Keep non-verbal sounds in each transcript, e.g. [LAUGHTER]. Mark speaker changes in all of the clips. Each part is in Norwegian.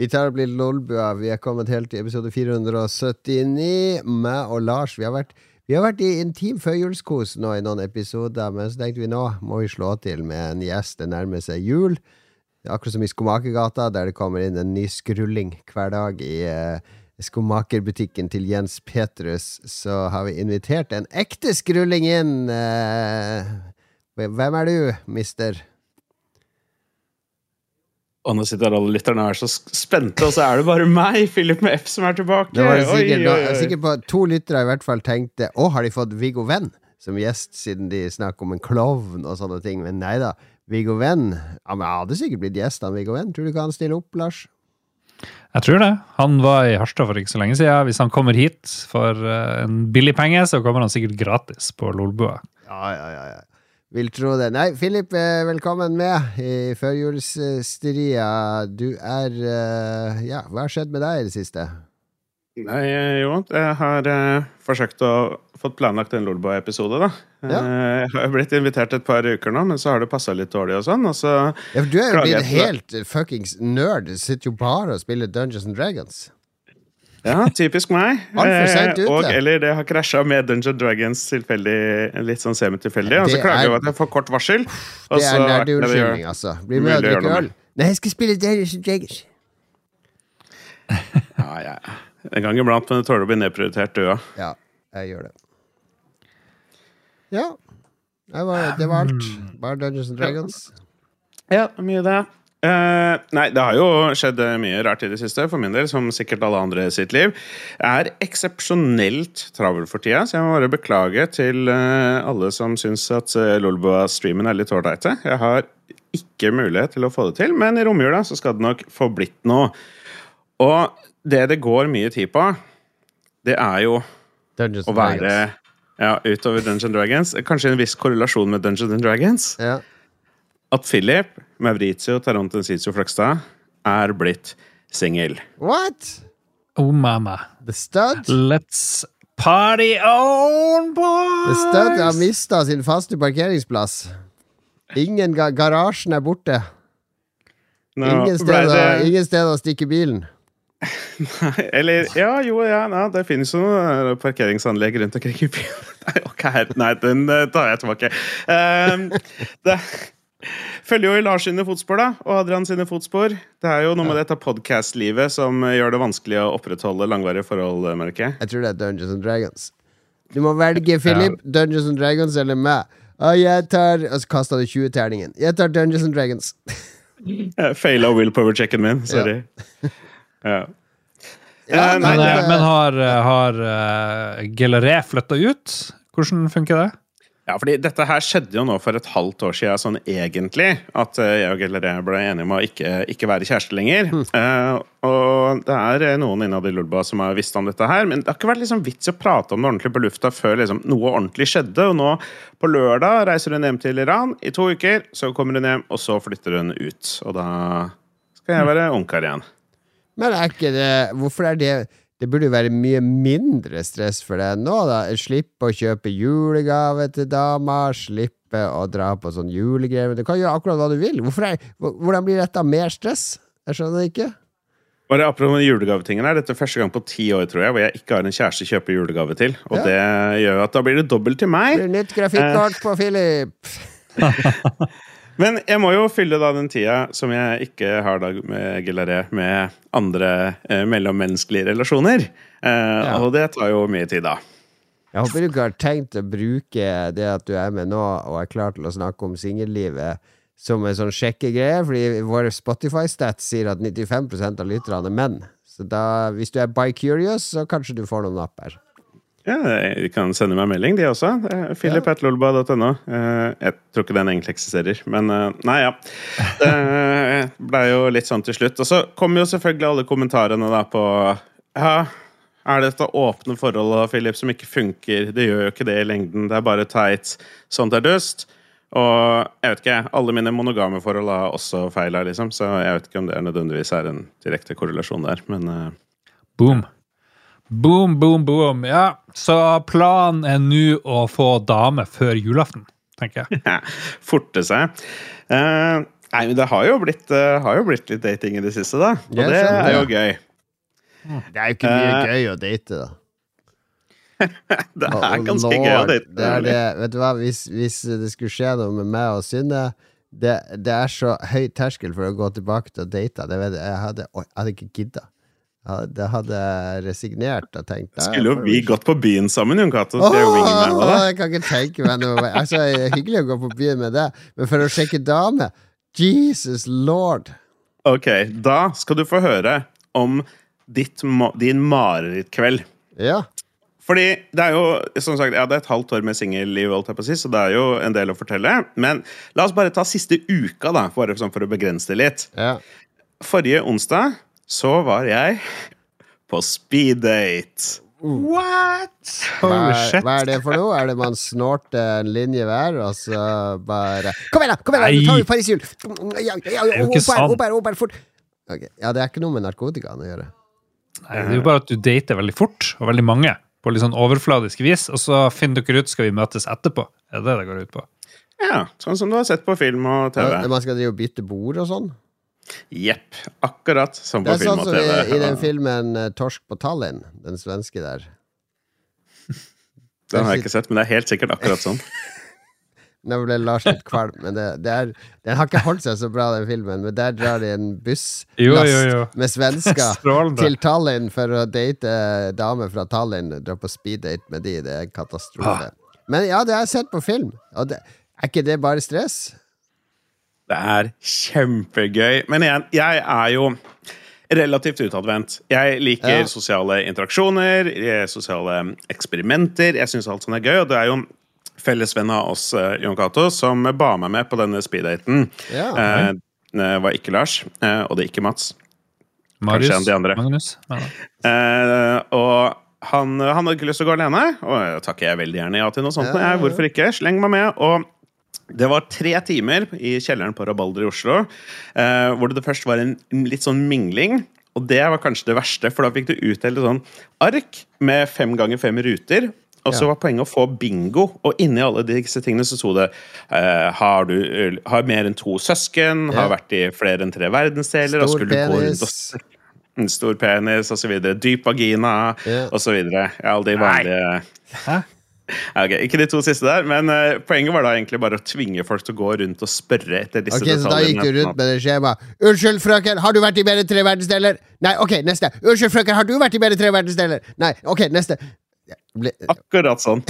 Speaker 1: Vi tar opp litt Lolbua. Vi er kommet helt til episode 479. Meg og Lars. Vi har vært, vi har vært i intim førjulskos nå i noen episoder, men så tenkte vi nå må vi slå til med en gjest. Det nærmer seg jul. Akkurat som i Skomakergata, der det kommer inn en ny skrulling hver dag i uh, skomakerbutikken til Jens Petrus. Så har vi invitert en ekte skrulling inn. Uh, hvem er du, mister?
Speaker 2: Og nå sitter alle lytterne og er så spente, og så er det bare meg, Philip med F, som er tilbake.
Speaker 1: Det var sikkert, oi, oi, oi. sikkert på To lyttere i hvert fall tenkte Å, har de fått Viggo Venn som gjest, siden de snakker om en klovn og sånne ting? Men nei da. Viggo Venn ja, men Jeg hadde sikkert blitt gjest av Viggo Venn. Tror du ikke han stiller opp, Lars?
Speaker 3: Jeg tror det. Han var i Harstad for ikke så lenge siden. Hvis han kommer hit for eh, en billig penge, så kommer han sikkert gratis på Lolbua.
Speaker 1: Ja, ja, ja, ja. Vil tro det. Nei, Philip, eh, velkommen med i førjulsstria. Du er eh, Ja, hva har skjedd med deg i det siste?
Speaker 2: Nei, eh, jo, jeg har eh, forsøkt å få planlagt en Lolboy-episode, da. Ja. Jeg har blitt invitert et par uker nå, men så har det passa litt dårlig og sånn. Og så
Speaker 1: ja, for du er jo blitt helt fuckings nerd. Du sitter jo bare og spiller Dungeons and Dragons.
Speaker 2: Ja, typisk meg. Ut, og eller det har krasja med Dungeon Dragons tilfeldig, litt sånn semitilfeldig. Og så klager jeg over at jeg får kort varsel.
Speaker 1: Det er nerdeunnskyldning, altså. Bli med og drikke øl. Nei, jeg skal spille Dungeons Dragons. [LAUGHS]
Speaker 2: ja, ja. En gang iblant, men du tåler å bli nedprioritert, du òg.
Speaker 1: Ja, jeg gjør det. Ja. Det var, det var alt. Bare Dungeons Dragons.
Speaker 2: Ja, mye det. Uh, nei, det har jo skjedd mye rart i det siste, for min del, som sikkert alle andre i sitt liv. Jeg er eksepsjonelt travel for tida, så jeg må bare beklage til uh, alle som syns at uh, Lolbua-streamen er litt ålreite. Jeg har ikke mulighet til å få det til, men i romjula så skal det nok få blitt noe. Og det det går mye tid på, det er jo
Speaker 1: Dungeons
Speaker 2: å være ja, utover Dungeons Dragons. Kanskje en viss korrelasjon med Dungeons Dragons.
Speaker 1: Ja
Speaker 2: at Philip Maurizio Tarontensizio Fløgstad er blitt singel.
Speaker 1: What?
Speaker 3: Oh, mama.
Speaker 1: The Stud?
Speaker 3: Let's party on, boys!
Speaker 1: The Stud har mista sin faste parkeringsplass. Ingen ga Garasjen er borte. No, ingen, steder, det... ingen steder å stikke bilen.
Speaker 2: Nei, eller Ja, jo, ja, ja det finnes jo noen parkeringsanlegg rundt omkring i byen. [LAUGHS] Nei, okay, nei, den eh, tar jeg tilbake. Um, det Følger jo i Lars sine fotspor da, og Adrian sine fotspor. Det er jo noe med dette podkast-livet som gjør det vanskelig å opprettholde langvarige forhold. Mørke.
Speaker 1: Jeg tror det er Dungeons and Dragons. Du må velge, Philip. Ja. Dungeons and Dragons eller meg. Og jeg tar Og så kasta du 20-terningen. Jeg tar Dungeons and Dragons. [LAUGHS] [LAUGHS]
Speaker 2: Faila willpower-checken min. Sorry. Ja.
Speaker 3: ja men, men, men, har, har uh, Gelleré flytta ut? Hvordan funker det?
Speaker 2: Ja, fordi dette her skjedde jo nå for et halvt år siden, sånn egentlig. At eh, jeg og Gelleré ble enige om å ikke, ikke være kjæreste lenger. Mm. Uh, og det er eh, noen innad i Lulba som har visst om dette her. Men det har ikke vært liksom vits å prate om det ordentlig på lufta før liksom noe ordentlig skjedde. Og nå på lørdag reiser hun hjem til Iran i to uker. Så kommer hun hjem, og så flytter hun ut. Og da skal jeg være ungkar igjen.
Speaker 1: Men er ikke det Hvorfor er det det burde jo være mye mindre stress for deg nå, da. Slippe å kjøpe julegave til dama, slippe å dra på sånn julegreier. Du kan gjøre akkurat hva du vil. Er, hvordan blir dette mer stress? Jeg skjønner det ikke.
Speaker 2: Bare Apropos julegavetingen her, Dette er første gang på ti år tror jeg, hvor jeg ikke har en kjæreste å kjøpe julegave til. Og ja. det gjør at da blir det dobbelt til meg.
Speaker 1: Det blir nytt grafikkart eh. på Philip. [LAUGHS] [LAUGHS]
Speaker 2: Men jeg må jo fylle da den tida som jeg ikke har da med Gilaré, med andre eh, mellommenneskelige relasjoner. Eh, ja. Og det tar jo mye tid, da.
Speaker 1: Jeg håper du ikke har tenkt å bruke det at du er med nå, og er klar til å snakke om singellivet, som en sånn sjekkegreie, fordi vår Spotify-stats sier at 95 av lytterne er menn. Så da, hvis du er bi-curious, så kanskje du får noen napp her.
Speaker 2: Ja, De kan sende meg melding, de også. Philip.lolba.no. Eh, jeg tror ikke den egentlig eksisterer, men eh, nei, ja. Det ble jo litt sånn til slutt. Og så kommer jo selvfølgelig alle kommentarene da på Ja, er dette åpne forhold forholdet Philip, som ikke funker? Det gjør jo ikke det i lengden. Det er bare teit. Sånt er dust. Og jeg vet ikke, alle mine monogame forhold har også feila, liksom, så jeg vet ikke om det er nødvendigvis er en direkte korrelasjon der, men.
Speaker 3: Boom. Boom, boom, boom. Ja, så planen er nå å få dame før julaften, tenker jeg.
Speaker 2: Forte seg. Uh, Nei, men det har jo blitt, uh, har jo blitt litt dating i det siste, da. Og det,
Speaker 1: det
Speaker 2: er jo gøy.
Speaker 1: Det er jo ikke mye
Speaker 2: uh,
Speaker 1: gøy å date, da. [LAUGHS]
Speaker 2: Det er ganske
Speaker 1: lord,
Speaker 2: gøy å date.
Speaker 1: Det er det. Vet du hva, hvis, hvis det skulle skje noe med meg og Synne det, det er så høy terskel for å gå tilbake til å date. Det jeg, jeg, hadde, jeg hadde ikke gidda. Det hadde jeg resignert og tenkt nei,
Speaker 2: Skulle jo vi gått på byen sammen, Jon Cato. Skal jeg
Speaker 1: kan ikke tenke meg noe altså, Hyggelig å gå på byen med deg, men for å sjekke dame Jesus lord!
Speaker 2: Ok, da skal du få høre om ditt, din marerittkveld.
Speaker 1: Ja.
Speaker 2: Fordi det er jo, som sagt, Jeg hadde et halvt år med singelliv, så det er jo en del å fortelle. Men la oss bare ta siste uka, da, bare for å begrense det litt.
Speaker 1: ja.
Speaker 2: Forrige onsdag så var jeg på speeddate.
Speaker 3: What?!
Speaker 1: Hva,
Speaker 3: Holy
Speaker 1: er-
Speaker 3: shit.
Speaker 1: hva er det for noe? Er det man snorter en linje hver, og så bare Kom igjen, da! kom igjen da,
Speaker 3: Nei.
Speaker 1: Nå tar vi Paris-hjul! Ja, ja, ja,
Speaker 3: er jo
Speaker 1: Opp
Speaker 3: ikke
Speaker 1: her, opp her, opp her, fort! Okay. Ja, det er ikke noe med narkotikaen å gjøre.
Speaker 3: Nei, det er jo bare at du dater veldig fort, og veldig mange, på litt sånn overfladisk vis, og så finner dere ut skal vi møtes etterpå. Det er det det går ut på.
Speaker 2: Ja, Sånn som du har sett på film og TV.
Speaker 1: Ja, Man skal drive og bytte bord og sånn.
Speaker 2: Jepp. Akkurat som
Speaker 1: Det er sånn som i, i den [LAUGHS] filmen eh, Torsk på Tallinn, den svenske der.
Speaker 2: Den har jeg ikke sett, men det er helt sikkert akkurat sånn. [LAUGHS]
Speaker 1: Nå ble Lars litt kvalm, men det, det er, den har ikke holdt seg så bra, den filmen. Men der drar de en busslast
Speaker 3: Jo, jo, jo.
Speaker 1: med svensker [LAUGHS] til Tallinn for å date damer fra Tallinn. Dra på speeddate med de. Det er en katastrofe. Men ja, det har jeg sett på film. Og det, er ikke det bare stress?
Speaker 2: Det er kjempegøy. Men igjen, jeg er jo relativt utadvendt. Jeg liker
Speaker 1: Ja.
Speaker 2: sosiale interaksjoner, eh, sosiale eksperimenter. Jeg syns alt sånt er gøy, og det er jo en felles av oss, eh, Jon Cato, som ba meg med på denne speeddaten.
Speaker 1: Ja.
Speaker 2: Eh, det var ikke Lars, eh, og det er ikke Mats.
Speaker 3: Marius,
Speaker 2: en av de andre.
Speaker 3: Magnus. Ja.
Speaker 2: Eh, og han, han hadde ikke lyst til å gå alene, og takker jeg veldig gjerne ja til noe sånt.
Speaker 1: Ja, ja, ja.
Speaker 2: Hvorfor ikke? Sleng meg med. Og det var tre timer i kjelleren på Rabalder i Oslo, eh, hvor det først var en litt sånn mingling. Og det var kanskje det verste, for da fikk du utdelt et sånn ark med fem ganger fem ruter. Og så
Speaker 1: Ja.
Speaker 2: var poenget å få bingo, og inni alle disse tingene så sto det eh, har du har mer enn to søsken, har vært i flere enn tre verdensdeler,
Speaker 1: Stor
Speaker 2: skulle gå rundt og
Speaker 1: penis.
Speaker 2: en stor penis osv. Dyp vagina
Speaker 1: Ja.
Speaker 2: osv. videre. alle de vanlige
Speaker 3: Hæ?
Speaker 2: Ok, Ikke de to siste der, men uh, poenget var da egentlig bare å tvinge folk til å gå rundt og spørre etter disse
Speaker 1: Ok, Så da gikk du rundt med det skjemaet. 'Unnskyld, frøken, har du vært i mer enn tre verdensdeler?' Nei, ok, neste. 'Unnskyld, frøken, har du vært i mer enn tre verdensdeler?' Nei, ok, neste. Ble,
Speaker 2: Akkurat sånn.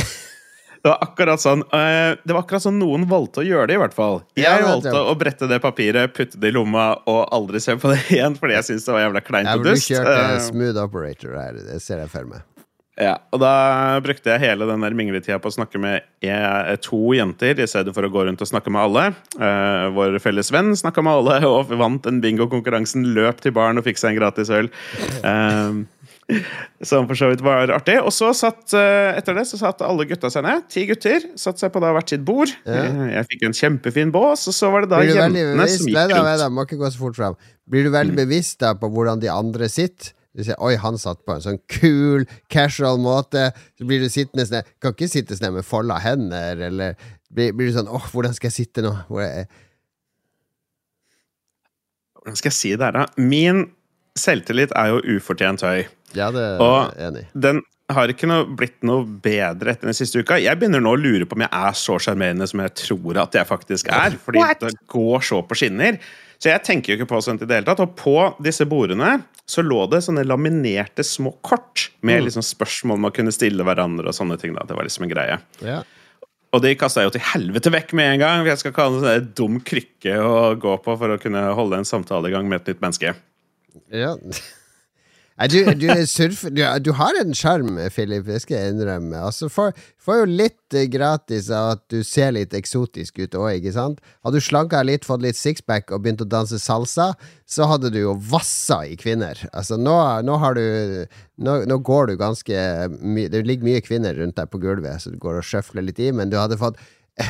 Speaker 2: Det var akkurat sånn uh, Det var akkurat sånn noen valgte å gjøre det, i hvert fall. Jeg
Speaker 1: ja,
Speaker 2: valgte å brette det papiret, putte det i lomma og aldri se på det igjen, fordi jeg syntes det var jævla kleint
Speaker 1: og
Speaker 2: og
Speaker 1: men du
Speaker 2: dust.
Speaker 1: kjørte
Speaker 2: uh,
Speaker 1: smooth operator her, det ser jeg for meg.
Speaker 2: Ja, og da brukte jeg hele den der mingletida på å snakke med eh, to jenter i stedet for å gå rundt og snakke med alle. Uh, vår felles venn snakka med alle [LAUGHS] og vant den bingokonkurransen. Løp til baren og fikk seg en gratis øl. Eh, som for så vidt var artig. Og så satt eh, etter det så satt alle gutta seg ned. Ti gutter satt seg på da hvert sitt bord.
Speaker 1: Ja.
Speaker 2: Jeg fikk en kjempefin bås, og så var det da jentene
Speaker 1: bevisst
Speaker 2: som gikk
Speaker 1: nei
Speaker 2: rundt.
Speaker 1: må ikke gå så fort fram. Blir du veldig bevisst da på hvordan de andre sitter? Du sier 'oi, han satt på en sånn kul, casual måte', så blir du sittende sånn Kan ikke sitte sånn med folda hender, eller blir, blir du sånn 'åh, hvordan skal jeg sitte nå'? Hvor er,
Speaker 2: Hvordan skal jeg si det her, da? Min selvtillit er jo ufortjent høy.
Speaker 1: ja, det er
Speaker 2: Og-
Speaker 1: jeg enig i.
Speaker 2: den har ikke noe, blitt noe bedre etter den siste uka. Jeg begynner nå å lure på om jeg er så sjarmerende som jeg tror at jeg faktisk er. Fordi
Speaker 3: What?
Speaker 2: det går så på skinner. Så jeg tenker jo ikke på sånt i det hele tatt. Og på disse bordene så lå det sånne laminerte små kort med liksom spørsmål man kunne stille hverandre og sånne ting. da. Det var liksom en greie.
Speaker 1: Ja.
Speaker 2: Og de kasta jeg jo til helvete vekk med en gang. for Jeg skal ikke ha en sånn dum krykke å gå på for å kunne holde en samtale i gang med et nytt menneske.
Speaker 1: Ja. Du, du, surf, du, du har en sjarm, Philip, det skal jeg innrømme. Altså, får jo litt eh, gratis av at du ser litt eksotisk ut òg, ikke sant? Hadde du slanka litt, fått litt sixpack og begynt å danse salsa, så hadde du jo vassa i kvinner. Altså, nå, nå har du nå, nå går du ganske mye Det ligger mye kvinner rundt deg på gulvet, så du går og sjøfler litt i, men du hadde fått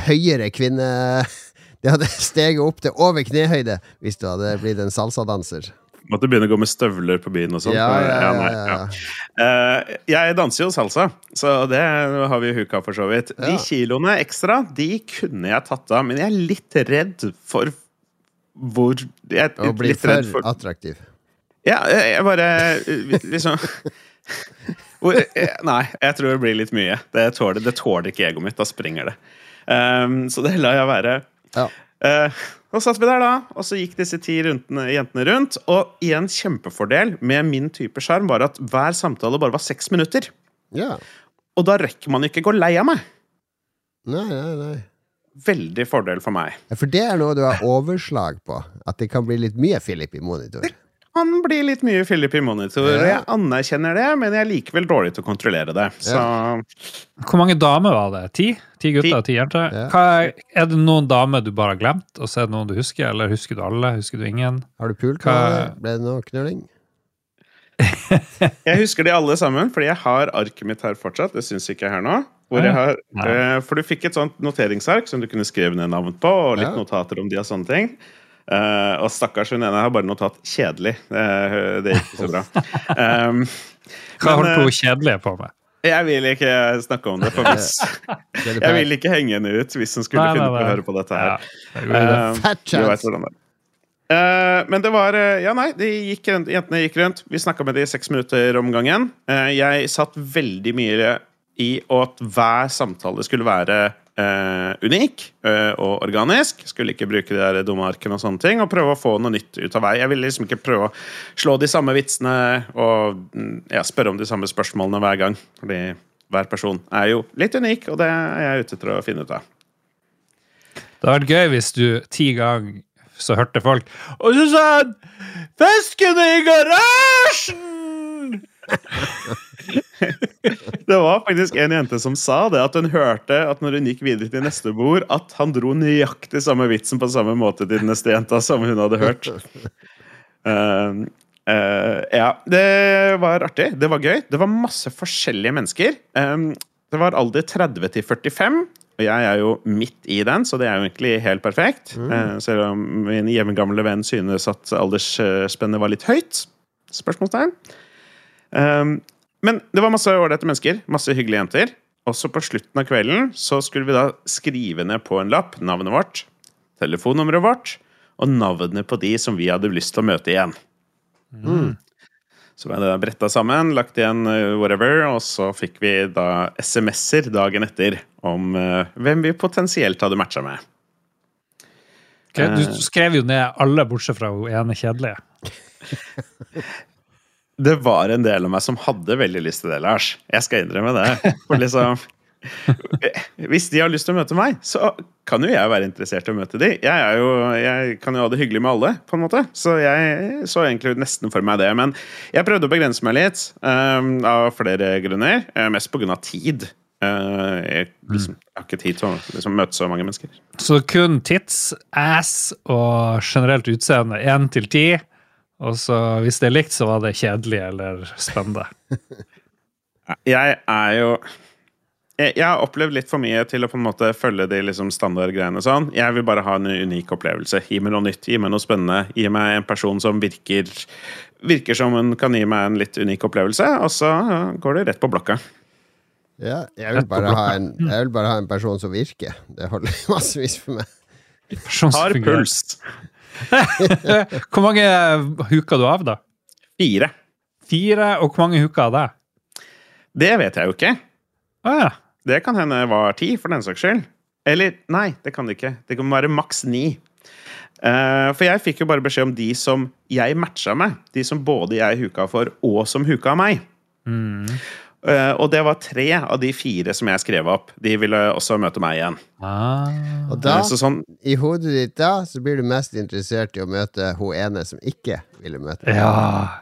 Speaker 1: høyere kvinne... [LAUGHS] Det hadde steget opp til over knehøyde hvis du hadde blitt en salsadanser.
Speaker 2: Måtte begynne å gå med støvler på byen og sånt.
Speaker 1: Ja, ja, ja.
Speaker 2: Eh, jeg danser jo salsa, så det har vi huka for så vidt. De kiloene ekstra, de kunne jeg tatt av, men jeg er litt redd for hvor jeg,
Speaker 1: bli
Speaker 2: litt
Speaker 1: for attraktiv.
Speaker 2: Ja, jeg jeg bare eh, liksom [LAUGHS] hvor, eh, Nei, jeg tror det blir litt mye. Det tåler, det tåler ikke egoet mitt. Da springer det. Um, så det lar jeg være.
Speaker 1: Ja.
Speaker 2: Uh, og satt vi der, da, og så gikk disse ti rundene, jentene rundt. Og igjen kjempefordel med min type sjarm var at hver samtale bare var seks minutter.
Speaker 1: ja.
Speaker 2: Og da rekker man ikke gå lei av meg.
Speaker 1: Nei, nei, nei.
Speaker 2: Veldig fordel for meg.
Speaker 1: Ja, For det er noe du har overslag på. At det kan bli litt mye Philip i monitor.
Speaker 2: Han blir litt mye Philip i monitor.
Speaker 1: Ja.
Speaker 2: Jeg anerkjenner det, men jeg er likevel dårlig til å kontrollere det. Så
Speaker 3: Hvor mange damer var det? Ti? Ti gutter og ti jenter?
Speaker 1: Ja.
Speaker 3: Hva er, er det noen damer du bare har glemt, og så er det noen du husker? Eller husker du alle? Husker du ingen?
Speaker 1: Har du pult
Speaker 3: Hva-
Speaker 1: Ble det noe knulling?
Speaker 2: jeg husker de alle sammen, fordi jeg har arket mitt her fortsatt. Det syns ikke jeg her nå. Hvor jeg har, eh, for du fikk et sånt noteringsark som du kunne skrive ned navn på, og litt
Speaker 1: Ja.
Speaker 2: notater om de og sånne ting. Eh, og stakkars hun ene har bare notat 'kjedelig'. Uh, det gikk ikke så bra. Um, [LAUGHS]
Speaker 3: Hva holdt
Speaker 2: eh,
Speaker 3: hun kjedelige på med?
Speaker 2: jeg vil ikke snakke om det, for hvis Jeg vil ikke henge henne ut hvis hun skulle
Speaker 3: Nei,
Speaker 2: finne
Speaker 3: nei,
Speaker 2: på å høre på dette her.
Speaker 3: Ja, det det.
Speaker 2: Eh. Eh, men det var eh, Ja, nei, de gikk, rundt- jentene gikk rundt. Vi snakka med de i seks minutter om gangen. Eh, jeg satt veldig mye i at hver samtale skulle være eh, unik eh, og organisk. Skulle ikke bruke de der dumme arkene og sånne ting, og prøve å få noe nytt ut av vei. Jeg ville liksom ikke prøve å slå de samme vitsene og mm, ja, spørre om de samme spørsmålene hver gang. Fordi hver person er jo litt unik, og det er jeg ute etter å finne ut av.
Speaker 3: Det hadde vært gøy hvis du ti ganger så hørte folk Og så sa han 'Fisken er i garasjen!' [LAUGHS] [LAUGHS]
Speaker 2: Det var faktisk en jente som sa det, at hun hørte at når hun gikk videre til neste bord, at han dro nøyaktig samme vitsen på samme måte til den neste jenta som hun hadde hørt. Uh, uh, ja, det var artig. Det var gøy. Det var masse forskjellige mennesker. Um, det var alder 30 til 45, og jeg er jo midt i den, så det er jo egentlig helt perfekt. Eh, selv om min jevngamle venn synes at aldersspennet var litt høyt. Spørsmålstegn. Um, men det var masse ålreite mennesker, masse hyggelige jenter. Også på slutten av kvelden så skulle vi da skrive ned på en lapp navnet vårt, telefonnummeret vårt og navnet på de som vi hadde lyst til å møte igjen. Så ble det bretta sammen, lagt igjen uh, whatever, og så fikk vi da SMS-er dagen etter om uh, hvem vi potensielt hadde matcha med.
Speaker 3: Okay, Du skrev jo ned alle bortsett fra hun ene kjedelige. [LAUGHS]
Speaker 2: Det var en del av meg som hadde veldig lyst til det, Lars. Jeg skal innrømme det. For liksom Hvis de har lyst til å møte meg, så kan jo jeg være interessert i å møte de. Jeg, er jo, jeg kan jo ha det hyggelig med alle, på en måte. Så jeg så egentlig nesten for meg det. Men jeg prøvde å begrense meg litt, um, av flere grunner. eh, Mest på grunn av tid. Uh, jeg, liksom, jeg har ikke tid til å liksom, møte så mange mennesker.
Speaker 3: Så kun tits, ass og generelt utseende. Én til ti. Og så hvis det er likt, så var det kjedelig eller spennende. [LAUGHS]
Speaker 2: Jeg er jo jeg, jeg har opplevd litt for mye til å på en måte følge de liksom standardgreiene. sånn. Jeg vil bare ha en unik opplevelse. Gi meg noe nytt, gi meg noe spennende. Gi meg en person som virker, virker som hun kan gi meg en litt unik opplevelse, og så går det rett på blokka.
Speaker 1: Ja, jeg vil, bare ha en, jeg vil bare ha en person som virker. Det holder massevis for meg.
Speaker 2: Har puls. [LAUGHS]
Speaker 3: Hvor mange huker du av, da?
Speaker 2: Fire.
Speaker 3: Fire? Og hvor mange huker av deg?
Speaker 2: Det vet jeg jo ikke.
Speaker 3: Ah, ja.
Speaker 2: Det kan hende var ti, for den saks skyld. Eller nei, det kan det ikke. Det kan være maks ni. Uh, for jeg fikk jo bare beskjed om de som jeg matcha med. De som både jeg huka for, og som huka meg. Eh, og det var tre av de fire som jeg skrev opp. De ville også møte meg igjen.
Speaker 3: Ah.
Speaker 1: Og da,
Speaker 2: Eh, Så sånn,
Speaker 1: i hodet ditt da, så blir du mest interessert i å møte hun ene som ikke ville møte deg.
Speaker 3: Ja.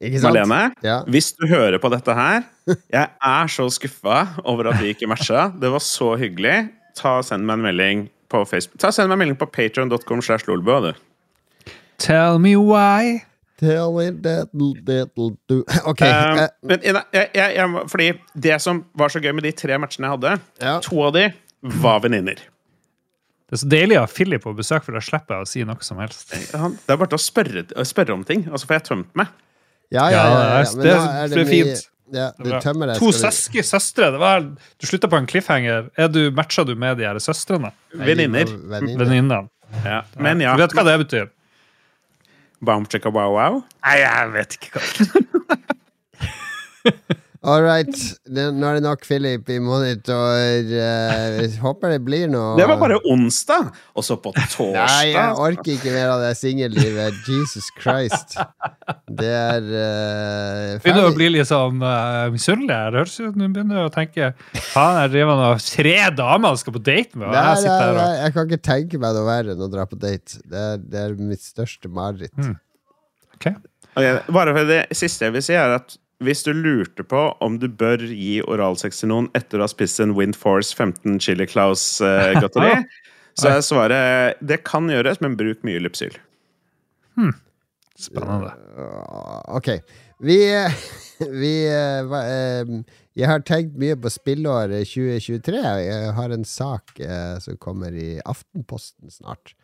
Speaker 1: Ikke sant?
Speaker 2: Malene,
Speaker 1: Ja.
Speaker 2: hvis du hører på dette her Jeg er så skuffa over at vi ikke matcha. Det var så hyggelig. Ta og Send meg en melding på Facebook. Ta og Send meg en melding på patreon.com. slash lolbua, du.
Speaker 3: Tell me why.
Speaker 1: Tell me that little do [LAUGHS] Ok.
Speaker 2: Um,
Speaker 1: eh,
Speaker 2: men jeg, jeg, jeg, jeg, fordi det som var så gøy med de tre matchene jeg hadde,
Speaker 1: Ja.
Speaker 2: to av de var venninner.
Speaker 3: Det er så deilig å ha Philip på besøk, for da slipper jeg å si noe som helst.
Speaker 2: Han- Det er bare til å spørre, spørre om ting. Altså, får jeg tømt meg.
Speaker 1: ja, ja, ja, ja,
Speaker 3: Ja,
Speaker 1: Men
Speaker 3: det er- det fint.
Speaker 1: Ja, du tømmer deg.
Speaker 3: To søske søstre. Det var, du slutta på en cliffhanger. Er du, matcha du med de her søstrene?
Speaker 2: Venninner.
Speaker 1: Venninner.
Speaker 2: Ja. Men ja.
Speaker 3: Du vet hva det betyr?
Speaker 2: Baum chicka wow wow?
Speaker 3: Nei, jeg vet ikke hva [LAUGHS]
Speaker 1: All right. Nå er det nok Philip i monitor. Eh, håper det blir noe
Speaker 2: Det var bare onsdag! Og så på torsdag [LAUGHS]
Speaker 1: Nei, jeg orker ikke mer av det singellivet. Jesus Christ. Det er uh,
Speaker 3: Begynner å bli litt sånn uh, misunnelig Jeg Høres ut Nå begynner jeg å tenke Faen, jeg driver med tre damer han skal på date med, og
Speaker 1: Nei,
Speaker 3: jeg
Speaker 1: nei,
Speaker 3: sitter her
Speaker 1: nei,
Speaker 3: og
Speaker 1: jeg kan ikke tenke meg noe verre enn å dra på date. Det er, det er mitt største mareritt.
Speaker 3: Mm. Okay.
Speaker 2: Ok, Bare for det siste jeg vil si, er at hvis du lurte på om du bør gi oralsex til noen etter å ha spist en Wind Force 15 Chili Claus-godteri, [LAUGHS] så er svaret det kan gjøres, men bruk mye Lypsyl.
Speaker 3: Spennende.
Speaker 1: Uh, Ok. Vi, [LAUGHS] vi hva, eh, Jeg har tenkt mye på spillåret 2023. Jeg har en sak eh, som kommer i Aftenposten snart.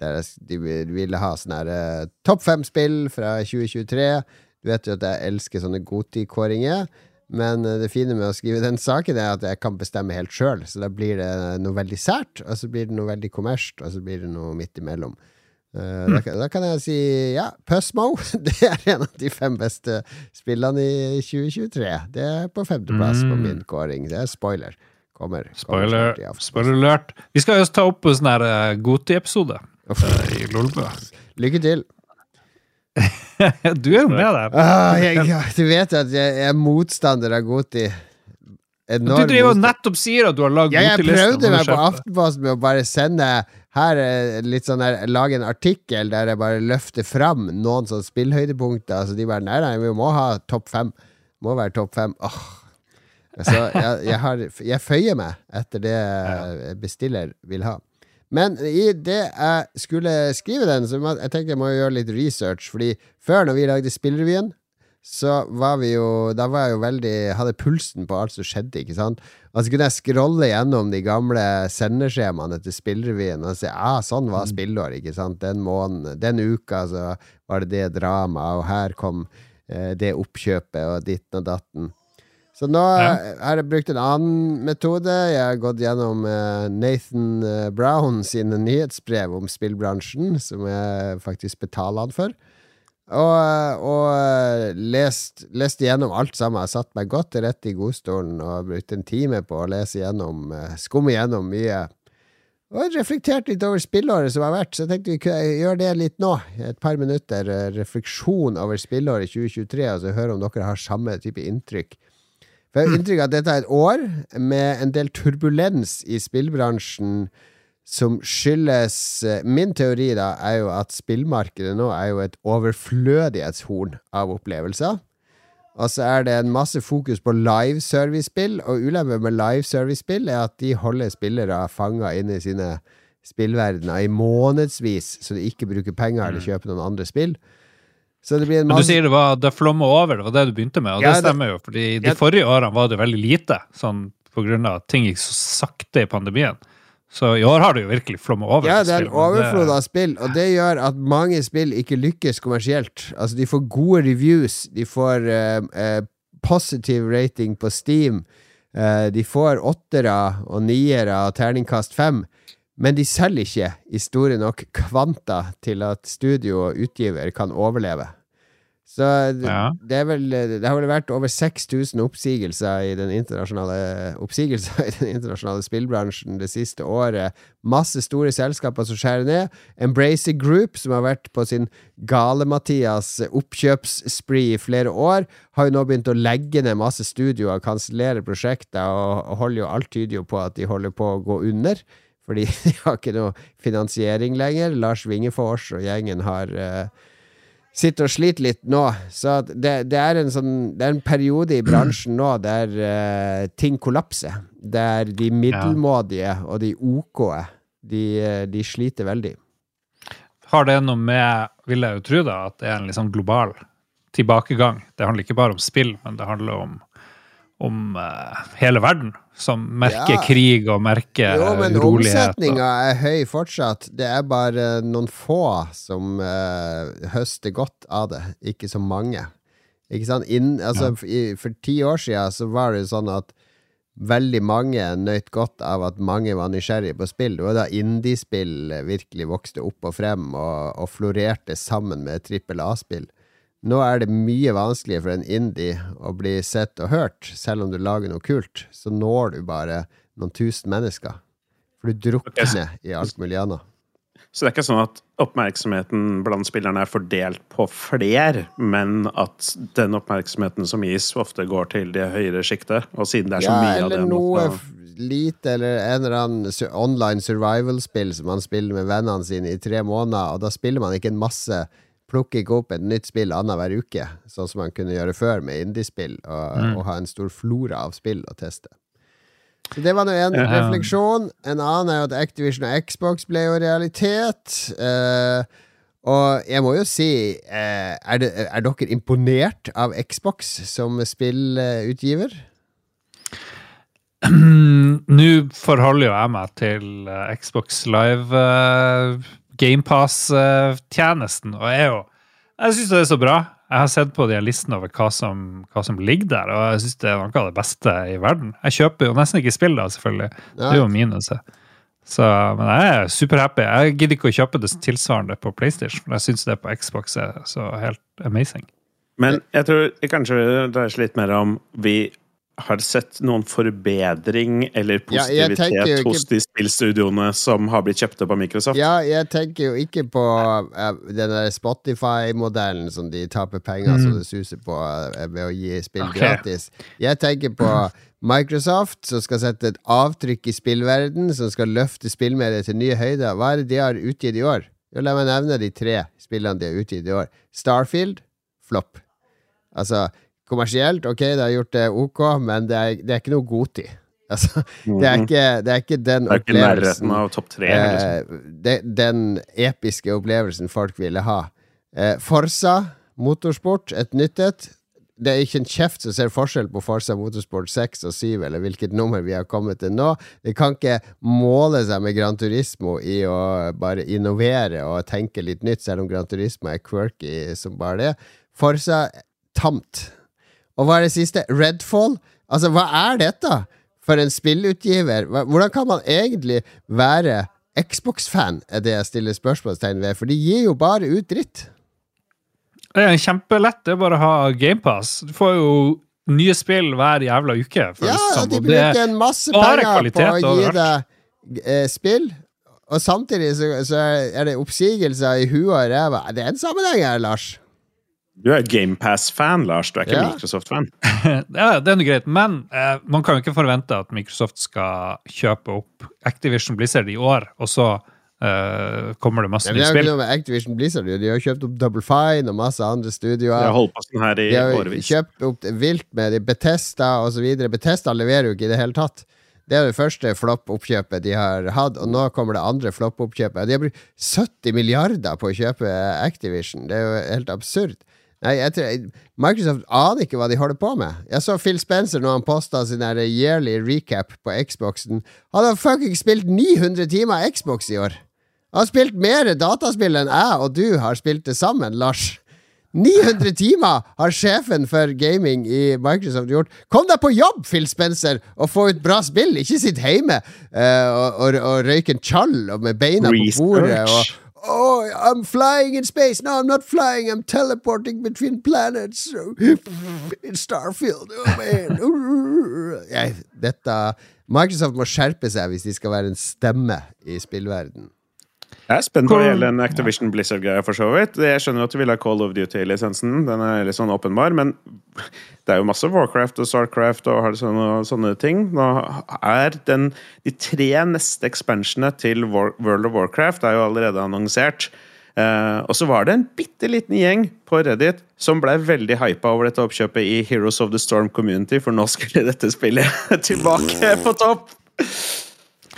Speaker 1: Der de ville ha sånn her eh, topp fem spill fra 2023. Du vet jo at jeg elsker sånne Goti-kåringer. Men eh, det fine med å skrive den saken er at jeg kan bestemme helt sjøl. Så da blir det noe veldig sært, og så blir det noe veldig kommersielt, og så blir det noe midt imellom. Da, kan- da kan jeg si ja, Pusmo. [LAUGHS] Det er en av de fem beste spillene i 2023. Det er på femteplass på
Speaker 3: Mm.
Speaker 1: min kåring. Det er spoiler. Kommer. kommer
Speaker 3: Spoiler, alert. Vi skal jo ta opp en sånn her uh, Goti-episode eh, i Lolbø.
Speaker 1: Lykke til. [LAUGHS]
Speaker 3: du er jo med der.
Speaker 1: Ah, jeg, du vet at jeg er motstander av Goti. Enorm
Speaker 3: Du driver og nettopp sier at du har lagd
Speaker 1: Ja, jeg prøvde meg på. Aftenposten med å bare sende her eh, litt sånn der, lage en artikkel der jeg bare løfter fram noen sånne spillhøydepunkter. Så de bare Nei, nei, vi må ha topp fem. Må være topp fem. Åh. Så jeg, jeg, har, jeg føyer meg etter det [LAUGHS] bestiller vil ha. Men i det jeg skulle skrive den, så jeg tenkte jeg må gjøre litt research. Fordi før, når vi lagde Spillrevyen, så var vi jo Da var jeg jo veldig Hadde pulsen på alt som skjedde, ikke sant? Og så kunne jeg scrolle gjennom de gamle sendeskjemaene til Spillrevyen og se ah, sånn var spillår, ikke sant? Den måneden, den uka så var det det dramaet, og her kom eh, det oppkjøpet, og ditten og datten. Så nå har jeg brukt en annen metode. Jeg har gått gjennom eh, Nathan eh, Brown sine nyhetsbrev om spillbransjen, som jeg faktisk betaler han for. Og, og eh, lest, lest gjennom alt sammen. Jeg satt meg godt til rette i godstolen og brukt en time på å lese gjennom, skumme gjennom mye. Og reflektert litt over spillåret som har vært, så jeg tenkte vi kunne gjøre det litt nå. Et par minutter refleksjon over spillåret 2023, og så høre om dere har samme type inntrykk. For jeg har inntrykk av at dette er et år med en del turbulens i spillbransjen som skyldes eh, Min teori da er jo at spillmarkedet nå er jo et overflødighetshorn av opplevelser. Og så er det en masse fokus på live service-spill, og ulempen med live service-spill er at de holder spillere fanga inne i sine spillverdener i månedsvis, så de ikke bruker penger eller kjøper noen andre spill. Så det blir en
Speaker 3: Men du sier det var det flommer over, det var det du begynte med, og
Speaker 1: Ja,
Speaker 3: det stemmer jo, fordi de
Speaker 1: Ja.
Speaker 3: forrige årene var det veldig lite, sånn på grunn av at ting gikk så sakte i pandemien. Så i år har det jo virkelig flommet over.
Speaker 1: Ja, det er en overflod av spill, og det gjør at mange spill ikke lykkes kommersielt. Altså, de får gode reviews, de får uh, uh, positive rating på Steam, uh, de får åttere og niere og terningkast fem, men de selger ikke i store nok kvanta til at studio og utgiver kan overleve. Så det,
Speaker 3: Ja.
Speaker 1: det, vel, det har vel vært over 6000 oppsigelser i den internasjonale Oppsigelser i den internasjonale spillbransjen det siste året. Masse store selskaper som skjærer ned. Embracer Group, som har vært på sin gale-Mathias oppkjøpsspree i flere år, har jo nå begynt å legge ned masse studioer, kansellere prosjekter, og, og holder jo alt tyder jo på at de holder på å gå under. Fordi [LAUGHS] de har ikke noe finansiering lenger. Lars Wingefors og gjengen har uh, sitter og sliter litt nå. Så det, det, er en sånn, det er en periode i bransjen nå der uh, ting kollapser. Der de middelmådige og de OK-e, de, eh, de sliter veldig.
Speaker 3: Har det noe med, vil jeg jo tro da, at det er en sånn global tilbakegang. Det handler ikke bare om spill, men det handler om, om uh, hele verden, som merker
Speaker 1: Ja.
Speaker 3: krig og merker
Speaker 1: Jo, men
Speaker 3: urolighet. og-
Speaker 1: er høy fortsatt. Det er bare noen få som uh, høster godt av det, ikke så mange. Ikke sant? Inn, altså, ja. i, for ti år siden så var det sånn at veldig mange nøt godt av at mange var nysgjerrige på spill. Det var da indiespill virkelig vokste opp og frem og, og florerte sammen med trippel A-spill. Nå er det mye vanskeligere for en indie å bli sett og hørt, selv om du lager noe kult. Så når du bare noen tusen mennesker. For du drukner i alt mulig annet.
Speaker 2: Så det er ikke sånn at oppmerksomheten blant spillerne er fordelt på fler, men at den oppmerksomheten som gis, ofte går til det høyere sjiktet? Og siden det er så
Speaker 1: Ja,
Speaker 2: mye av
Speaker 1: eller
Speaker 2: det
Speaker 1: noe
Speaker 2: måtte-
Speaker 1: noe lite, eller en eller annen online survival-spill som man spiller med vennene sine i tre måneder, og da spiller man ikke en masse Plukker ikke opp et nytt spill annenhver uke, sånn som man kunne gjøre før med indiespill, og, og ha en stor flora av spill å teste. Så Det var nå en
Speaker 3: Ja.
Speaker 1: refleksjon. En annen er jo at Activision og Xbox ble jo realitet. Uh, og jeg må jo si uh, er, det, er dere imponert av Xbox som spillutgiver? [CLEARS THROAT]
Speaker 3: Nå forholder jo jeg meg til eh, Xbox Live uh, GamePass-tjenesten, og jeg er jo Jeg syns det er så bra. Jeg har sett på de listene over hva som, hva som ligger der, og jeg syns det er noe av det beste i verden. Jeg kjøper jo nesten ikke spill, da, selvfølgelig. Det er jo minuset. Så, men jeg er superhappy. Jeg gidder ikke å kjøpe det tilsvarende på PlayStation, Men jeg syns det på Xbox er så helt amazing.
Speaker 2: Men jeg tror det kanskje dreier seg litt mer om vi har sett noen forbedring eller positivitet
Speaker 1: ja, ikke-
Speaker 2: hos de spillstudioene som har blitt kjøpt opp av Microsoft.
Speaker 1: Ja, jeg tenker jo ikke på uh, den der Spotify-modellen som de taper penger så det suser på uh, ved å gi spill
Speaker 3: okay.
Speaker 1: gratis. Jeg tenker på Microsoft, som skal sette et avtrykk i spillverden, som skal løfte spillmediet til nye høyder. Hva er det de har utgitt i år? Jo, la meg nevne de tre spillene de har utgitt i år. Starfield, flopp. Altså, kommersielt, ok, det har gjort det ok, men det er, det er ikke noe Goti. [LAUGHS] Altså, det, er ikke, det er ikke den
Speaker 2: Det er ikke
Speaker 1: opplevelsen
Speaker 2: nærheten av topp tre. Liksom.
Speaker 1: eh, de, den episke opplevelsen folk ville ha. Eh, Forsa motorsport, et nytt et. Det er ikke en kjeft som ser forskjell på Forsa Motorsport 6 og 7, eller hvilket nummer vi har kommet til nå. Det kan ikke måle seg med Gran Turismo i å bare innovere og tenke litt nytt, selv om Gran Turismo er quirky som bare det. Forsa tamt. Og hva er det siste? Redfall? Altså, hva er dette for en spillutgiver? Hvordan kan man egentlig være Xbox-fan, er det jeg stiller spørsmålstegn ved, for de gir jo bare ut dritt.
Speaker 3: Det er kjempelett. Det er bare å ha GamePass. Du får jo nye spill hver jævla uke.
Speaker 1: Ja,
Speaker 3: som,
Speaker 1: de bruker en masse penger på å gi deg eh, spill, og samtidig så, så er det oppsigelser i huet og ræva. Det er en sammenheng her, Lars.
Speaker 2: Du er GamePass-fan, Lars. Du er ikke
Speaker 1: Ja.
Speaker 2: Microsoft-fan. [LAUGHS]
Speaker 3: Ja, det er noe greit, men eh, man kan jo ikke forvente at Microsoft skal kjøpe opp Activision Blizzard i år, og så eh, kommer det masse nye spill.
Speaker 1: Activision Blizzard. De har kjøpt opp Double Fine og masse andre
Speaker 2: studioer.
Speaker 1: studioer.
Speaker 2: har holdt på sånn her i
Speaker 1: De har
Speaker 2: årevis.
Speaker 1: kjøpt opp vilt med de Betesta osv. Betesta leverer jo ikke i det hele tatt. Det er det første flopp-oppkjøpet de har hatt, og nå kommer det andre flopp-oppkjøpet. De har brukt 70 milliarder på å kjøpe Activision. Det er jo helt absurd. Nei, jeg tror, Microsoft aner ikke hva de holder på med. Jeg så Phil Spencer når han posta sin yearly recap på Xboxen. Han har fucking spilt 900 timer Xbox i år! Han har spilt mer dataspill enn jeg og du har spilt til sammen, Lars. 900 [LAUGHS] timer har sjefen for gaming i Microsoft gjort. Kom deg på jobb, Phil Spencer, og få ut bra spill! Ikke sitt hjemme uh, og, og, og røyke en tjall med beina på bordet. Og,
Speaker 2: Research.
Speaker 1: Oh, I'm flying in space. No, I'm not flying. I'm teleporting between planets. In Starfield. Oh, man. Jeg, dette Microsoft må skjerpe seg hvis de skal være en stemme i spillverden.
Speaker 2: Jeg er spent på
Speaker 3: det
Speaker 2: hele den Activision Blizzard-greia, for så vidt. Jeg skjønner at du vil ha Call of Duty-lisensen. Den er litt sånn åpenbar, men det er jo masse Warcraft og Starcraft og sånne, sånne ting. Nå er den De tre neste expansionene til War, World of Warcraft er jo allerede annonsert. Eh, og så var det en bitte liten gjeng på Reddit som ble veldig hypa over dette oppkjøpet i Heroes of the Storm Community, for nå skulle dette spillet [LAUGHS] tilbake på topp!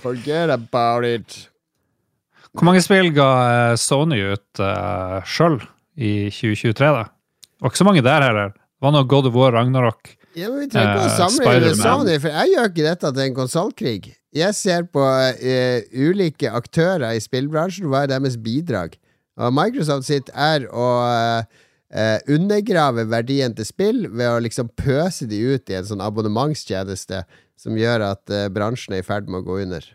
Speaker 1: Forget about it.
Speaker 3: Hvor mange spill ga eh, Sony ut uh, sjøl i 2023, da? Det var ikke så mange der heller. Det var noe God of War, Ragnarok.
Speaker 1: Ja, men Vi trenger ikke å
Speaker 3: Eh,
Speaker 1: sammenligne med Sony, for jeg gjør ikke dette til en konsollkrig. Jeg ser på uh, ulike aktører i spillbransjen, hva er deres bidrag? Og Microsoft sitt er å uh, eh, undergrave verdien til spill ved å liksom pøse de ut i en sånn abonnementstjeneste som gjør at eh, bransjen er i ferd med å gå under.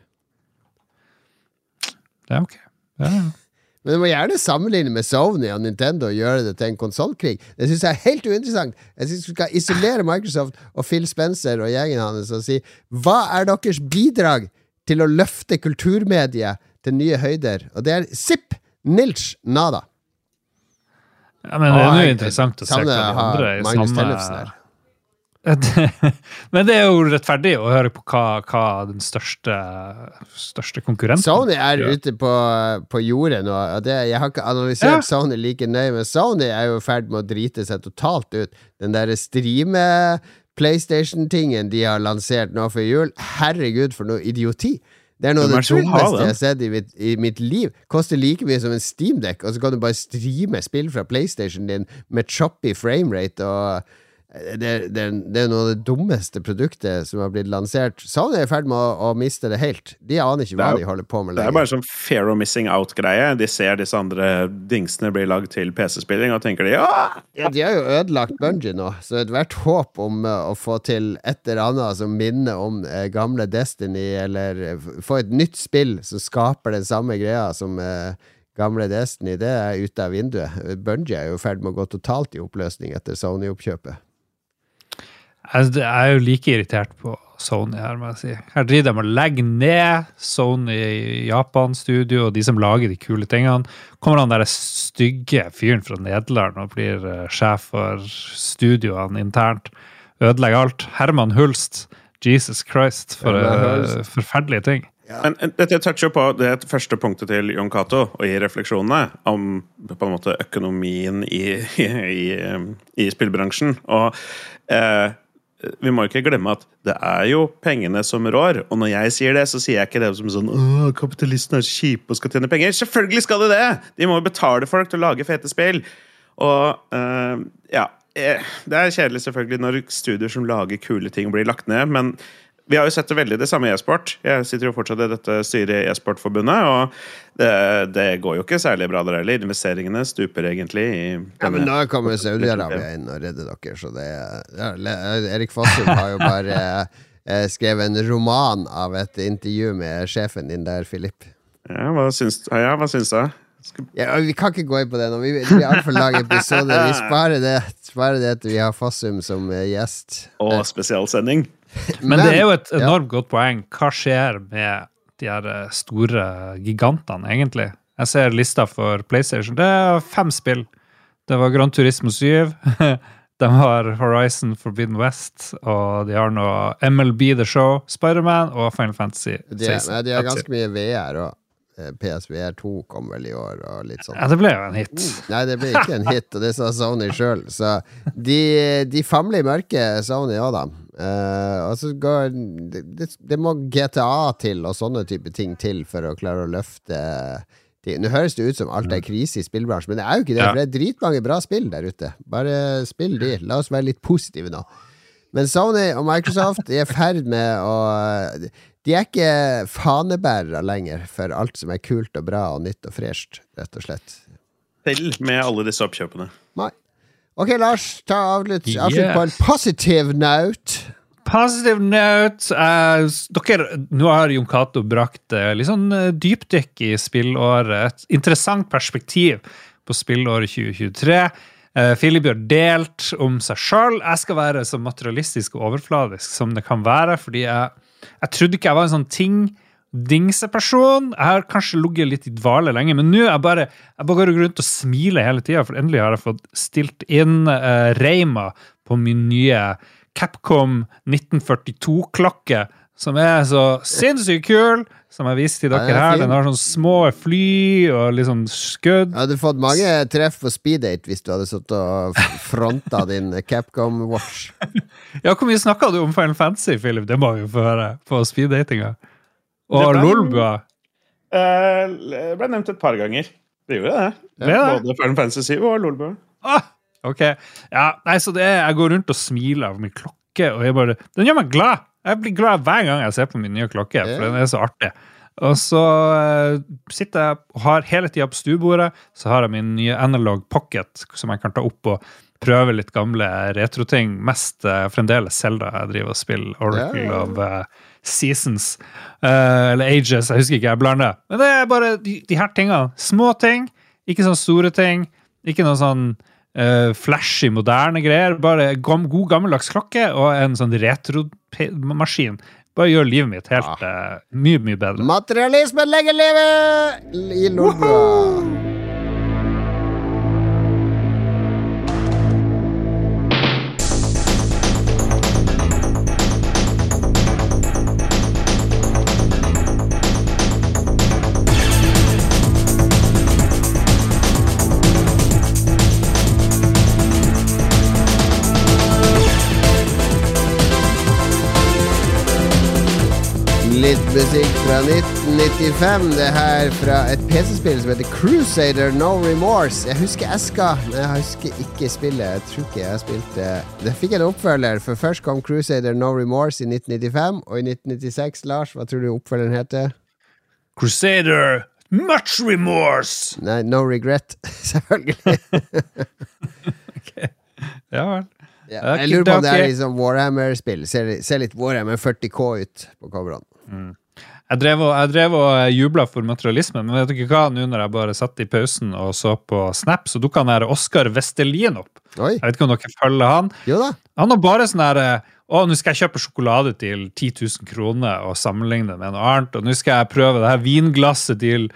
Speaker 3: Det er ok. Ja, ja. [LAUGHS]
Speaker 1: Men du må gjerne sammenligne med Sony og Nintendo og gjøre det til en konsollkrig. Det syns jeg er helt uinteressant. Jeg syns du skal isolere Microsoft og Phil Spencer og gjengen hans og si hva er deres bidrag til å løfte kulturmediet til nye høyder? Og det er zipp, nilch, nada.
Speaker 3: ja men det er jo interessant å se hva de andre i samme. [LAUGHS] Men det er jo rettferdig å høre på hva, hva den største, største konkurrenten
Speaker 1: Sony er
Speaker 3: gjør.
Speaker 1: ute på, på jordet nå. Det, jeg har ikke analysert
Speaker 3: Ja.
Speaker 1: Sony like nøye, men Sony er jo i ferd med å drite seg totalt ut. Den derre streame PlayStation-tingen de har lansert nå før jul, herregud, for noe idioti! Det er noe av det dummeste jeg har sett i mitt, i mitt liv. Koster like mye som en steamdekk, og så kan du bare streame spill fra PlayStation din med choppy framerate og det, det, det er noe av det dummeste produktet som har blitt lansert. Sony er i ferd med å, å miste det helt. De aner ikke hva
Speaker 2: er
Speaker 1: de holder på med
Speaker 2: Det er bare sånn fair of missing out-greie. De ser disse andre dingsene bli lagd til PC-spilling, og tenker de ja,
Speaker 1: Ja, de har jo ødelagt Bungie nå, så ethvert håp om eh, å få til et eller annet som minner om eh, gamle Destiny, eller få et nytt spill som skaper den samme greia som eh, gamle Destiny, det er ute av vinduet. Bungie er jo i ferd med å gå totalt i oppløsning etter Sony-oppkjøpet.
Speaker 3: Jeg jeg er jo like irritert på Sony her, må jeg si. Her driver de og legger ned Sony Japan-studio og de som lager de kule tingene. Kommer han der stygge fyren fra Nederland og blir eh, sjef for studioene internt. Ødelegger alt. Herman Hulst. Jesus Christ, for eh, forferdelige ting.
Speaker 2: Men eh, dette toucher på det første punktet til Jon Cato, og i refleksjonene om på en måte økonomien i, [LAUGHS] i, i, i spillbransjen. Og eh, vi må ikke glemme at det er jo pengene som rår. Og når jeg sier det, så sier jeg ikke det som sånn Åh, kapitalistene er kjipe og skal tjene penger. Selvfølgelig skal de det! De må jo betale folk til å lage fete spill. Og øh, ja eh, Det er kjedelig selvfølgelig når studier som lager kule ting, blir lagt ned, men vi har jo sett det veldig det samme i e-sport. Jeg sitter jo fortsatt i dette styret i e-sportforbundet, og det, det går jo ikke særlig bra der heller. Investeringene stuper egentlig i
Speaker 1: Ja, men nå kommer Saudi-Arabia [LAUGHS] inn og redder dere, så det er ja, Erik Fossum har jo bare [LAUGHS] eh, skrevet en roman av et intervju med sjefen din der, Filip.
Speaker 2: Ja, hva syns, ja, hva syns du? Skal-
Speaker 1: Ja, vi kan ikke gå inn på det nå. Vi, det blir altfor lang episode. Vi sparer det, sparer det til vi har Fossum som eh, gjest.
Speaker 2: Og spesialsending. [LAUGHS]
Speaker 3: Men, det er jo et
Speaker 1: ja.
Speaker 3: enormt godt poeng. Hva skjer med de her eh, store gigantene, egentlig? Jeg ser lista for PlayStation. Det er fem spill. Det var Gran Turismo 7. De har Horizon Forbidden West, og de har nå MLB The Show, Spiderman og Final Fantasy
Speaker 1: De, nei, de har ganske mye VR òg. PSVR 2 kom vel i år, og litt sånn.
Speaker 3: Ja, det ble jo en hit.
Speaker 1: Nei, det ble ikke en hit, og det sa Sony sjøl. Så de, de famler i mørket, Sony òg, da. Eh, altså, det, det, det må GTA til og sånne type ting til for å klare å løfte ting. Nå høres det ut som alt er krise i spillbransjen, men det er jo ikke det.
Speaker 3: Ja.
Speaker 1: For det er dritmange bra spill der ute. Bare spill de. La oss være litt positive nå. Men Sony og Microsoft er i ferd med å De er ikke fanebærere lenger for alt som er kult og bra og nytt og fresht, rett og slett.
Speaker 2: Selv med alle disse oppkjøpene.
Speaker 1: Nei. Ok, Lars, ta avslutt, avslutt
Speaker 3: Yeah.
Speaker 1: på en positive note.
Speaker 3: Positive note. Uh, dere, nå har Jon Cato brakt uh, litt sånn uh, dypdykk i spillåret. Et interessant perspektiv på spillåret 2023. Uh, Philip har delt om seg sjøl. Jeg skal være så materialistisk og overfladisk som det kan være, fordi jeg, jeg trodde ikke jeg var en sånn ting dingseperson. Jeg har kanskje ligget litt i dvale lenge, men nå er jeg bare jeg bare går rundt og smiler hele tida, for endelig har jeg fått stilt inn uh, Reima på min nye Capcom 1942-klokke, som er så sinnssykt kul, som jeg viste til dere
Speaker 1: er
Speaker 3: her. Den har sånn små fly og litt sånn skudd.
Speaker 1: Jeg hadde fått mange treff på speeddate hvis du hadde sittet og fronta din Capcom Watch. [LAUGHS]
Speaker 3: Ja, Hvor mye snakka du om Final Fantasy, Philip? Det må vi jo få høre på speeddatinga. Og
Speaker 2: ble-
Speaker 3: Lolbua.
Speaker 2: Eh, Det ble nevnt et par ganger. Det gjorde det.
Speaker 3: Det?
Speaker 2: Både Final Fantasy 7 og Lolbua.
Speaker 3: Ah, ok. Ja, nei, så det er, Jeg går rundt og smiler av min klokke, og jeg bare, den gjør meg glad. Jeg blir glad hver gang jeg ser på min nye klokke, for den er så artig. Og så uh, sitter jeg og har hele tida på stuebordet så har jeg min nye Analog Pocket som jeg kan ta opp og prøve litt gamle retroting. Mest uh, fremdeles Selda jeg driver og spiller. Oracle yeah. of uh, Seasons. eller Ages, jeg husker ikke, jeg blander. Men det er bare de, de her tingene. Små ting, ikke sånne store ting. Ikke noe sånn flashy, moderne greier. Bare god gammeldags klokke og en sånn retromaskin. Bare gjør livet mitt helt uh, mye, mye bedre.
Speaker 1: Materialismen legger livet i lomma! Fra 1995. Det her fra et PC-spill som heter Crusader No Remorse. Jeg husker eska, men jeg husker ikke spillet. Jeg tror ikke jeg spilte Det fikk en oppfølger, for først kom Crusader No Remorse i 1995, og i 1996, Lars, hva tror du oppfølgeren heter?
Speaker 3: Crusader Much Remorse!
Speaker 1: Nei, No Regret, [LAUGHS] selvfølgelig. [LAUGHS]
Speaker 3: okay. ja vel.
Speaker 1: Ja, jeg lurer på om det er liksom Warhammer-spill. Ser, ser, litt Warhammer 40K ut på coverne.
Speaker 3: Mm. Jeg drev og, jeg drev og eh, jubla for materialisme, men vet du ikke hva, nå når jeg bare satt i pausen og så på Snap, så dukka han her Oskar Vestelin opp.
Speaker 1: Oi.
Speaker 3: Jeg vet ikke om dere følger han?
Speaker 1: Jo da.
Speaker 3: Han har bare sånn her eh, Å, nå skal jeg kjøpe sjokolade til 10 000 kroner og sammenligne med noe annet. Og nå skal jeg prøve det her vinglasset til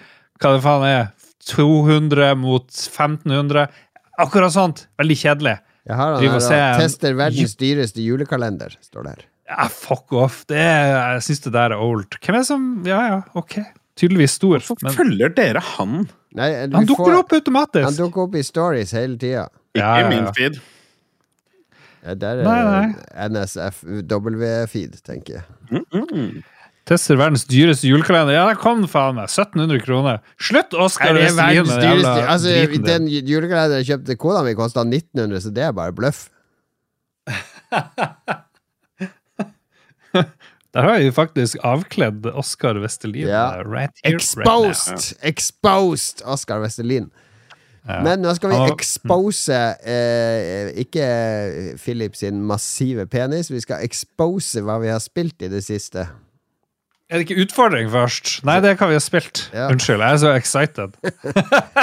Speaker 3: hva det faen er, 200 mot 1500. Akkurat sånt. Veldig kjedelig.
Speaker 1: Jeg har han her, Tester verdens dyreste julekalender, står det her.
Speaker 3: Ja, fuck off. Det er, jeg syns det der er old. Hvem er det som Ja, ja, ok. Tydeligvis stor.
Speaker 2: Hvorfor men... følger dere han?
Speaker 3: Nei, han dukker får... opp automatisk.
Speaker 1: Han dukker opp i stories hele tida.
Speaker 2: Ikke ja, ja, min feed.
Speaker 1: Ja, der er. NSFW-feed, tenker jeg. Mm
Speaker 3: -mm. Tester verdens dyreste julekalender. Ja, der kom den faen meg. 1700 kroner. Slutt, Oskar
Speaker 1: Vestelin! Altså, den julekalenderen jeg kjøpte kona mi, kosta 1900, så det er bare bløff. [LAUGHS]
Speaker 3: Der har jeg faktisk avkledd Oskar Vestelin. Ja. Right
Speaker 1: here, exposed! Right exposed Oskar Vestelin. Ja. Men nå skal vi expose eh, ikke Philip sin massive penis. Vi skal expose hva vi har spilt i det siste.
Speaker 3: Er det ikke utfordring først? Nei, det kan vi ha spilt. Ja. Unnskyld, jeg er så excited.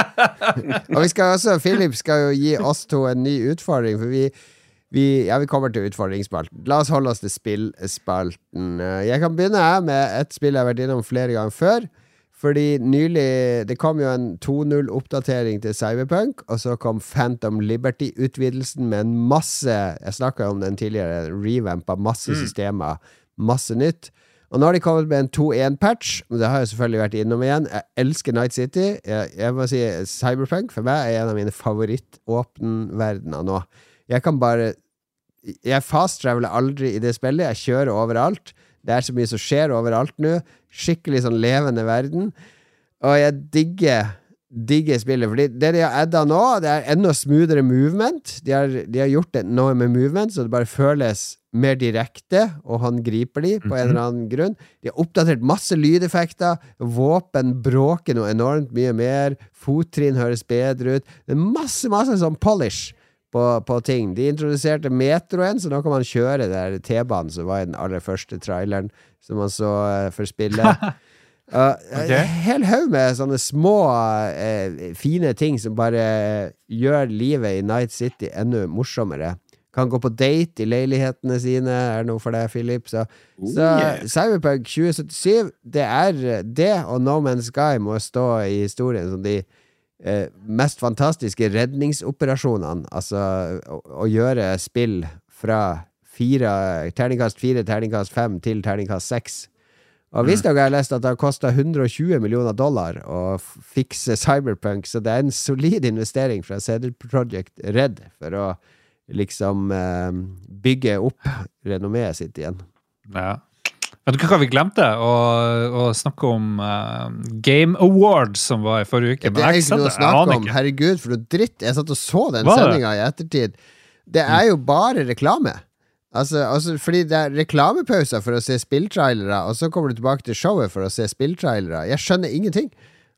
Speaker 3: [LAUGHS]
Speaker 1: og vi skal også, Philip skal jo gi oss to en ny utfordring, for vi vi, ja, vi kommer til utfordringsspalten. La oss holde oss til spillspalten. Eh, jeg kan begynne med et spill jeg har vært innom flere ganger før. Fordi nylig Det kom jo en 2.0-oppdatering til Cyberpunk, og så kom Phantom Liberty-utvidelsen med en masse Jeg snakka om den tidligere, revampa masse mm. systemer, masse nytt. Og nå har de kommet med en 2.1-patch, og det har jeg selvfølgelig vært innom igjen. Jeg elsker Night City. Jeg, jeg må si Cyberpunk for meg er en av mine favoritt-åpenverdener nå. Jeg kan bare jeg fast-traveler aldri i det spillet. Jeg kjører overalt. Det er så mye som skjer overalt nå. Skikkelig sånn levende verden. Og jeg digger digger spillet. Fordi det de har adda nå, det er enda smoothere movement. De har, de har gjort det noe med movement, så det bare føles mer direkte og håndgripelig på en eller mhm. annen grunn. De har oppdatert masse lydeffekter. Våpen bråker noe enormt mye mer. Fottrinn høres bedre ut. Det er masse, masse sånn polish på, på, ting. De introduserte metroen, så nå kan man kjøre der T-banen som var i den aller første traileren som man så uh, for spillet. [LAUGHS] Uh, okay. Hel haug med sånne små, uh, fine ting som bare gjør livet i Night City enda morsommere. Kan gå på date i leilighetene sine, er det noe for deg, Philip? Så, oh, så yeah. Cyberpunk 2077, det er det, og No Man's Sky må stå i historien som de eh, mest fantastiske redningsoperasjonene. Altså å, å, gjøre spill fra fire, terningkast fire, terningkast fem til terningkast seks. Og visstnok har jeg lest at det har kosta 120 millioner dollar å fikse Cyberpunk, så det er en solid investering fra CD Project Red for å liksom eh, bygge opp renommeet sitt igjen.
Speaker 3: Ja. Vet du hva vi glemte? Å, å snakke om uh, Game Awards som var i forrige uke.
Speaker 1: Ja, det er ikke noe å snakke om. Herregud, for noe dritt. Jeg satt og så den sendinga i ettertid. Det er jo bare reklame. Altså, altså, fordi det er reklamepauser for å se spilltrailere, og så kommer du tilbake til showet for å se spilltrailere. Jeg skjønner ingenting.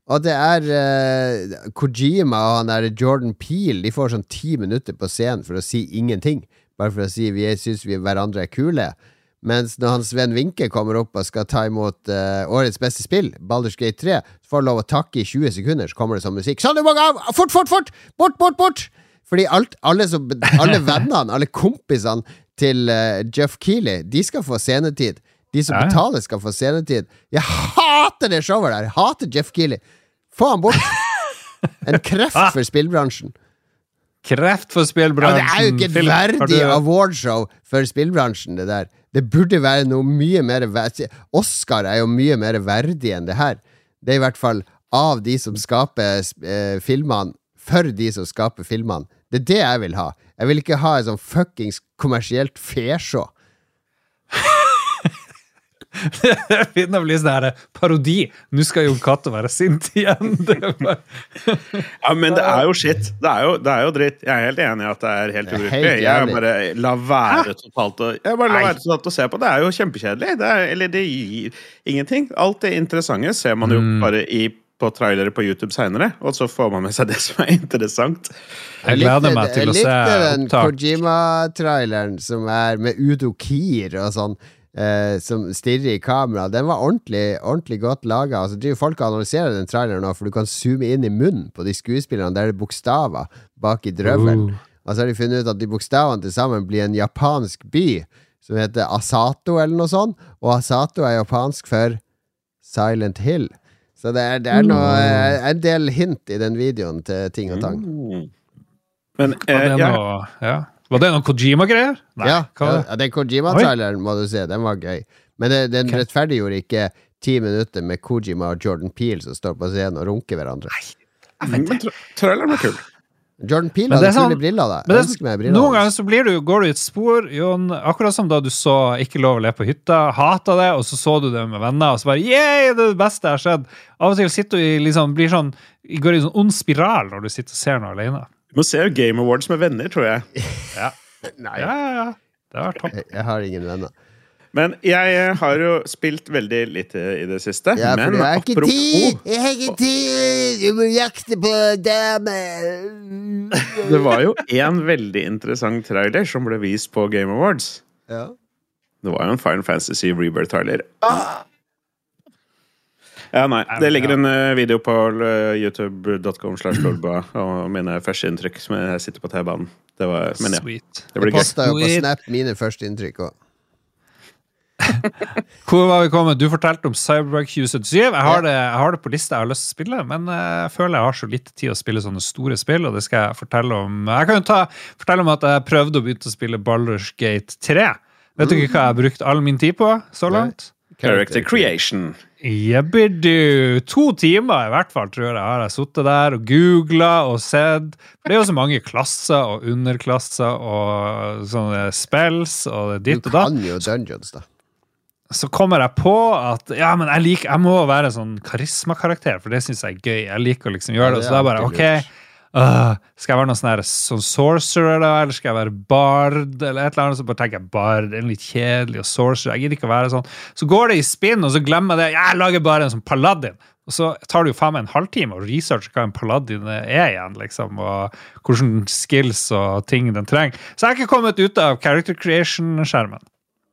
Speaker 1: Og det er uh, Kojima og han der Jordan Peel De får sånn ti minutter på scenen for å si ingenting. Bare for å si vi syns vi hverandre er kule. Mens når han Sven Winke kommer opp og skal ta imot uh, årets beste spill, Balders Gate 3, så får han lov å takke i 20 sekunder, så kommer det sånn musikk. Sånn, du må gå av! Fort, fort, fort! Bort, bort, bort! Fordi alt, alle, som, alle vennene, alle kompisene til uh, Jeff Keeley, de skal få scenetid. De som betaler, skal få scenetid. Jeg hater det showet der! Jeg hater Jeff Keeley. Få han bort! En kreft for spillbransjen.
Speaker 3: Kreft for
Speaker 1: Ja,
Speaker 3: spillbransjen.
Speaker 1: det er jo ikke et verdig awardshow for spillbransjen, det der. Det burde være noe mye mer verdig Oscar er jo mye mer verdig enn det her. Det er i hvert fall av de som skaper eh, filmene, for de som skaper filmene. Det er det jeg vil ha. Jeg vil ikke ha et sånn fuckings kommersielt fesjå. [LAUGHS]
Speaker 3: Det begynner å bli sånn parodi. Nå skal Jon Cato være sint igjen. [LAUGHS] Det bare...
Speaker 2: Ja, men det er jo shit. Det er jo, det er jo dritt. Jeg er helt enig i at det er helt ubrukelig. Jeg bare la være totalt å Jeg bare la være totalt å se på. Det er jo kjempekjedelig. Det er, eller det gir ingenting. Alt det interessante ser man jo
Speaker 3: Mm.
Speaker 2: bare i på trailere på YouTube seinere, og så får man med seg det [LAUGHS] som er interessant.
Speaker 3: Jeg gleder meg til å se
Speaker 1: Jeg likte den. Kojima-traileren som er med Udo Kier og sånn. Eh, som stirrer i kamera. Den var ordentlig, ordentlig godt laga. Altså, driver folk og analyserer den traileren nå, for du kan zoome inn i munnen på de skuespillerne. Der er det bokstaver bak i drøvelen.
Speaker 3: Uh.
Speaker 1: Og så har de funnet ut at de bokstavene til sammen blir en japansk by som heter Asato, eller noe sånt. Og Asato er japansk for Silent Hill. Så det er, det er noe, eh, en del hint i den videoen til ting og tang.
Speaker 2: Mm. Men eh,
Speaker 3: det
Speaker 2: ja,
Speaker 3: noe, ja. Var det noen Kojima-greier?
Speaker 1: Ja, ja, den Kojima-traileren må du se, den var gøy. Men det, den
Speaker 3: okay.
Speaker 1: rettferdiggjorde ikke ti minutter med Kojima og Jordan Peel som står på scenen og runker hverandre.
Speaker 2: Nei, men tra traileren var kul.
Speaker 1: Jordan Peel hadde
Speaker 3: sånn-
Speaker 1: kule briller, da.
Speaker 3: Men det,
Speaker 1: Jeg ønsker meg briller.
Speaker 3: noen ganger så blir du, går du i et spor, Jon, akkurat som da du så Ikke lov å le på hytta, hata det, og så så du det med venner, og så bare Yeah, det er det beste jeg har sett. Av og til sitter du i liksom, blir sånn, går i en sånn ond spiral når du sitter og ser noe alene.
Speaker 2: Du må se Game Awards med venner, tror jeg. [LAUGHS]
Speaker 3: Ja,
Speaker 1: Nei,
Speaker 3: ja, ja. ja. Det har vært topp.
Speaker 1: jeg, jeg har ingen venner.
Speaker 2: Men jeg eh, har jo spilt veldig lite i det siste.
Speaker 1: Ja, for
Speaker 2: men
Speaker 1: jeg har ikke
Speaker 2: apropos-
Speaker 1: tid! Jeg har ikke tid! Du må jakte på damer! [LAUGHS]
Speaker 2: Det var jo en veldig interessant trailer som ble vist på Game Awards.
Speaker 1: Ja.
Speaker 2: Det var jo en Fine Fantasy Rebirth-trailer. Ja, nei. Det ligger en eh, video på eh, youtube.com slash lolba og mine første inntrykk som jeg sitter på T-banen. Det var Men ja,
Speaker 3: Sweet.
Speaker 2: det blir gøy.
Speaker 1: posta jo på Snap mine første inntrykk òg. [LAUGHS]
Speaker 3: Hvor var vi kommet? Du fortalte om Cyberpunk 2077. Jeg har, det, jeg har det på lista jeg har lyst til å spille, men eh, jeg føler jeg har så lite tid å spille sånne store spill, og det skal jeg fortelle om. Jeg kan jo ta, fortelle om at jeg prøvde å begynne å spille Baldur's Gate 3. Vet dere hva jeg har brukt all min tid på så langt?
Speaker 2: Character creation.
Speaker 3: Jebbidu! To timer i hvert fall, tror jeg har jeg sittet der og googla og sett. For det er jo så mange klasser og underklasser og sånne spells og ditt og datt
Speaker 1: kan jo dungeons, da.
Speaker 3: så kommer jeg på at ja, men jeg, liker, jeg må være sånn karismakarakter, for det syns jeg er gøy. Jeg liker å liksom gjøre det.
Speaker 1: det
Speaker 3: Så da bare OK, øh, skal jeg være noen sånn sånn sorcerer, da? Eller skal jeg være bard? Eller et eller annet, så bare tenker jeg bard. Er litt kjedelig, og sorcerer. Jeg gidder ikke å være sånn. Så går det i spinn, og så glemmer jeg det. Jeg lager bare en sånn paladin. Og så tar det jo faen meg en halvtime å researche hva en paladin er igjen, liksom, og hvilke skills og ting den trenger. Så jeg har ikke kommet ut av character creation-skjermen.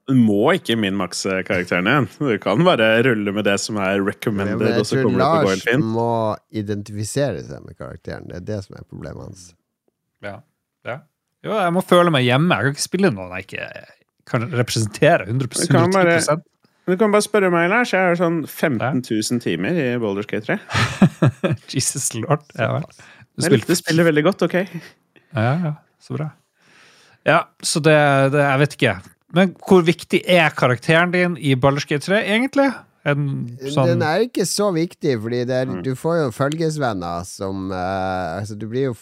Speaker 2: Du må ikke min-makse karakteren igjen. Du kan bare rulle med det som er
Speaker 1: Men
Speaker 2: recommended,
Speaker 1: jeg tror
Speaker 2: kommer det til å gå
Speaker 1: Lars må identifisere seg med karakteren. Det er det som er problemet hans.
Speaker 3: Ja. ja. Jo, jeg må føle meg hjemme. Jeg kan ikke spille noen jeg ikke kan representere 100
Speaker 2: Du kan bare- Du kan bare spørre meg, Lars. Jeg har sånn 15 000 timer i Boulder Gate 3. [LAUGHS]
Speaker 3: Jesus lord. Ja, vel. Du
Speaker 2: spiller,
Speaker 3: du
Speaker 2: spiller veldig godt, OK?
Speaker 3: Ja, ja. Så bra. Ja, så det, det Jeg vet ikke. Men hvor viktig er karakteren din i Baldur's 3, egentlig? En sånn
Speaker 1: Den er ikke så viktig, fordi det er,
Speaker 2: Mm.
Speaker 1: du får jo følgesvenner som uh, Altså, du blir jo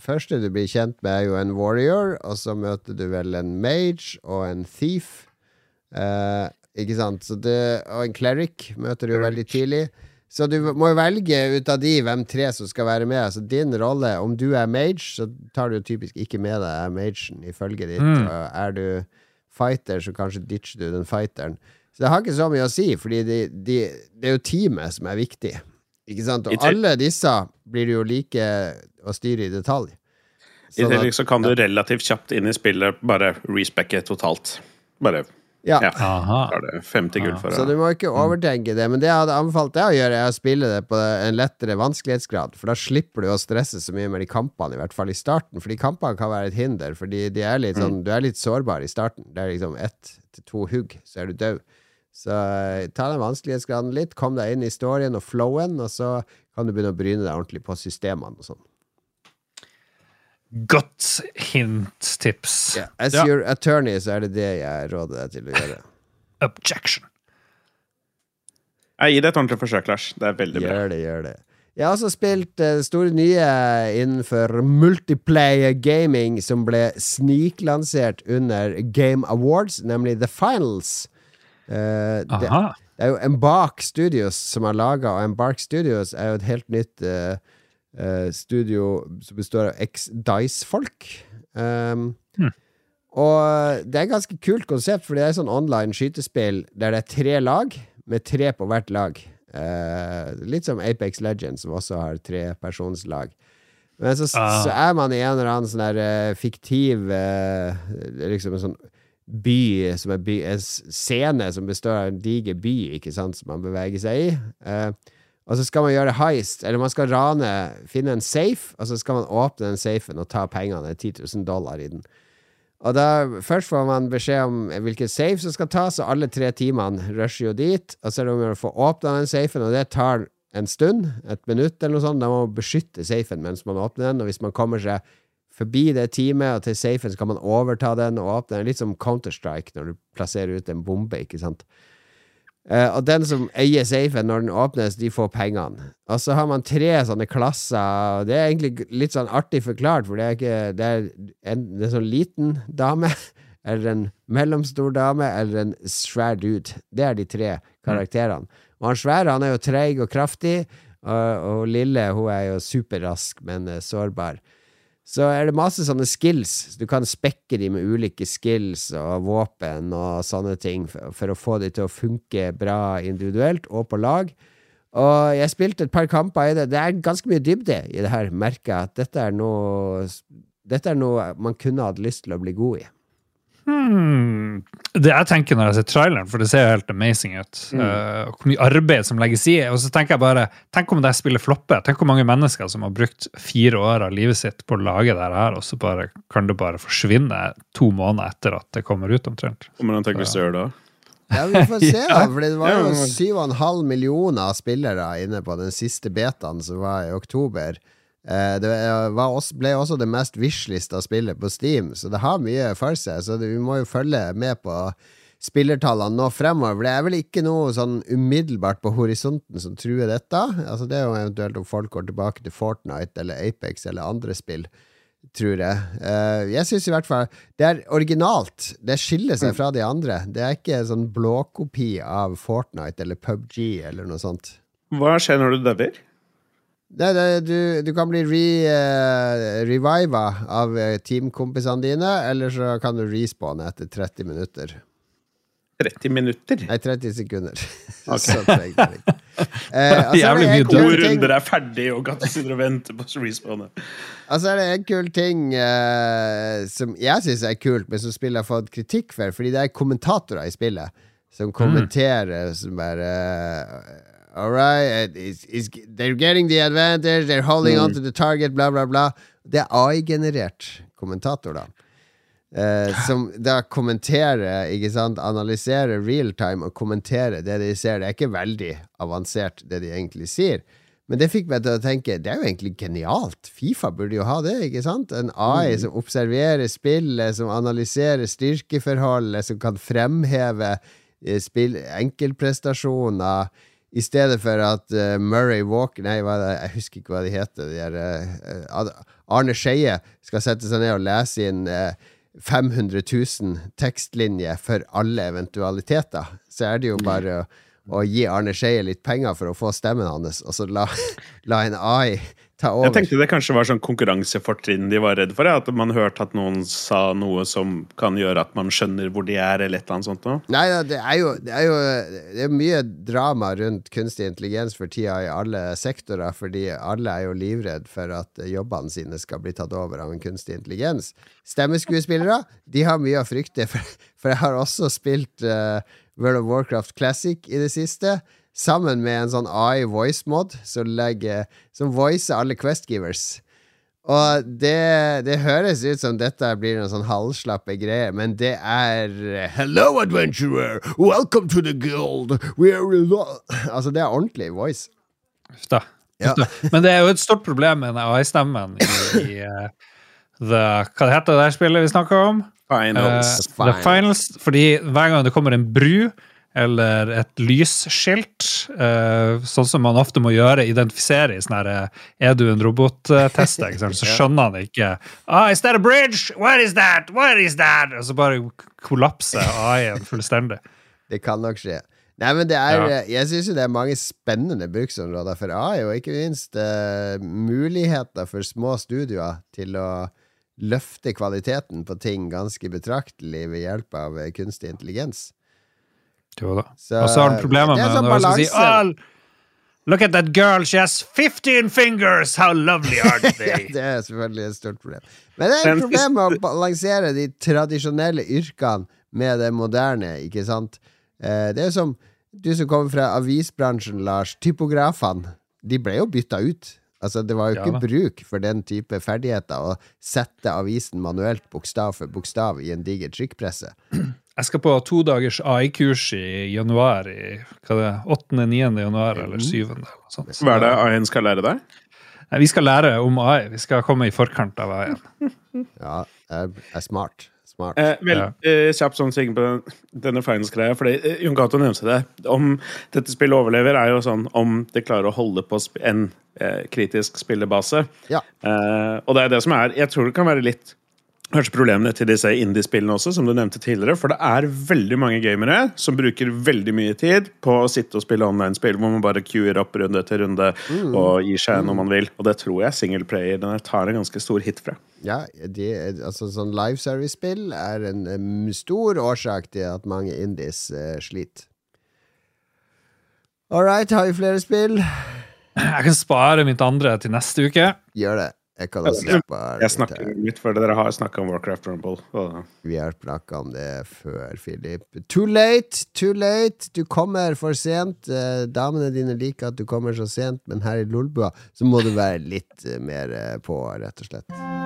Speaker 1: Første du blir kjent med, er jo en warrior, og så møter du vel en mage og en thief. Uh, ikke sant? Så det, og en cleric møter du jo veldig tidlig. Så du må jo velge ut av de hvem tre som skal være med. Altså din rolle, om du er mage, så tar du jo typisk ikke med deg magen i følget ditt.
Speaker 3: Mm.
Speaker 1: Og er du fighter, så kanskje ditcher du den fighteren. Så det har ikke så mye å si, fordi de, de, det er jo teamet som er viktig. Ikke sant? Og alle disse blir jo like å styre i detalj.
Speaker 2: I tillegg så kan du relativt kjapt inn i spillet bare respecke totalt. Bare
Speaker 1: ja.
Speaker 2: ja. Det 50 gull for
Speaker 1: Så du må ikke overtenke det. Men det jeg hadde anbefalt deg å gjøre, er å spille det på en lettere vanskelighetsgrad. For da slipper du å stresse så mye med de kampene, i hvert fall i starten. Fordi kampene kan være et hinder, fordi de er litt sånn, mm. du er litt sårbar i starten. Det er liksom ett til to hugg, så er du død. Så uh, ta den vanskelighetsgraden litt, kom deg inn i storyen og flowen, og så kan du begynne å bryne deg ordentlig på systemene og sånn.
Speaker 3: Godt hint-tips.
Speaker 1: Yeah. As ja. your attorney så er det det jeg råder deg til å gjøre. [LAUGHS]
Speaker 3: Objection.
Speaker 2: Jeg gir det et ordentlig forsøk, Lars. Det er veldig
Speaker 1: gjør
Speaker 2: bra.
Speaker 1: Det, gjør det. Jeg har også spilt uh, store nye innenfor multiplayer gaming som ble sniklansert under Game Awards, nemlig The Finals. Uh, det, det, er jo Embark Studios som har laga, og Embark Studios er jo et helt nytt uh, uh, studio som består av X-Dice-folk Um, mm. Og det er et ganske kult konsept, for det er sånn online skytespill der det er tre lag, med tre på hvert lag. Eh, litt som Apex Legends, som også har trepersonslag. Men så, ah. så, er man i en eller annen sånn der uh, fiktiv uh, Liksom en sånn by som er by, en scene som består av en diger by, ikke sant, som man beveger seg i. Uh, og så skal man gjøre heist, eller man skal rane, finne en safe, og så skal man åpne den safen og ta pengene, 10 000 dollar i den. Og da Først får man beskjed om hvilken safe som skal tas, og alle tre timene rusher jo dit. Og så er det om å få åpna den safen, og det tar en stund, et minutt eller noe sånt. Da må man beskytte safen mens man åpner den, og hvis man kommer seg forbi det teamet og til safen, så kan man overta den og åpne den. Litt som Counter-Strike når du plasserer ut en bombe, ikke sant. Uh, og den som eier safen når den åpnes, de får pengene. Og så har man tre sånne klasser. Det er egentlig litt sånn artig forklart, for det er ikke Det er en, det er sånn liten dame, [LAUGHS] eller en mellomstor dame, eller en svær dude. Det er de tre karakterene. Og han svære, han er jo treig og kraftig, og, og lille, hun er jo superrask, men uh, sårbar så er det masse sånne skills. Du kan spekke de med ulike skills og våpen og sånne ting for, for, å få de til å funke bra individuelt og på lag. Og jeg spilte et par kamper i det. Det er ganske mye dybde i det her, merker jeg. At dette er noe Dette er noe man kunne hatt lyst til å bli god i.
Speaker 3: Hmm. Det jeg tenker når jeg ser traileren, for det ser jo helt amazing ut, mm. uh, hvor mye arbeid som legges i Og så tenker jeg bare Tenk om det spillet flopper. Tenk hvor mange mennesker som har brukt fire år av livet sitt på å lage det her, og så bare, kan det bare forsvinne to måneder etter at det kommer ut, omtrent.
Speaker 2: Hvordan tenker du gjør da?
Speaker 1: Ja, Vi får se, [LAUGHS] da. For det var jo 7,5 millioner spillere inne på den siste betaen som var i oktober. Eh, det også, ble også det mest wishlista spillet på Steam, så det har mye for seg. Så det, vi må jo følge med på spillertallene nå fremover. Det er vel ikke noe sånn umiddelbart på horisonten som truer dette. Altså Det er jo eventuelt om folk går tilbake til Fortnite eller Apex eller andre spill, tror jeg. Uh, jeg syns i hvert fall det er originalt. Det skiller seg fra de andre. Det er ikke sånn blåkopi av Fortnite eller PubG eller noe sånt.
Speaker 2: Hva skjer når du dauer?
Speaker 1: Det, du, du, kan bli re, uh, reviva av uh, teamkompisene dine, eller så kan du respawne etter 30 minutter.
Speaker 2: 30 minutter?
Speaker 1: Nei, 30 sekunder.
Speaker 2: Okay. altså, Jævlig mye To runder er ferdig, og du sitter og venter på respawnet.
Speaker 1: Altså er det en kul ting uh, som jeg syns er kult, men som spillet har fått kritikk for, fordi det er kommentatorer i spillet som mm. kommenterer mm. som bare All right, it's, it's, they're getting the advantage, they're holding mm. on to the target, bla, bla, bla. Det er AI-generert kommentator, da. Eh, som da kommenterer, ikke sant, analyserer realtime og kommenterer det de ser. Det er ikke veldig avansert, det de egentlig sier. Men det fikk meg til å tenke det er jo egentlig genialt. Fifa burde jo ha det. ikke sant? En AI mm. som observerer spillet, som analyserer styrkeforholdet, som kan fremheve eh, spill, enkeltprestasjoner i stedet for at uh, Murray Walker Nei, det, jeg husker ikke hva de heter. De er, uh, Arne Skeie skal sette seg ned og lese inn uh, 500 000 tekstlinjer for alle eventualiteter. Så er det jo bare å, å gi Arne Skeie litt penger for å få stemmen hans, og så la, [LAUGHS] la en AI ta over.
Speaker 2: Jeg tenkte det kanskje var sånn konkurransefortrinn de var redd for. Ja. At man hørte at noen sa noe som kan gjøre at man skjønner hvor de er, eller et eller annet sånt noe.
Speaker 1: Nei, det er jo, det er jo det er mye drama rundt kunstig intelligens for tida i alle sektorer, fordi alle er jo livredd for at jobbene sine skal bli tatt over av en kunstig intelligens. Stemmeskuespillere de har mye å frykte, for, for jeg har også spilt uh, World of Warcraft Classic i det siste sammen med en sånn AI voice mod som, legger, som voicer alle Questgivers. Og det, det, høres ut som dette blir noen sånn halvslappe greier, men det er Hello, adventurer! Welcome to the guild! We are Altså, det er ordentlig voice.
Speaker 3: Ufta. Ja. Men det er jo et stort problem med AI-stemmen i, i uh, the, Hva det heter det der spillet vi snakker om?
Speaker 2: Finals.
Speaker 3: Uh, the Finals. Fordi hver gang det kommer en bru eller et lysskilt, uh, sånn som man ofte må gjøre, identifisere i sånn her eh, Er du en robottest? Så [LAUGHS] skjønner han ikke ah, Is that a bridge? What is that? What is that? Og så bare kollapser AI-en fullstendig. [LAUGHS]
Speaker 1: Det kan nok skje. Nei, men det er, ja. Jeg syns jo det er mange spennende bruksområder for AI, og ikke minst uh, muligheter for små studioer til å løfte kvaliteten på ting ganske betraktelig ved hjelp av kunstig intelligens.
Speaker 3: Jo da. Og så har han problemer med sånn når si oh, Look at that girl, she has 15 fingers! How lovely are [LAUGHS] they?
Speaker 1: det er selvfølgelig et stort problem. Men det er et problem med å balansere de tradisjonelle yrkene med det moderne, ikke sant? Eh, det er jo som du som kommer fra avisbransjen, Lars. Typografene, de ble jo bytta ut. Altså, det var jo ikke ja, bruk for den type ferdigheter å sette avisen manuelt, bokstav for bokstav, i en diger trykkpresse.
Speaker 3: Jeg skal på to dagers AI-kurs i januar. I hva det er, 8.-9. januar eller 7.
Speaker 2: Eller sånt. Så, hva er det AI-en skal lære deg?
Speaker 3: Vi skal lære om AI. Vi skal komme i forkant av AI-en. [LAUGHS]
Speaker 1: ja, jeg er smart. smart.
Speaker 2: Eh, vel, ja. eh, kjapt sånn sving på denne finance-greia. fordi eh, Jon Cato nevnte det. Om dette spillet overlever, er jo sånn om det klarer å holde på en eh, kritisk spillebase.
Speaker 1: Ja.
Speaker 2: Eh, og det er det som er Jeg tror det kan være litt kanskje problemene til disse indie-spillene også, som du nevnte tidligere. For det er veldig mange gamere som bruker veldig mye tid på å sitte og spille online-spill hvor man bare queuer opp runde etter runde mm. og gir seg når man vil. Og det tror jeg single player den tar en ganske stor hit fra.
Speaker 1: Ja, de, altså sånn live service-spill er en um, stor årsak til at mange indies uh, sliter. All right, har vi flere spill?
Speaker 3: Jeg kan spare mitt andre til neste uke.
Speaker 1: Gjør det. Jeg kan
Speaker 2: også slippe Jeg snakker litt før dere har snakka om Warcraft Rumble.
Speaker 1: Vi har snakka om det før, Philip. Too late, too late! Du kommer for sent. Eh, damene dine liker at du kommer så sent, men her i Lolbua så må du være litt eh, mer eh, på, rett og slett.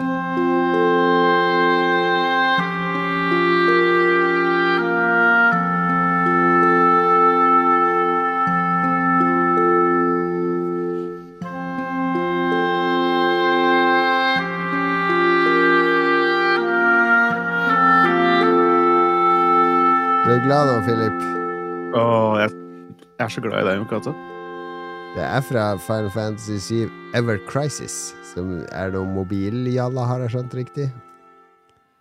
Speaker 1: Glad nå, Philip?
Speaker 2: Åh, jeg, er så glad i deg, Jon
Speaker 1: Det er fra Final Fantasy 7 Ever Crisis, som er noe mobiljalla, har jeg skjønt riktig?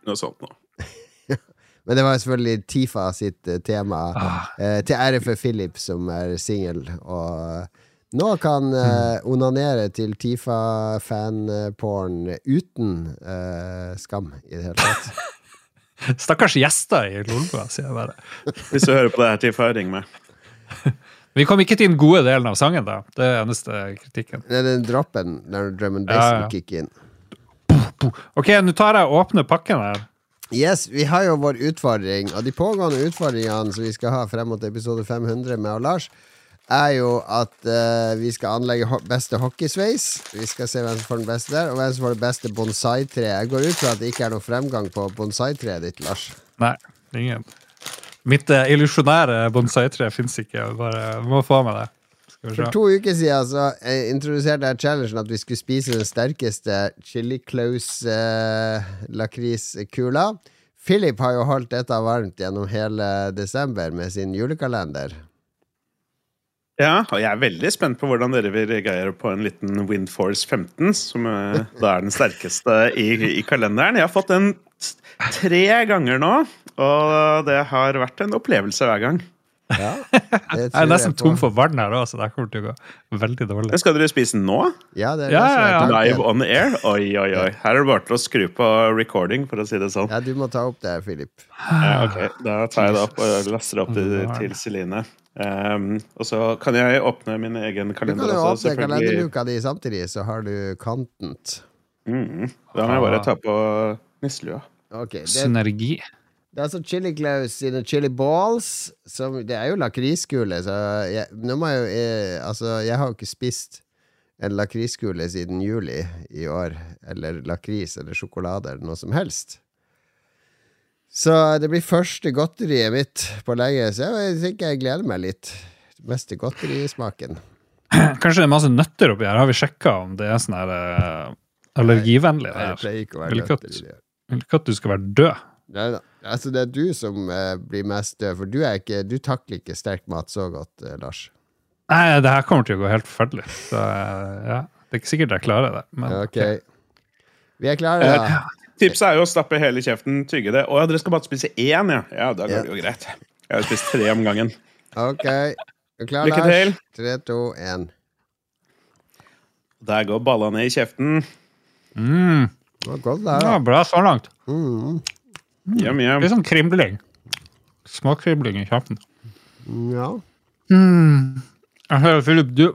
Speaker 2: Noe sånt noe. [LAUGHS]
Speaker 1: Men det var selvfølgelig Tifa sitt uh, tema, ah. eh, til ære for Philip, som er singel. Og nå kan eh, onanere til Tifa-fanporn uten skam i det hele tatt. [LAUGHS]
Speaker 3: Stakkars gjester i Lolbua, sier jeg bare.
Speaker 2: Hvis du hører på det her til, får ring meg. [LAUGHS]
Speaker 3: Vi kom ikke til den gode delen av sangen, da. Det er eneste kritikken.
Speaker 1: Det er den droppen når drum and bass ja, ja. kicker inn.
Speaker 3: Ok, nå tar jeg og åpner pakken her.
Speaker 1: Yes, vi har jo vår utfordring, og de pågående utfordringene som vi skal ha frem mot episode 500 med Lars, er jo at uh, vi skal anlegge ho beste hockeysveis. Vi skal se hvem som får den beste der, og hvem som får det beste bonsai-treet. Jeg går ut fra at det ikke er noen fremgang på bonsai-treet ditt, Lars.
Speaker 3: Nei, ingen. Mitt uh, illusjonære bonsai-tre fins ikke. Bare må få med det.
Speaker 1: For to uker siden så jeg introduserte jeg challengen at vi skulle spise den sterkeste chili close uh. Philip har jo holdt dette varmt gjennom hele desember med sin julekalender.
Speaker 2: Ja, og jeg er veldig spent på hvordan dere vil reagere på en liten Windforce 15, som uh, da er den sterkeste i, i, kalenderen. Jeg har fått den tre ganger nå, og det har vært en opplevelse hver gang.
Speaker 1: Ja, [LAUGHS]
Speaker 3: Jeg er nesten tom for vann her òg, så det kommer til å gå veldig dårlig.
Speaker 2: Skal dere spise nå?
Speaker 1: Ja, det er
Speaker 3: Ja, ja, ja.
Speaker 2: Live on air? Oi, oi, oi. Her er det bare til å skru på recording, for å si det sånn.
Speaker 1: Ja, du må ta opp det, Philip.
Speaker 2: Ja, ok, Da tar jeg det opp og laster det opp til, til Celine. Um, og så kan jeg åpne min egen kalender
Speaker 1: Du kan jo åpne kalenderluka di samtidig, så har du content.
Speaker 2: Mm, da må jeg bare ta på nisselua.
Speaker 1: Okay, det,
Speaker 3: Synergi.
Speaker 1: Det er altså Chili Claus sine chili balls. Som, det er jo lakriskule, så jeg, nå må jeg jo jeg, Altså, jeg har jo ikke spist en lakriskule siden juli i år. Eller lakris eller sjokolade eller noe som helst. Så det blir første godteriet mitt på lenge, så jeg tenker jeg gleder meg litt. Mest til godterismaken. [CLEARS THROAT]
Speaker 3: Kanskje det er masse nøtter oppi her. Har vi sjekka om det er sånn her eh, allergivennlig?
Speaker 1: Nei, det pleier ikke å være nøtter.
Speaker 3: Vil ikke at du skal være død.
Speaker 1: Nei da. Altså, det er du som eh, blir mest død, for du, er ikke, du takler ikke sterk mat så godt, eh, Lars.
Speaker 3: Nei, det her kommer til å gå helt forferdelig. Så eh, ja, det er ikke sikkert jeg klarer det. Men
Speaker 1: Ok. Vi er klare, da.
Speaker 2: Eh, Tipset er jo å stappe hele kjeften, tygge det. Å ja, dere skal bare spise én, ja? Ja, da går
Speaker 1: Ja.
Speaker 2: det jo greit. Jeg har spist tre om gangen.
Speaker 1: Ok. Er du klar,
Speaker 2: Lykke
Speaker 1: Lars?
Speaker 2: til.
Speaker 1: Tre, to, én.
Speaker 2: Der går ballene i kjeften.
Speaker 3: mm,
Speaker 1: Det var godt der,
Speaker 3: ja, bra så langt.
Speaker 1: Mm.
Speaker 2: Yum, yum.
Speaker 3: Litt sånn kribling. Småkribling i kjeften.
Speaker 1: Ja.
Speaker 3: Mm. Jeg hører, Philip, du,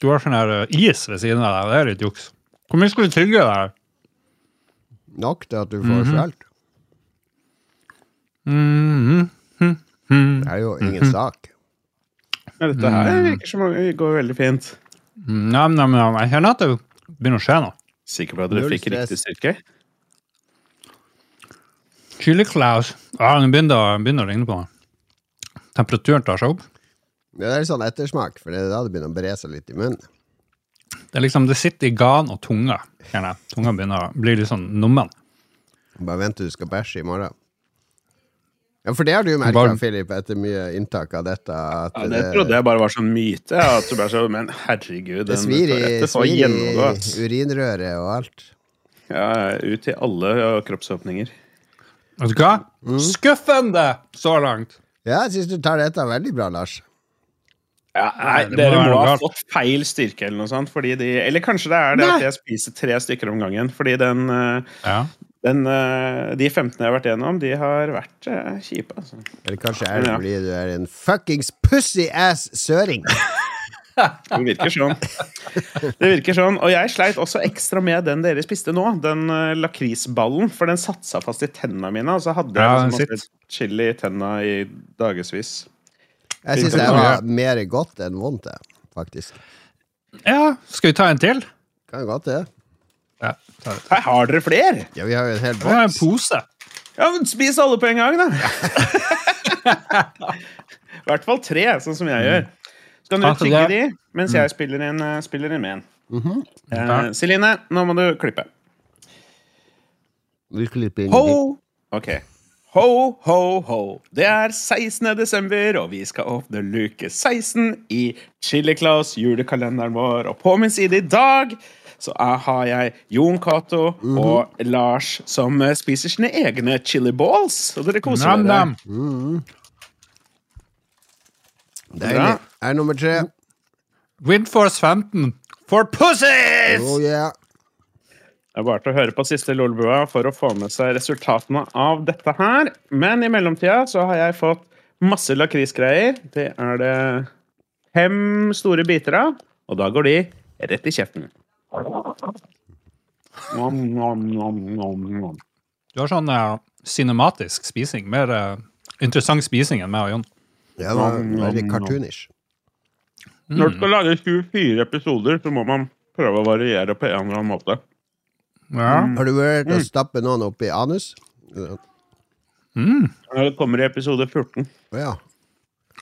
Speaker 3: du har sånn her eh, is ved siden av deg, det er litt juks. Hvor mye skal du tygge der?
Speaker 1: Nok til at du får
Speaker 3: Mhm.
Speaker 1: svelt.
Speaker 3: Mm, mm, mm,
Speaker 1: Det er jo ingen sak.
Speaker 2: Ja, dette her virker som det går veldig fint.
Speaker 3: Nei, Nam, nam, nam. Jeg kjenner at det begynner å skje noe.
Speaker 2: Sikker på at
Speaker 1: du
Speaker 2: fikk riktig styrke?
Speaker 3: Chili Claus. Ja, den begynner, å- begynner å ligne på meg. Temperaturen tar seg opp.
Speaker 1: Det er sånn ettersmak, for det er da det begynner å bre seg litt i munnen.
Speaker 3: Det er liksom, det sitter i gan og tunga. Gjerne. Tunga begynner å bli litt sånn nummen.
Speaker 1: Bare vent til du skal bæsje i morgen. Ja, for det har du merka,
Speaker 3: Bare-
Speaker 1: Philip, etter mye inntak av dette. At
Speaker 2: Ja, det trodde jeg bare var sånn myte. At du bare så, men herregud,
Speaker 1: det svir i, svir i urinrøret og alt.
Speaker 2: Ja, ut i alle kroppsåpninger.
Speaker 3: Vet du hva?
Speaker 1: Mm.
Speaker 3: Skuffende så langt.
Speaker 1: Ja, jeg syns du tar dette veldig bra, Lars.
Speaker 2: Ja, nei,
Speaker 3: det
Speaker 2: dere må ha
Speaker 3: galt.
Speaker 2: fått feil styrke eller noe sånt. Fordi de, eller kanskje det er det at jeg spiser tre stykker om gangen. Fordi den, eh,
Speaker 3: Ja.
Speaker 2: den eh, De 15 jeg har vært gjennom, de har vært eh, kjipe. Altså.
Speaker 1: Eller kanskje er det fordi du er en fuckings pussy-ass søring. [LAUGHS] [LAUGHS]
Speaker 2: Det virker sånn. Det virker sånn. Og jeg sleit også ekstra med den dere spiste nå. Den uh, lakrisballen. For den satte seg fast i tennene mine. Og så hadde jeg liksom
Speaker 3: sitter.
Speaker 2: chili i tennene i dagevis.
Speaker 1: Jeg syns det var mer godt enn vondt, faktisk.
Speaker 3: ja, skal vi ta en til?
Speaker 1: Kan godt det.
Speaker 3: Ja, ta det.
Speaker 2: Her har dere flere!
Speaker 1: Ja, vi har jo en hel
Speaker 3: Vi har en pose.
Speaker 2: Ja, men Spis alle på en gang, da! [LAUGHS] I hvert fall tre, sånn som jeg gjør. Kan du tygge de mens jeg spiller inn, eh, spiller inn med en.
Speaker 1: Mhm.
Speaker 2: Eh, Celine, nå må du klippe.
Speaker 1: Vi klipper inn
Speaker 2: Ho! Ok. Ho, ho, ho. Det er 16. desember, og vi skal åpne luke 16 i Chili Claus, julekalenderen vår. Og på min side i dag så har jeg Jon Cato og Lars som eh, spiser sine egne chili balls. Så dere koser
Speaker 3: dere.
Speaker 2: dere.
Speaker 3: -hmm.
Speaker 1: Deilig. Er nummer tre.
Speaker 3: Windforce 15 for pussies!
Speaker 1: Oh yeah.
Speaker 2: Det er bare til å høre på siste Lolbua for å få med seg resultatene av dette her. Men i mellomtida så har jeg fått masse lakrisgreier. Det er det fem store biter av, og da går de rett i kjeften. Nom, nom, nom, nom, nom.
Speaker 3: Du har sånn uh, cinematisk spising. Mer uh, interessant spising enn meg og Jon.
Speaker 1: Ja, det er veldig cartoonish.
Speaker 2: Når du skal lage 24 episoder, så må man prøve å variere på en eller annen måte.
Speaker 3: Ja.
Speaker 1: Har du vurdert å stappe noen opp i anus? Mm.
Speaker 2: Det kommer i episode 14.
Speaker 1: ja.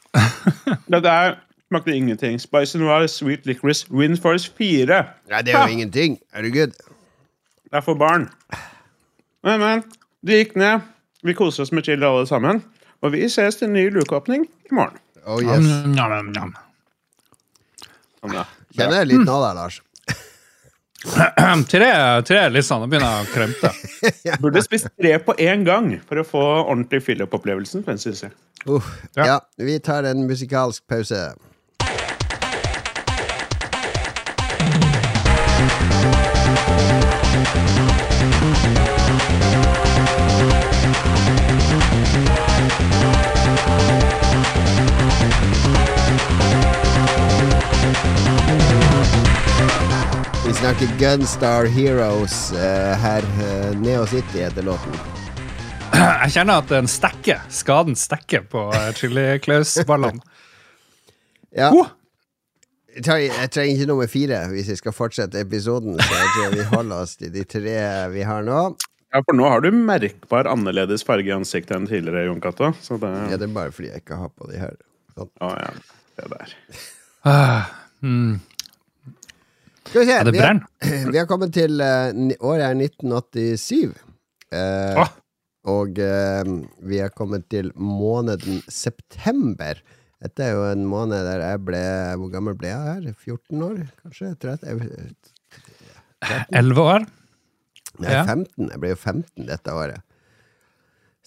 Speaker 1: [LAUGHS]
Speaker 2: Dette er smakte ingenting. and Noir, Sweet Licorice, Windforce 4.
Speaker 1: Nei, det er jo ingenting. Er du good?
Speaker 2: Det er for barn. Men, men. Det gikk ned. Vi koser oss med chill alle sammen. Og vi ses til ny lukeåpning i morgen.
Speaker 1: Oh yes.
Speaker 3: Njam, njam, njam.
Speaker 2: Ja.
Speaker 1: Kjenner jeg litt nå der, Lars. [CLEARS THROAT]
Speaker 3: tre, tre er litt sånn, nå begynner jeg å kremte. [LAUGHS]
Speaker 2: Burde spist tre på én gang for å få ordentlig fill-up-opplevelsen.
Speaker 1: Uh,
Speaker 3: Ja.
Speaker 1: ja, vi tar en musikalsk pause. Snakker Gunstar Heroes eh, her. eh, Neo City heter låten. [CLEARS THROAT]
Speaker 3: Jeg kjenner at den stekker. Skaden stekker på eh, Chili Klaus-ballene. [LAUGHS]
Speaker 1: Ja.
Speaker 3: Oh!
Speaker 1: Jeg trenger, jeg ikke nummer fire hvis vi skal fortsette episoden. Så jeg tror vi holder oss til de tre vi har nå.
Speaker 2: Ja, For nå har du merkbar annerledes farge i ansiktet enn tidligere, Jon Cato. Så det
Speaker 1: Ja, det er bare fordi jeg ikke har på de her. Sånn.
Speaker 2: Å ja. Det der.
Speaker 3: Ah, mm.
Speaker 1: Skal vi se. Vi, har, [CLEARS THROAT] vi har kommet til eh, året er 1987. Eh,
Speaker 3: ah.
Speaker 1: Og eh, vi har kommet til måneden september. Dette er jo en måned der jeg ble Hvor gammel ble jeg her? 14 år, kanskje? 30? Jeg-
Speaker 3: Elleve år.
Speaker 1: Nei,
Speaker 3: Ja.
Speaker 1: 15. Jeg ble jo 15 dette året.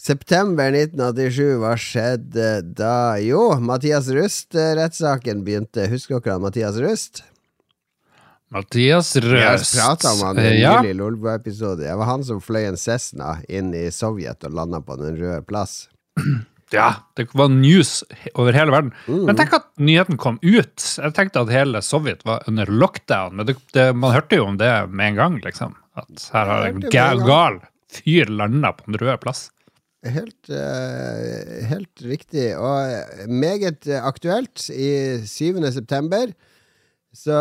Speaker 1: September 1987, hva skjedde da? Jo, Mathias Rust-rettssaken begynte. Husker dere Mathias Rust?
Speaker 3: Mathias
Speaker 1: Vi Jeg
Speaker 3: Røst.
Speaker 1: prata om han i en
Speaker 3: Ja.
Speaker 1: nylig Lolbua-episode. Det var han som fløy en Cessna inn i Sovjet og landa på Den røde plass. [CLEARS THROAT]
Speaker 3: ja, det var news over hele verden.
Speaker 1: Mm.
Speaker 3: Men tenk at nyheten kom ut. Jeg tenkte at hele Sovjet var under lockdown, men det, det, man hørte jo om det med en gang, liksom. At her har en
Speaker 1: hørte det
Speaker 3: ga-
Speaker 1: med en gang.
Speaker 3: gal fyr landa på Den røde plass.
Speaker 1: Helt, uh, helt riktig. Og eh, meget eh, aktuelt. I 7. september så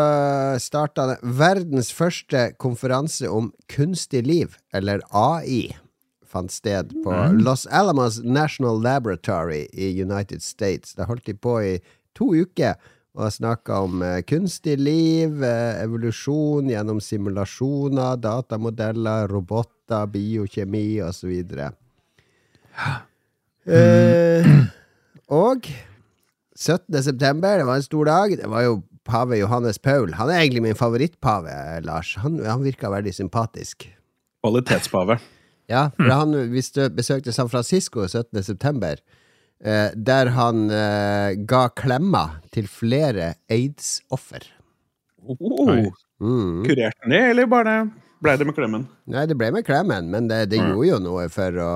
Speaker 1: starta det verdens første konferanse om kunstig liv, eller AI, fant sted på Los Alamos National Laboratory i United States. Da holdt de på i to uker og snakka om eh, kunstig liv, eh, evolusjon gjennom simulasjoner, datamodeller, roboter, biokjemi osv. Eh, og 17. september, det var en stor dag. Det var jo pave Johannes Paul. Han er egentlig min favorittpave, Lars. Han, han virka veldig sympatisk.
Speaker 2: Kvalitetspave. [LAUGHS]
Speaker 1: Ja, for han hvis du besøkte San Francisco 17. september, eh, der han eh, ga klemmer til flere aids-offer.
Speaker 2: Oh,
Speaker 1: Mm.
Speaker 2: kurerte han det, eller bare ble det med klemmen?
Speaker 1: Nei, det ble med klemmen, men det, det
Speaker 2: Ja.
Speaker 1: gjorde jo noe for å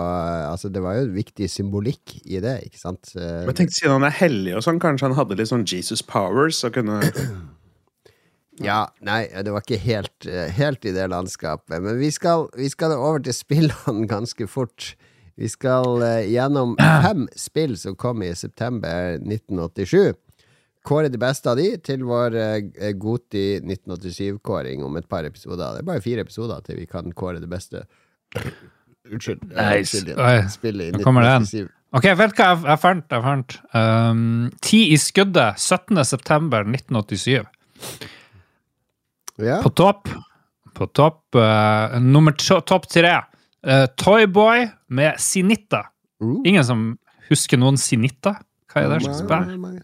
Speaker 1: Altså, det var jo viktig symbolikk i det, ikke sant?
Speaker 2: Men jeg tenkte Siden han er hellig, og sånn, kanskje han hadde litt sånn Jesus powers og kunne [CLEARS THROAT]
Speaker 1: Ja, nei, det var ikke helt, helt i det landskapet. Men vi skal, vi skal over til spillene [LAUGHS] ganske fort. Vi skal eh, gjennom fem spill som kom i september 1987. Kåre de beste av de til vår uh, Goti 1987-kåring om et par episoder. Det er bare fire episoder til vi kan kåre det beste. Unnskyld. eh, i
Speaker 3: nå kommer den.
Speaker 1: 1987.
Speaker 3: Ok, vet du hva jeg, jeg fant? Jeg fant um, Ti i skuddet, 17. september 1987.
Speaker 1: Ja.
Speaker 3: På topp På topp uh, Nummer topp tre. Uh, Toyboy med Sinitta.
Speaker 1: Uh.
Speaker 3: Ingen som husker noen Sinitta? Hva er det slags spill?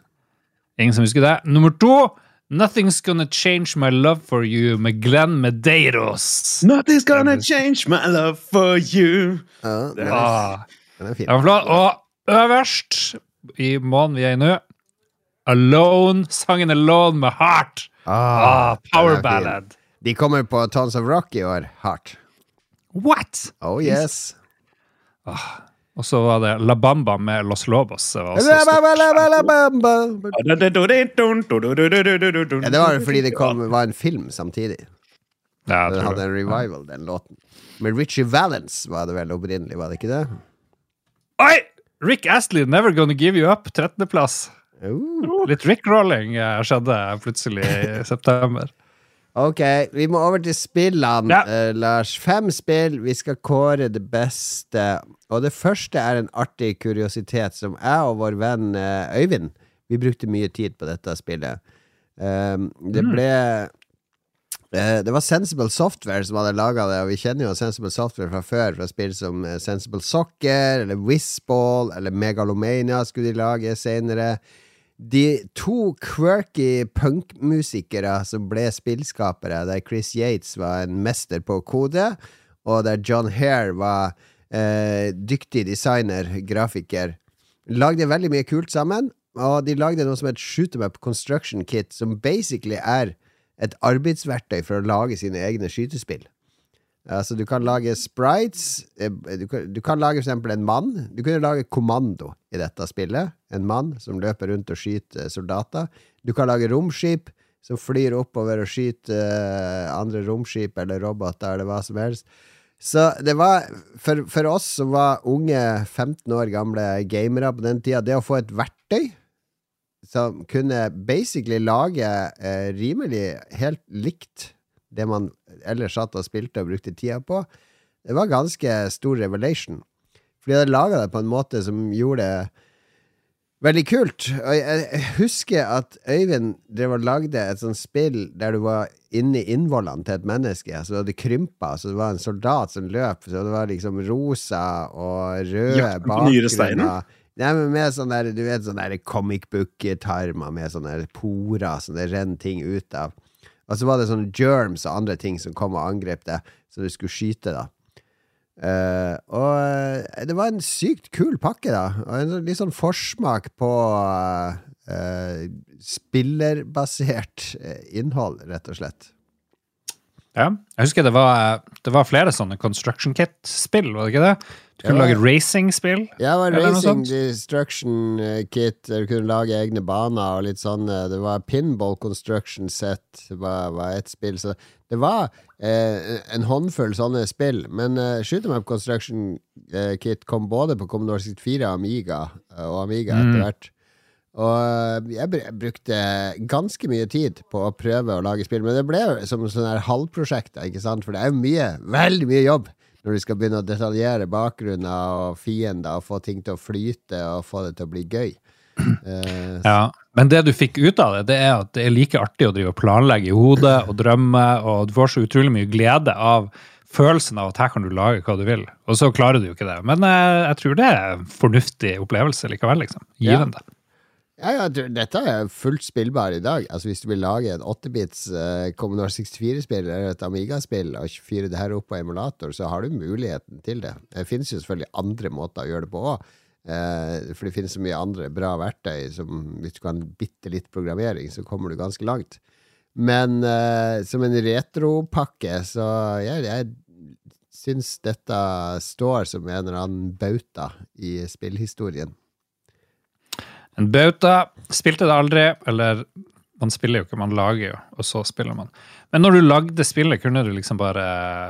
Speaker 3: Ingen som husker det. Nummer to. Nothing's Gonna Change My Love For You med Glenn Medeiros.
Speaker 2: Nothing's gonna change my love for you.
Speaker 1: Ja,
Speaker 2: Det er-
Speaker 3: Ah,
Speaker 1: den er fin.
Speaker 3: Og øverst, i måneden vi er i nå, Alone. Sangen Alone med Heart. Ah,
Speaker 1: ah,
Speaker 3: power
Speaker 1: er fin.
Speaker 3: ballad.
Speaker 1: De kommer på Tons of Rock i år. Heart.
Speaker 3: What?
Speaker 1: Oh yes.
Speaker 3: Og så var det La Bamba med Los Lobos. Det var
Speaker 1: Ja, det var fordi det kom, var en film samtidig.
Speaker 3: Ja, jeg
Speaker 1: Den hadde en revival, den låten. Med Richie Valence var det vel opprinnelig, var det ikke det?
Speaker 3: Oi! Rick Astley, Never Gonna Give You Up, 13.-plass.
Speaker 1: Uh.
Speaker 3: Litt Rick-rolling eh, skjedde plutselig i september.
Speaker 1: Ok, vi må over til spillene,
Speaker 3: Ja.
Speaker 1: uh, Lars. Fem spill. Vi skal kåre det beste. Og det første er en artig kuriositet som jeg og vår venn uh, Øyvind Vi brukte mye tid på dette spillet. Um, det ble uh, Det var Sensible Software som hadde laga det, og vi kjenner jo Sensible Software fra før, fra spill som Sensible Soccer eller Whizball eller Megalomania skulle de lage senere. De to quirky punkmusikere som ble spillskapere, der Chris Yates var en mester på kode, og der John Hare var eh, dyktig designer, grafiker, lagde veldig mye kult sammen. Og de lagde noe som het Shoot'em Up Construction Kit, som basically er et arbeidsverktøy for å lage sine egne skytespill. Altså, du kan lage sprites. eh, Du kan, du kan lage eksempel en mann. Du kunne lage kommando i dette spillet. En mann som løper rundt og skyter soldater. Du kan lage romskip som flyr oppover og skyter eh, andre romskip eller roboter eller hva som helst. Så det var, for, for oss som var unge, 15 år gamle gamere på den tida, det å få et verktøy som kunne basically lage eh, rimelig helt likt det man ellers satt og spilte og brukte tida på, det var ganske stor revelation. For de hadde laga det på en måte som gjorde det veldig kult. Og jeg, husker at Øyvind drev og lagde et sånt spill der du var inni innvollene til et menneske. Så du hadde krympa, så det var en soldat som løp. Så det var liksom rosa og røde bakgrunner. Nei, men med sånn der, du vet, sånn der comic book-tarmer med sånne porer som det renner ting ut av. Og så var det sånne germs og andre ting som kom og angrep deg, som du skulle skyte, da. Uh, og eh, det var en sykt kul pakke, da. Og en sånn- litt sånn forsmak på uh, spillerbasert innhold, rett og slett.
Speaker 3: Ja. Jeg husker det var, det var flere sånne Construction Kit-spill, var det ikke det? Du kunne lage racing-spill.
Speaker 1: Ja, det var Racing. Destruction Kit, der du kunne lage egne baner og litt sånn. eh, Det var Pinball Construction Set, var, var et spill. Så det var eh, en håndfull sånne spill. Men eh, Shoot 'em Up Construction eh, Kit kom både på Commodore 64 og Amiga, eh, og Amiga etter
Speaker 3: Mm.
Speaker 1: Og eh, jeg brukte ganske mye tid på å prøve å lage spill, men det ble som sånn her halvprosjekter, ikke sant? For det er jo mye, veldig mye jobb når du skal begynne å detaljere bakgrunner og fiender og få ting til å flyte og få det til å bli gøy. Uh, [CLEARS THROAT]
Speaker 3: Ja. Men det du fikk ut av det, det er at det er like artig å drive og planlegge i hodet og drømme, og du får så utrolig mye glede av følelsen av at her kan du lage hva du vil. Og så klarer du jo ikke det. Men uh, jeg tror det er en fornuftig opplevelse likevel, liksom. Givende.
Speaker 1: Ja, ja, du, dette er fullt spillbar i dag. Altså Hvis du vil lage en 8-bits uh, Commodore 64-spill eller et Amiga-spill og fyre det her opp på emulator, så har du muligheten til det. Det finnes jo selvfølgelig andre måter å gjøre det på òg. Uh, for det finnes så mye andre bra verktøy som hvis du kan bitte litt programmering, så kommer du ganske langt. Men uh, som en retropakke, så jeg, jeg syns dette står som en eller annen bauta i spillhistorien.
Speaker 3: En bauta. Spilte det aldri, eller man spiller jo ikke, man lager jo, og så spiller man. Men når du lagde spillet, kunne du liksom bare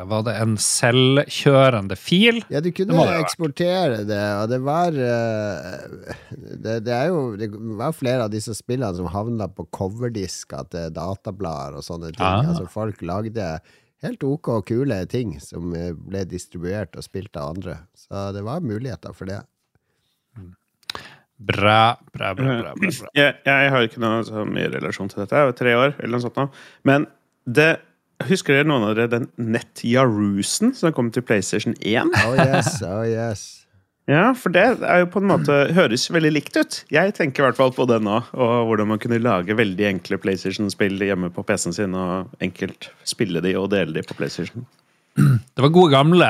Speaker 3: Var det en selvkjørende fil?
Speaker 1: Ja, du kunne
Speaker 3: det
Speaker 1: eksportere det, og det var eh, det, det er jo Det var flere av disse spillene som havna på coverdisker til datablader og sånne ting.
Speaker 3: Ah.
Speaker 1: Altså Folk lagde helt ok og kule ting som eh, ble distribuert og spilt av andre. Så det var muligheter for det.
Speaker 3: Bra, bra, bra. bra, bra, bra. [LAUGHS]
Speaker 2: Jeg, jeg har ikke noe så mye relasjon til dette. Jeg var tre år, eller noe sånt nå. Men det Husker dere noen av dere den Net-Yarusen som kom til PlayStation 1?
Speaker 1: Oh yes, oh yes. [LAUGHS]
Speaker 2: Ja, for det er jo på en måte høres veldig likt ut. Jeg tenker i hvert fall på det nå, og hvordan man kunne lage veldig enkle PlayStation-spill hjemme på PC-en sin, og enkelt spille de og dele de på PlayStation.
Speaker 3: Det var gode gamle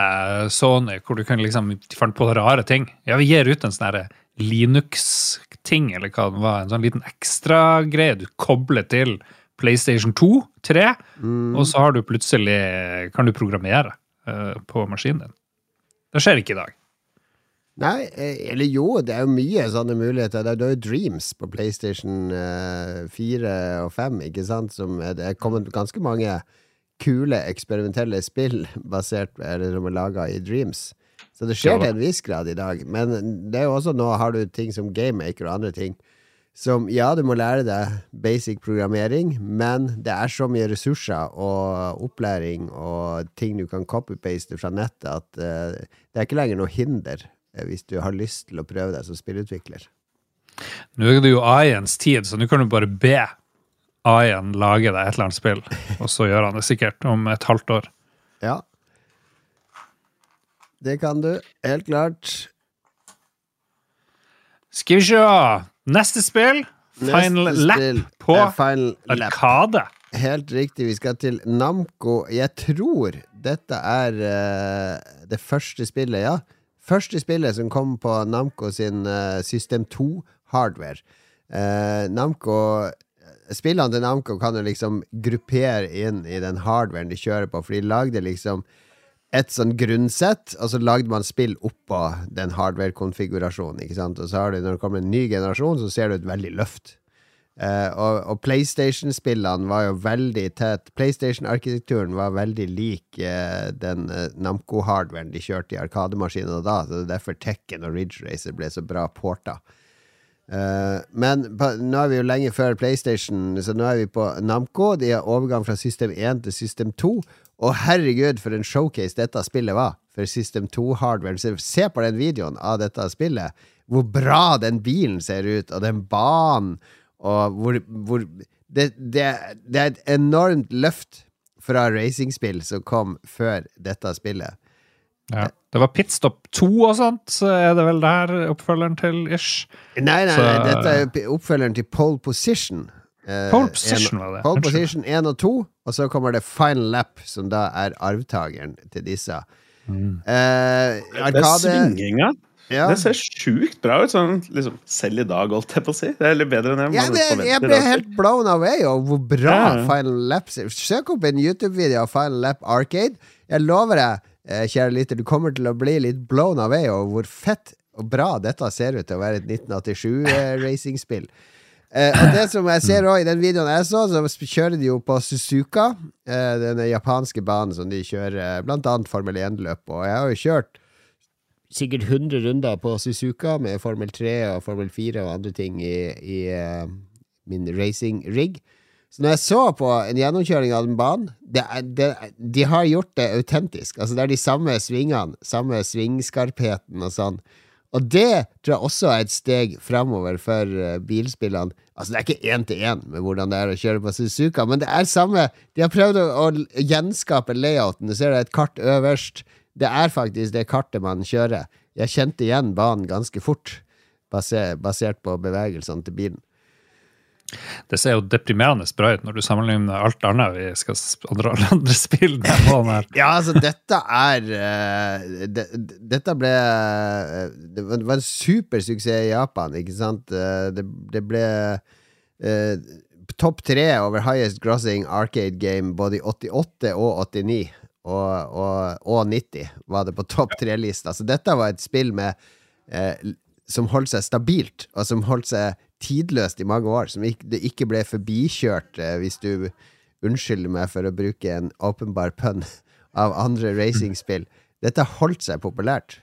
Speaker 3: Sony, hvor du kunne liksom de fant på rare ting. Ja, vi gir ut en sånn herre Linux-ting, eller hva det var. En sånn liten ekstragreie du kobler til PlayStation 2, 3,
Speaker 1: Mm.
Speaker 3: og så har du plutselig kan du programmere uh, på maskinen din. Det skjer ikke i dag.
Speaker 1: Nei, eh, eller jo, det er jo mye sånne muligheter. Det er- jo Dreams på PlayStation eh, 4 og 5, ikke sant, som er, det er kommet ganske mange kule eksperimentelle spill [LAUGHS] basert eller som er laga i Dreams. Så det skjer til en viss grad i dag. Men det er jo også nå har du ting som GameMaker og andre ting som Ja, du må lære deg basic programmering, men det er så mye ressurser og opplæring og ting du kan copy-paste fra nettet, at uh, det er ikke lenger noe hinder uh, hvis du har lyst til å prøve deg som spillutvikler.
Speaker 3: Nå er det jo AI-ens tid, så nå kan du bare be AI-en lage deg et eller annet spill, og så gjør han det sikkert om et halvt år.
Speaker 1: Ja. Det kan du, helt klart.
Speaker 3: Skal vi se Neste spill Final
Speaker 1: Neste
Speaker 3: Lap
Speaker 1: spill
Speaker 3: på
Speaker 1: Final Lap.
Speaker 3: Arkade.
Speaker 1: Helt riktig. Vi skal til Namco. Jeg tror dette er uh, det første spillet, ja. Første spillet som kom på Namco sin uh, System 2-hardware. Uh, Namco Spillene til Namco kan jo liksom gruppere inn i den hardwaren de kjører på, for de lagde liksom et sånn grunnsett, og så lagde man spill oppå den hardware-konfigurasjonen. ikke sant? Og så har du, når det kommer en ny generasjon, så ser du et veldig løft. Uh, og, og PlayStation-spillene var jo veldig tett. PlayStation-arkitekturen var veldig lik uh, den uh, Namco-hardwaren de kjørte i arkademaskinene da. Så det er derfor Tekken og Ridge Racer ble så bra porta. Men nå er vi jo lenge før PlayStation, så nå er vi på Namco. De har overgang fra System 1 til System 2. Og herregud, for en showcase dette spillet var for System 2-hardwaren. Se på den videoen av dette spillet. Hvor bra den bilen ser ut, og den banen og hvor, hvor det, det, det, er et enormt løft fra racingspill som kom før dette spillet.
Speaker 3: Ja. Det var Pitstop 2 og sånt, så er det vel der oppfølgeren til ish.
Speaker 1: Nei, nei,
Speaker 3: så,
Speaker 1: nei dette er oppfølgeren til Pole Position.
Speaker 3: Pole Position var det.
Speaker 1: Pole Position 1 og 2, og så kommer det Final Lap, som da er arvtakeren til disse.
Speaker 3: Mm.
Speaker 1: Eh,
Speaker 2: arkade Det er svinginga. Ja. Det ser sjukt bra ut, sånn liksom, selv i dag, holdt jeg på å si. Det er litt bedre enn jeg
Speaker 1: ja, det, Jeg ble helt blown away over hvor bra ja. Final Lap er. Søk opp en YouTube-video av Final Lap Arcade. Jeg lover deg, eh, kjære lytter, du kommer til å bli litt blown away over hvor fett og bra dette ser ut til å være et 1987-racingspill. Eh, og det som jeg ser også i den videoen jeg så, så kjører de jo på Suzuka. Eh, den japanske banen som de kjører blant annet Formel 1-løp på. Jeg har jo kjørt sikkert 100 runder på Suzuka med Formel 3 og Formel 4 og andre ting i, i uh, min racing-rig. Så når jeg så på en gjennomkjøring av den banen det det, De har gjort det autentisk. Altså Det er de samme svingene, samme svingskarpheten og sånn. Og det tror jeg også er et steg framover for uh, bilspillene. Altså Det er ikke én til én med hvordan det er å kjøre på Suzuka, men det er samme De har prøvd å, å gjenskape layouten. Du ser det er et kart øverst. Det er faktisk det kartet man kjører. Jeg kjente igjen banen ganske fort, basert på bevegelsene til bilen.
Speaker 3: Det ser jo deprimerende bra ut når du sammenligner alt annet vi skal andre, andre spill [LAUGHS] her.
Speaker 1: ja, altså, dette er uh, det, Dette ble uh, Det var en supersuksess i Japan, ikke sant? Uh, det, det, ble topp tre over highest grossing arcade game både i 88 og 89 og, og, og 90 var det på topp tre-lista. Så dette var et spill med eh, som holdt seg stabilt, og som holdt seg tidløst i mange år. Som ikke, det ikke ble forbikjørt, eh, hvis du unnskylder meg for å bruke en åpenbar pønn av andre racingspill. Dette holdt seg populært.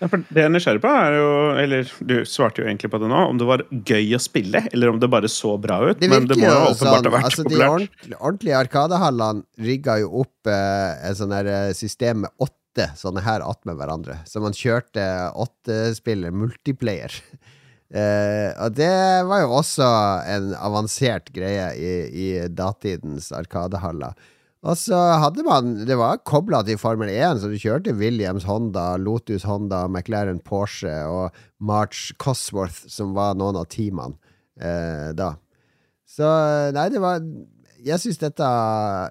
Speaker 2: Ja, det jeg er nysgjerrig på, er jo Eller du svarte jo egentlig på det nå. Om det var gøy å spille, eller om det bare så bra ut.
Speaker 1: Det men det må jo åpenbart sånn, ha vært altså, populært. De ordentlige, ordentlige arkadehallene rigga jo opp eh, et sånt eh, system med åtte sånne her attmed hverandre. Så man kjørte åttespiller multiplayer. [LAUGHS] eh, og det var jo også en avansert greie i, i datidens arkadehaller. Og så hadde man Det var kobla til Formel 1, så du kjørte Williams Honda, Lotus Honda, McLaren Porsche og March Cosworth, som var noen av teamene eh, da. Så nei, det var Jeg syns dette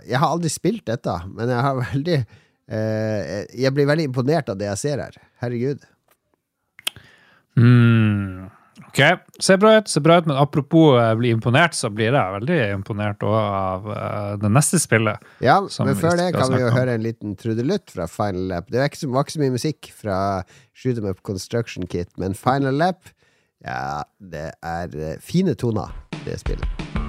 Speaker 1: Jeg har aldri spilt dette, men jeg har [LAUGHS] veldig eh, Jeg blir veldig imponert av det jeg ser her. Herregud.
Speaker 3: Mm. Ok, Ser bra ut, ser bra ut, men apropos uh, bli imponert, så blir jeg veldig imponert også av uh, det neste spillet.
Speaker 1: Ja, men før det kan vi jo høre en liten trudelutt fra Final Lap. Det var ikke, var ikke så mye musikk fra Shoot Em Up Construction Kit, men Final Lap, ja, det er uh, fine toner, det spillet.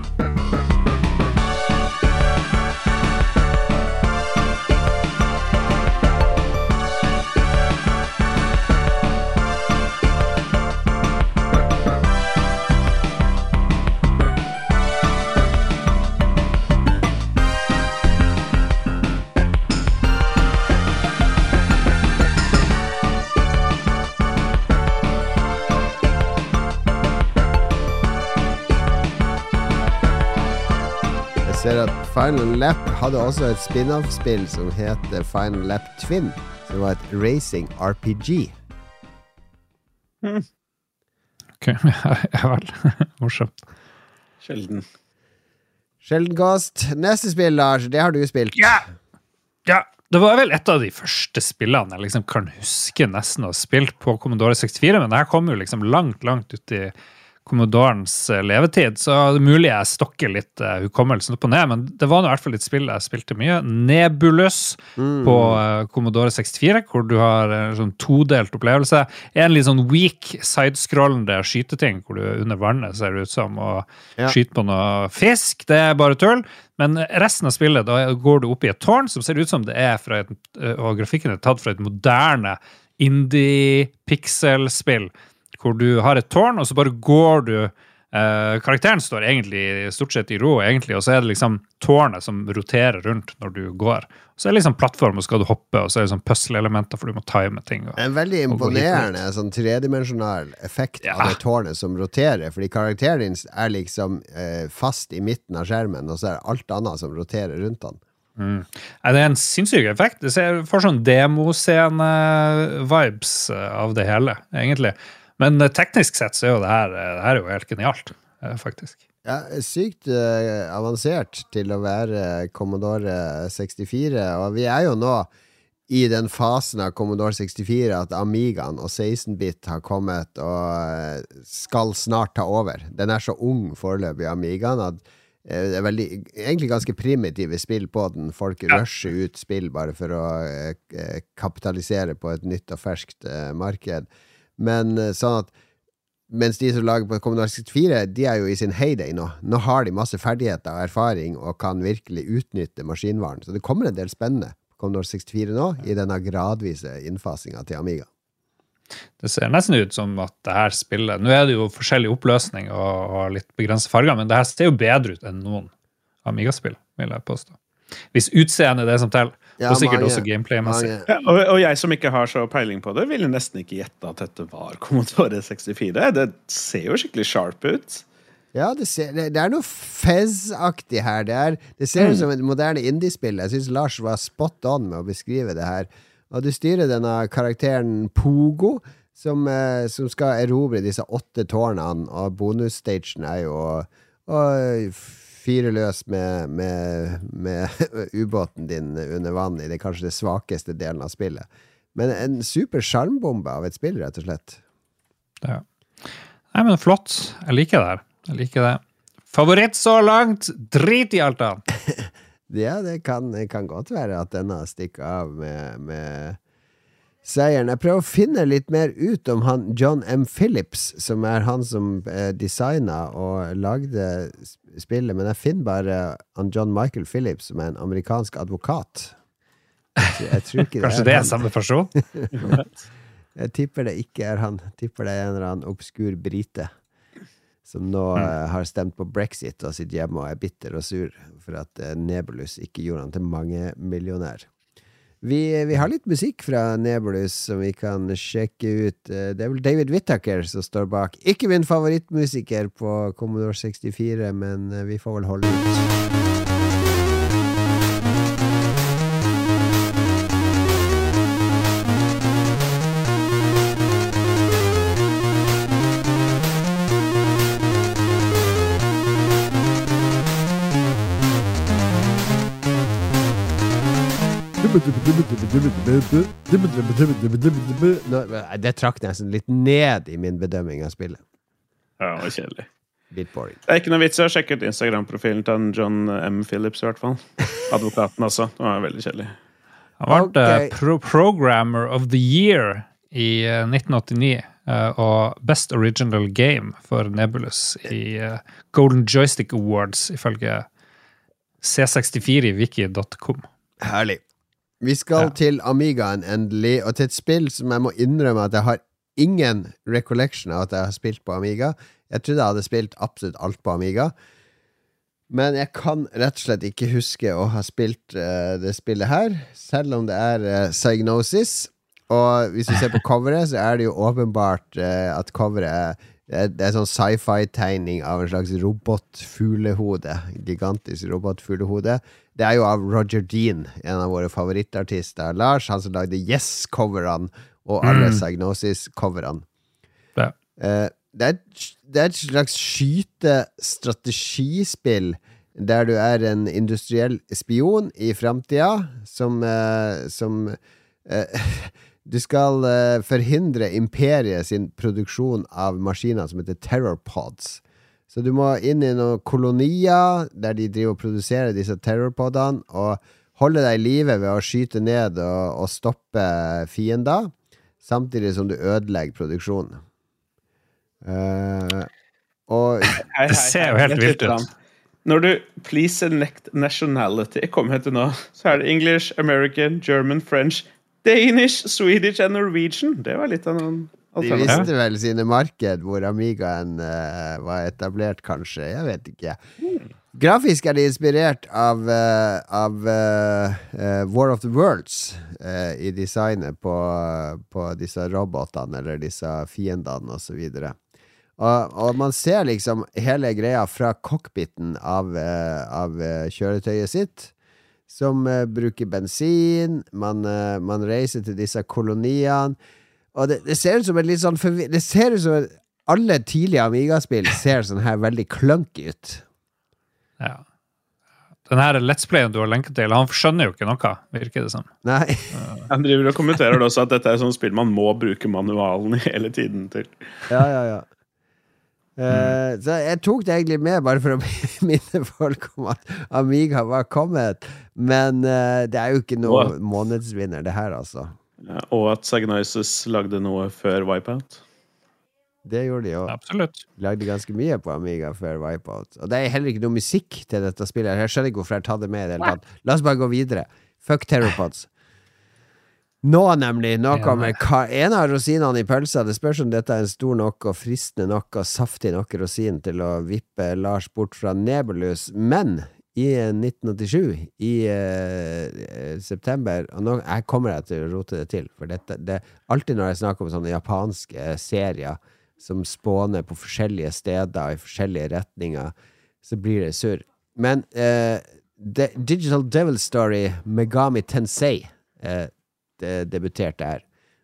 Speaker 1: Final Lap hadde også et spin-off-spill som heter Final Lap Twin. Som var et racing RPG.
Speaker 3: Mm. Ok, [LAUGHS] Ja vel. [LAUGHS] Morsomt.
Speaker 2: Sjelden.
Speaker 1: Sjelden Ghost. Neste spill, Lars, det har du spilt.
Speaker 3: Ja! ja! Det var vel et av de første spillene jeg liksom kan huske nesten å ha spilt på Commodore 64, men det her kom jo liksom langt, langt ut i Commodorens eh, levetid, så det er mulig jeg stokker litt uh, hukommelsen opp og ned, men det var nå i hvert fall et spill jeg spilte mye. Nebulus mm. på uh, Commodore 64, hvor du har en sånn todelt opplevelse. En litt sånn weak sidescrollende skyteting hvor du er under vannet, ser det ut som, å ja. skyte på noe fisk. Det er bare tull. Men resten av spillet, da går du opp i et tårn som ser ut som det er fra et, og grafikken er tatt fra et moderne indie-pixel-spill hvor du har et tårn, og så bare går du eh, Karakteren står egentlig stort sett i ro, egentlig, og så er det liksom tårnet som roterer rundt når du går. Så er det liksom plattform, og skal du hoppe, og så er det sånn puzzle-elementer, for du må time ting. Og,
Speaker 1: en veldig imponerende sånn tredimensjonal effekt ja. av det tårnet som roterer, fordi karakteren din er liksom eh, fast i midten av skjermen, og så er det alt annet som roterer rundt han.
Speaker 3: Mm. Det er en sinnssyk effekt. Det får sånn demoscene-vibes eh, av det hele, egentlig. Men eh, teknisk sett så er jo det her, eh, det her er jo helt genialt, eh, faktisk.
Speaker 1: Ja, sykt uh, avansert til å være Commodore 64, og vi er jo nå i den fasen av Commodore 64 at Amigaen og 16-bit har kommet og skal snart ta over. Den er så ung foreløpig, Amigaen, at det er veldig, egentlig ganske primitive spill på den. Folk ja. rusher ut spill bare for å kapitalisere på et nytt og ferskt marked. Men eh, sånn at mens de som lager på Commodore 64, de er jo i sin heyday nå. Nå har de masse ferdigheter og erfaring og kan virkelig utnytte maskinvaren. Så det kommer en del spennende på Commodore 64 nå, i denne gradvise innfasinga til Amiga.
Speaker 3: Det ser nesten ut som at det her spillet Nå er det jo forskjellig oppløsning og litt begrenset farger, men det her ser jo bedre ut enn noen Amiga-spill, vil jeg påstå. Hvis utseendet er det som teller. Ja, og sikkert mange, også gameplay-messig.
Speaker 2: Ja, og, og, jeg som ikke har så peiling på det, ville nesten ikke gjette at dette var Commodore 64. Det ser jo skikkelig sharp ut.
Speaker 1: Ja, det, ser, det, det er noe Fez-aktig her. Det, er, det ser ut mm. som et moderne indiespill. Jeg syns Lars var spot on med å beskrive det her. Og du styrer denne karakteren Pogo, som, eh, som skal erobre disse åtte tårnene, og bonusstagen er jo å fyre løs med, med, med [LAUGHS] ubåten din under vann i det kanskje det svakeste delen av spillet. Men en super sjarmbombe av et spill, rett og slett.
Speaker 3: Ja. Nei, men flott. Jeg liker det her. Jeg liker det. Favoritt så langt? Drit i alt annet! [LAUGHS]
Speaker 1: ja, det kan, det kan, godt være at denne stikker av med, med seieren. Jeg prøver å finne litt mer ut om han John M. Phillips, som er han som eh, designa og lagde spillet, men jeg finner bare han John Michael Phillips, som er en amerikansk advokat.
Speaker 3: Jeg, jeg tror ikke det Kanskje er det er han. samme person? [LAUGHS]
Speaker 1: jeg tipper det ikke er han. Jeg tipper det er en eller annen obskur brite som nå mm. uh, har stemt på brexit og sitter hjemme og er bitter og sur for at uh, Nebulus ikke gjorde han til mangemillionær. Vi, vi, har litt musikk fra Nebulus som vi kan sjekke ut. Eh, det er vel David Whittaker som står bak. Ikke min favorittmusiker på Commodore 64, men eh, vi får vel holde ut. Det trakk nesten litt ned i min bedømming av spillet.
Speaker 2: Ja, det var kjedelig. Det er ikke noe vits i å sjekke ut Instagram-profilen til John M. Phillips, i hvert fall. Advokaten også. Det var veldig kjedelig.
Speaker 3: Han ble okay. pro Programmer of the Year i 1989. Eh, eh, og Best Original Game for Nebulus i eh, Golden Joystick Awards, ifølge c64 i wiki.com.
Speaker 1: Herlig. Vi skal ja. til Amigaen endelig, og til et spill som jeg må innrømme at jeg har ingen recollection av at jeg har spilt på Amiga. Jeg trodde jeg hadde spilt absolutt alt på Amiga. Men jeg kan rett og slett ikke huske å ha spilt uh, det spillet her, selv om det er uh, Psygnosis. Og hvis du ser på coveret, så er det jo åpenbart uh, at coveret er det er, sånn sci-fi-tegning av en slags robotfuglehode. Gigantisk robotfuglehode. Det er jo av Roger Dean, en av våre favorittartister. Lars, han som lagde Yes-coverne og alle mm. Psygnosis-coverne. Ja. Eh, det, det er et slags skytestrategispill der du er en industriell spion i framtida som, eh, som eh, [LAUGHS] Du skal eh, forhindre imperiet sin produksjon av maskiner som heter terrorpods. Så du må inn i noen kolonier der de driver og produserer disse terrorpodene, og holde deg i live ved å skyte ned og, og stoppe fiender, samtidig som du ødelegger produksjonen. Uh, og
Speaker 3: Det ser jo helt vilt ut.
Speaker 2: Når du 'please select nationality' kommer til nå, så er det English, American, German, French, Danish, Swedish and Norwegian. Det var litt av noen
Speaker 1: De visste vel sine marked hvor Amigaen uh, var etablert, kanskje. Jeg vet ikke. Grafisk er de inspirert av, uh, av uh, War of the Worlds i designet på, på disse robotene eller disse fiendene osv. Og, og man ser liksom hele greia fra cockpiten av, av kjøretøyet sitt som uh, bruker bensin. Man, uh, man, reiser til disse koloniene. Og det, det, ser ut som et litt sånn Det ser ut som et, alle tidlige Amiga-spill ser sånn her veldig clunky ut.
Speaker 3: Ja. Den her Let's Playen du har lenket til, han skjønner jo ikke noe, virker det som.
Speaker 1: Nei. [LAUGHS]
Speaker 2: han driver og kommenterer også at dette er sånn spill man må bruke manualen hele tiden til.
Speaker 1: Ja, ja, ja. Uh, så jeg tok det egentlig med bare for å [LAUGHS] minne folk om at Amiga var kommet. Men uh, det er jo ikke noe månedsvinner, det her, altså.
Speaker 2: Ja, og at Sagnoises lagde noe før Wipeout.
Speaker 1: Det gjorde de.
Speaker 3: Absolutt.
Speaker 1: Lagde ganske mye på Amiga før Wipeout. Og det er heller ikke noe musikk til dette spillet. Jeg skjønner ikke hvorfor jeg har tatt det med i det tatt. La oss bare gå videre. Fuck Terrorpods. Nå, nemlig. Nå kommer en av rosinene i pølsa. Det spørs om dette er en stor nok og fristende nok og saftig nok rosin til å vippe Lars bort fra Nebulus. Men i 1987, i uh, september Og nå jeg kommer jeg til å rote det til, for dette det, Alltid når jeg snakker om sånne japanske serier som spåner på forskjellige steder i forskjellige retninger, så blir det surr. Men uh, Digital Devil Story Megami Tensei Eh, debuterte her.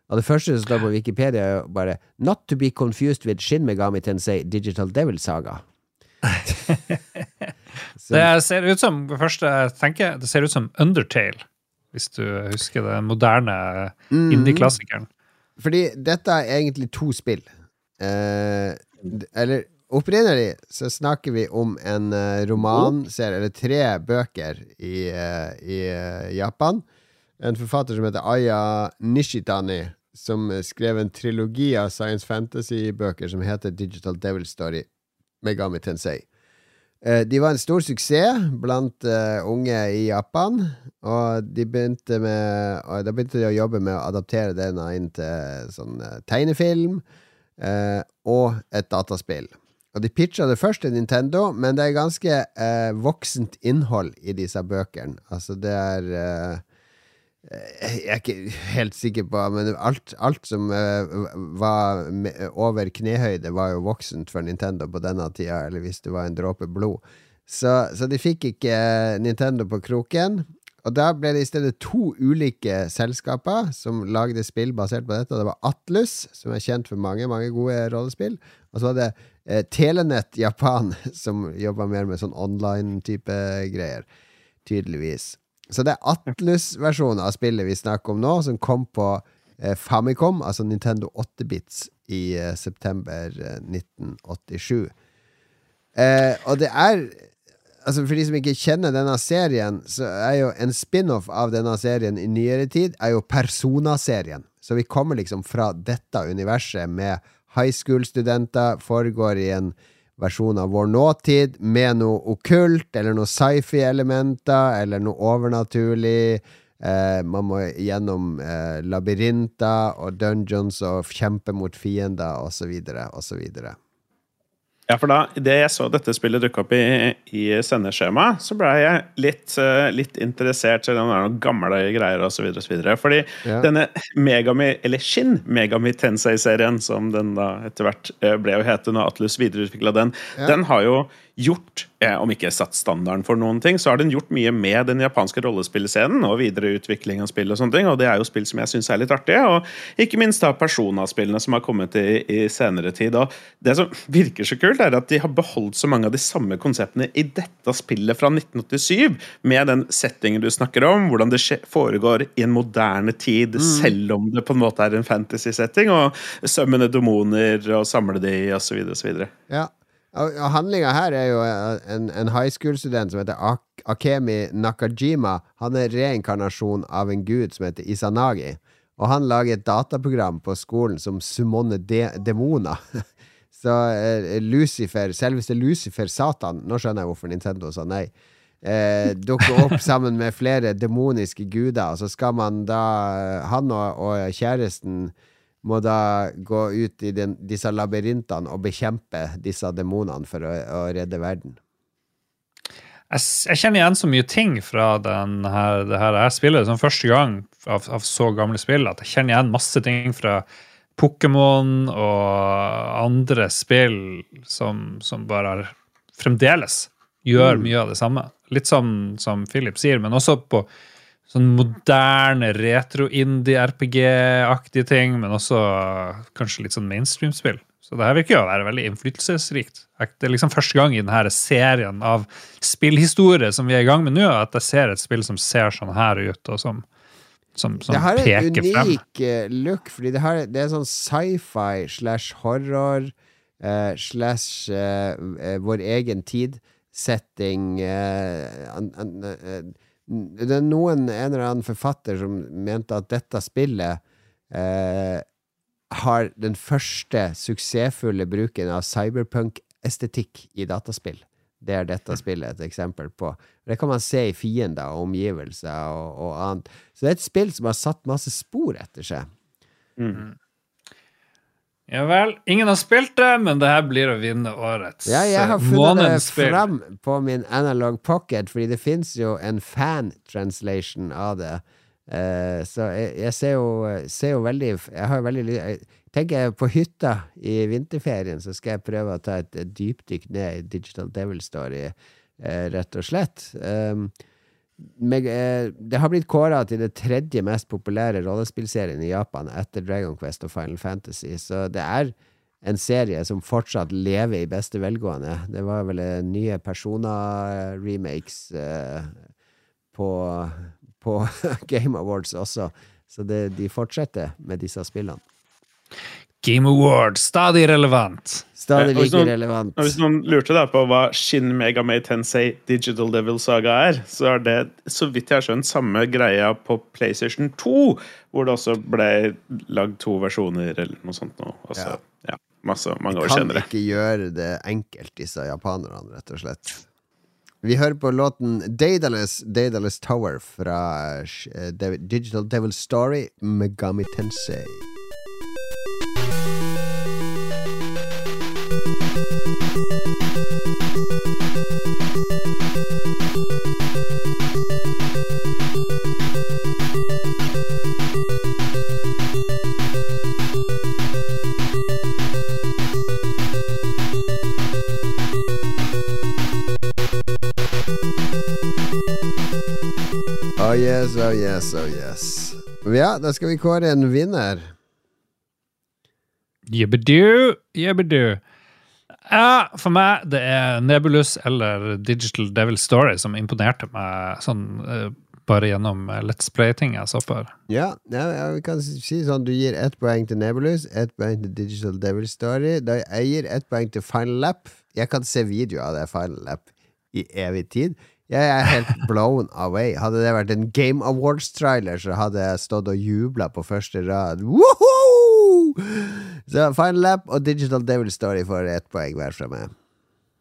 Speaker 1: Og det første som står på Wikipedia, er bare 'Not to be confused with Shin Megami Tensei Digital Devil Saga'. [LAUGHS]
Speaker 3: det ser ut som første, jeg tenker, det ser ut som Undertale, hvis du husker den moderne mm. indie-klassikeren.
Speaker 1: Fordi dette er egentlig to spill. Eh, eller opprinnelig så snakker vi om en roman, romanserie, eller tre bøker i, uh, i uh, Japan en forfatter som heter Aya Nishitani, som skrev en trilogi av science fantasy-bøker som heter Digital Devil Story, Megami Tensei. Eh, de var en stor suksess blant uh, unge i Japan, og de begynte, med, da begynte de å jobbe med å adaptere den inn til sånn uh, tegnefilm uh, og et dataspill. Og de pitcha det først til Nintendo, men det er ganske voksent innhold i disse bøkene. Altså, det er Eh, jeg er ikke helt sikker på Men alt, alt som uh, var over knehøyde, var jo voksent for Nintendo på denne tida, eller hvis det var en dråpe blod. Så, så, de fikk ikke uh, Nintendo på kroken. Og da ble det i stedet to ulike selskaper som lagde spill basert på dette. Det var Atlus, som er kjent for mange mange gode rollespill. Og så var det eh, Telenett Japan, [LAUGHS] som jobba mer med sånn online-type greier. Tydeligvis. Så det er Atlus-versjonen av spillet vi snakker om nå, som kom på eh, Famicom, altså Nintendo 8-bits, i eh, september 1987. Eh, eh, og det er Altså For de som ikke kjenner denne serien, så er jo en spin-off av denne serien i nyere tid er jo Persona-serien. Så vi kommer liksom fra dette universet med high school-studenter, foregår i en versjon av vår nåtid med noe okkult eller noe sci-fi-elementer eller noe overnaturlig. Eh, man må gjennom eh, labyrinter og dungeons og kjempe mot fiender osv. osv.
Speaker 2: Ja, for da det jeg så dette spillet dukke opp i, i sendeskjemaet, så ble jeg litt, uh, litt interessert, selv om det er noen gamle greier osv. Fordi ja. denne Megami, eller Shin Megami Tensei-serien, som den da etter hvert uh, ble å hete når Atlus videreutvikla den, ja. den har jo gjort eh, om ikke satt standarden for noen ting, så har den gjort mye med den japanske rollespillscenen og videreutvikling av spill og sånne ting, og det er jo spill som jeg syns er litt artige, og ikke minst da Persona-spillene som har kommet i, i, senere tid. Og det som virker så kult, er at de har beholdt så mange av de samme konseptene i dette spillet fra 1987, med den settingen du snakker om, hvordan det foregår i en moderne tid, mm. selv om det på en måte er en fantasy-setting, og sømmende demoner og samle de, osv. osv.
Speaker 1: Ja. Handlinga her er jo en, en high school-student som heter Ak Akemi Nakajima. Han er reinkarnasjon av en gud som heter Isanagi. Og han lager et dataprogram på skolen som summoner de demoner. [LAUGHS] Så eh, Lucifer, selveste Lucifer, Satan Nå skjønner jeg hvorfor Nintendo sa nei. Eh, dukker opp [LAUGHS] sammen med flere demoniske guder. Og så skal man da Han og, og kjæresten må da gå ut i den, disse labyrintene og bekjempe disse demonene for å, å redde verden.
Speaker 3: Jeg, jeg, kjenner igjen så mye ting fra her, det her jeg spiller som første gang av, av, så gamle spill at jeg kjenner igjen masse ting fra Pokémon og andre spill som, som bare fremdeles gjør mm. mye av det samme. Litt som, som Philip sier, men også på sånn moderne retro-indie-RPG-aktige ting, men også kanskje litt sånn mainstream-spill. Så det her virker jo å være veldig innflytelsesrikt. Det er liksom første gang i denne serien av spillhistorie som vi er i gang med nå, at jeg ser et spill som ser sånn her ut, og som, som, som peker frem. Det er en
Speaker 1: unik frem. look, fordi det, her, det er sånn sci-fi slash horror uh, slash uh, vår egen tid-setting. Uh, det er noen, en eller annen forfatter som mente at dette spillet eh, har den første suksessfulle bruken av cyberpunk-estetikk i dataspill. Det er dette spillet et eksempel på. Det kan man se i fiender og omgivelser og, og annet. Så det er et spill som har satt masse spor etter seg. Mm.
Speaker 3: Ja vel. Ingen har spilt det, men det her blir å vinne årets
Speaker 1: Ja, jeg har funnet det fram på min Analog Pocket, fordi det fins jo en fan-translation av det. Uh, så jeg, jeg ser, jo, ser, jo, veldig Jeg har veldig jeg tenker på hytta i vinterferien, så skal jeg prøve å ta et, et dypdykk ned i Digital Devil Story, uh, rett og slett. Um, Eh, det har blitt kåra til det tredje mest populære rollespillserien i Japan etter Dragon Quest og Final Fantasy, så det er en serie som fortsatt lever i beste velgående. Det var vel nye Persona-remakes eh, på, på [LAUGHS] Game Awards også, så det, de fortsetter med disse spillene.
Speaker 3: Game Awards, stadig relevant.
Speaker 1: Stadig like noen, relevant.
Speaker 2: Hvis noen lurte da på hva Shin Megame Tensei Digital Devil Saga er, så er det så vidt jeg har skjønt samme greia på PlayStation 2, hvor det også ble lagd to versjoner eller noe sånt. Nå. Også, ja. ja. masse, mange år senere.
Speaker 1: Kan ikke gjøre det enkelt, disse japanerne, rett og slett. Vi hører på låten Daedalus, Daedalus Tower fra uh, Digital Devil Story, Megami Tensei. Oh yes, oh yes, oh yes. Ja, da skal vi kåre en vinner.
Speaker 3: Jibbedu, jibbedu. Ja, for meg det er Nebulus eller Digital Devil Story som imponerte meg sånn uh, bare gjennom eh, Let's Play-ting jeg så på.
Speaker 1: Ja, ja, vi kan si sånn du gir ett poeng til Nebulus, ett poeng til Digital Devil Story. Da jeg gir ett poeng til Final Lap. Jeg kan se video av det Final Lap i evig tid. Jeg er helt [LAUGHS] blown away. Hadde det vært en Game Awards-trailer, så hadde jeg stått og jubla på første rad. Woohoo! Så Final Lap og Digital Devil Story får ett poeng hver fra meg.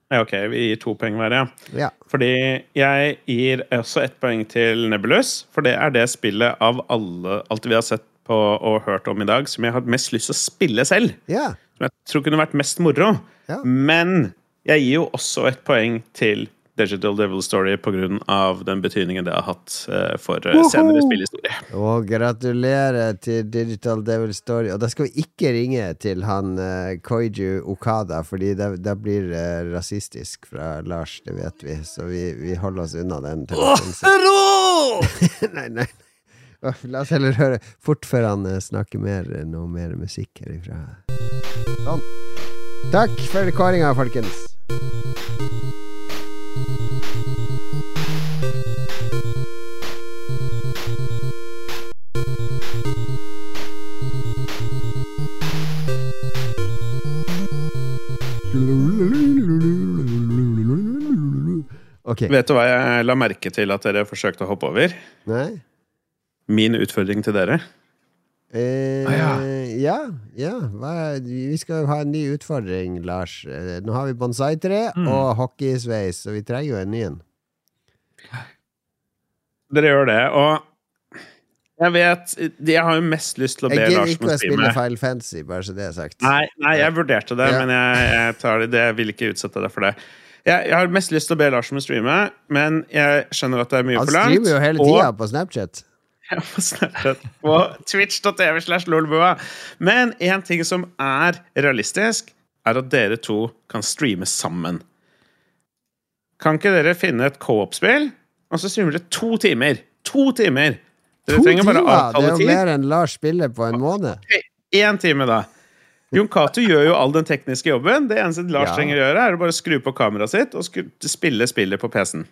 Speaker 2: Ja, ok, vi gir to poeng hver, ja.
Speaker 1: ja.
Speaker 2: Fordi jeg gir også ett poeng til Nebulous, for det er det spillet av alle, alt vi har sett på og hørt om i dag, som jeg har mest lyst til å spille selv.
Speaker 1: Ja.
Speaker 2: Som jeg tror kunne vært mest moro.
Speaker 1: Ja.
Speaker 2: Men jeg gir jo også et poeng til Digital Devil Story pga. den betydningen det har hatt uh, for uh, senere spillhistorie.
Speaker 1: Og gratulerer til Digital Devil Story. Og da skal vi ikke ringe til han uh, Koiju Okada, fordi det, det blir rasistisk fra Lars, det vet vi. Så vi, vi holder oss unna den. [LAUGHS] nei, nei. La oss heller høre fort før han snakker mer, noe mer musikk herifra. Sånn. Takk for kåringa, folkens.
Speaker 2: Okay. Vet du hva jeg la merke til at dere forsøkte å hoppe over?
Speaker 1: Nei
Speaker 2: Min utfordring til dere.
Speaker 1: Eh, ah, ja. ja, ja. vi skal ha en ny utfordring, Lars. Eh, nå har vi bonsai-tre mm. og hockeysveis, så vi trenger jo en ny en.
Speaker 2: Dere gjør det, og jeg vet Jeg har jo mest lyst til å be Lars om å
Speaker 1: Jeg gidder ikke å spille Final Fantasy, bare så det er sagt.
Speaker 2: Nei, nei jeg vurderte det, ja. men jeg, jeg, tar det, jeg vil ikke utsette deg for det. Jeg, jeg, har mest lyst til å be Lars om å streame, men jeg skjønner at det er mye for langt.
Speaker 1: Han streamer jo hele tida på Snapchat.
Speaker 2: Ja, på Snapchat. På twitch.tv slash lolbua. Men én ting som er realistisk, er at dere to kan streame sammen. Kan ikke dere finne et co-op-spill, og så streamer dere to timer? To timer!
Speaker 1: Dere to timer? Det er jo mer enn Lars spiller på en måned.
Speaker 2: Én time, da. Jon Cato gjør jo all den tekniske jobben. Det eneste Lars ja. trenger å gjøre, er å bare skru på kameraet sitt og spille spillet på PC-en.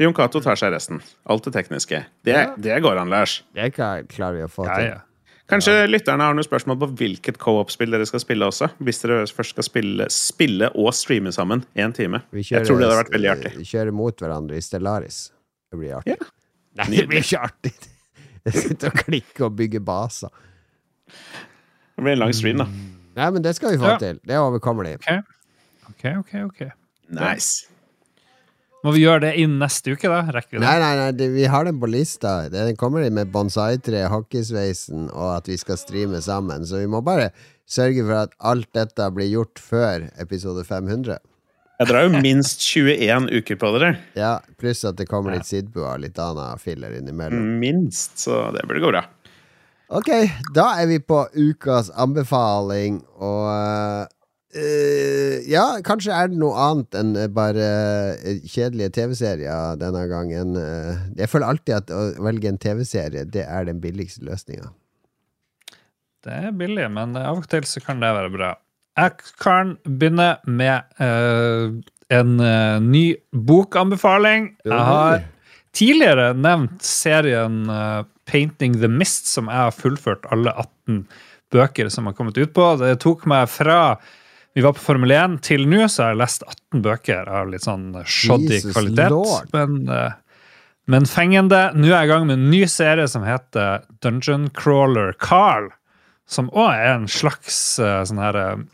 Speaker 2: Jon Cato tar seg resten. Alt det tekniske. Det, ja. det går an, Lars.
Speaker 1: Det klarer vi å få til. Ja,
Speaker 2: Kanskje lytterne har noen spørsmål på hvilket co-op-spill dere skal spille også? Hvis dere først skal spille, spille og streame sammen én time. Kjører, Jeg tror det hadde vært veldig artig.
Speaker 1: Vi kjører mot hverandre i Stellaris. Det blir artig. Nei, det blir ikke artig! [LAUGHS] Jeg sitter og klikker og bygger baser.
Speaker 2: Det blir en lang stream, da.
Speaker 1: Nei, men det skal vi få ja. til. Det overkommer de.
Speaker 3: Okay. ok, ok, ok.
Speaker 2: Nice.
Speaker 3: Må vi gjøre det inn neste uke, da? Rekker vi
Speaker 1: det? Nei, nei, nei, det, vi har den på lista. Den kommer med bonsai-tre, hockeysveisen og at vi skal streame sammen. Så vi må bare sørge for at alt dette blir gjort før episode 500.
Speaker 2: Jeg drar jo minst 21 uker på dere.
Speaker 1: Ja, Pluss at det kommer litt Sidbua og litt annet filler innimellom.
Speaker 2: Minst, så det burde gå bra.
Speaker 1: Ok, da er vi på ukas anbefaling, og uh, Ja, kanskje er det noe annet enn bare uh, kjedelige TV-serier denne gangen. Uh, jeg føler alltid at å velge en TV-serie, det er den billigste løsninga.
Speaker 3: Det er billig, men av og til så kan det være bra. Jeg kan begynne med en ny bokanbefaling. Jeg har tidligere nevnt serien Painting the Mist, som jeg har fullført alle 18 bøker som har kommet ut på. Det tok meg fra vi var på Formel 1 til nå, så jeg har jeg lest 18 bøker av litt sånn shoddy Jesus kvalitet. Lord. Men, uh, men fengende. Nå er jeg i gang med en ny serie som heter Dungeon Crawler Carl. Som òg er en slags uh, sånn her uh,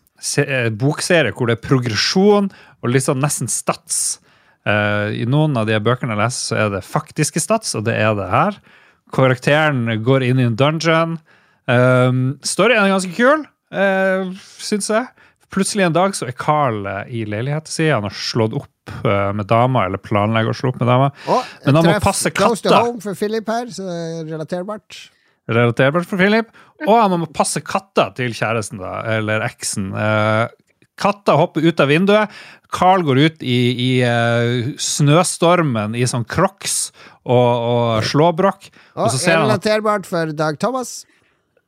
Speaker 3: bokserie hvor det er progresjon og litt sånn nesten stats. I noen av de bøkene jeg leser, så er det faktiske stats, og det er det her. Karakteren går inn i en dungeon. Um, storyen er ganske kul, uh, syns jeg. Plutselig en dag så er Carl uh, i leiligheten sin. Han har slått opp uh, med dama, eller planlegger å slå opp med dama.
Speaker 1: Oh, Men han må passe katta. Close to home for Philip her, så relaterbart.
Speaker 3: Relaterbart for Philip. Og han må passe katta til kjæresten, da, eller eksen. Uh, katta hopper ut av vinduet. Carl går ut i, i uh, snøstormen i sånn crocs og, og slåbrok.
Speaker 1: Og, og relaterbart for Dag Thomas.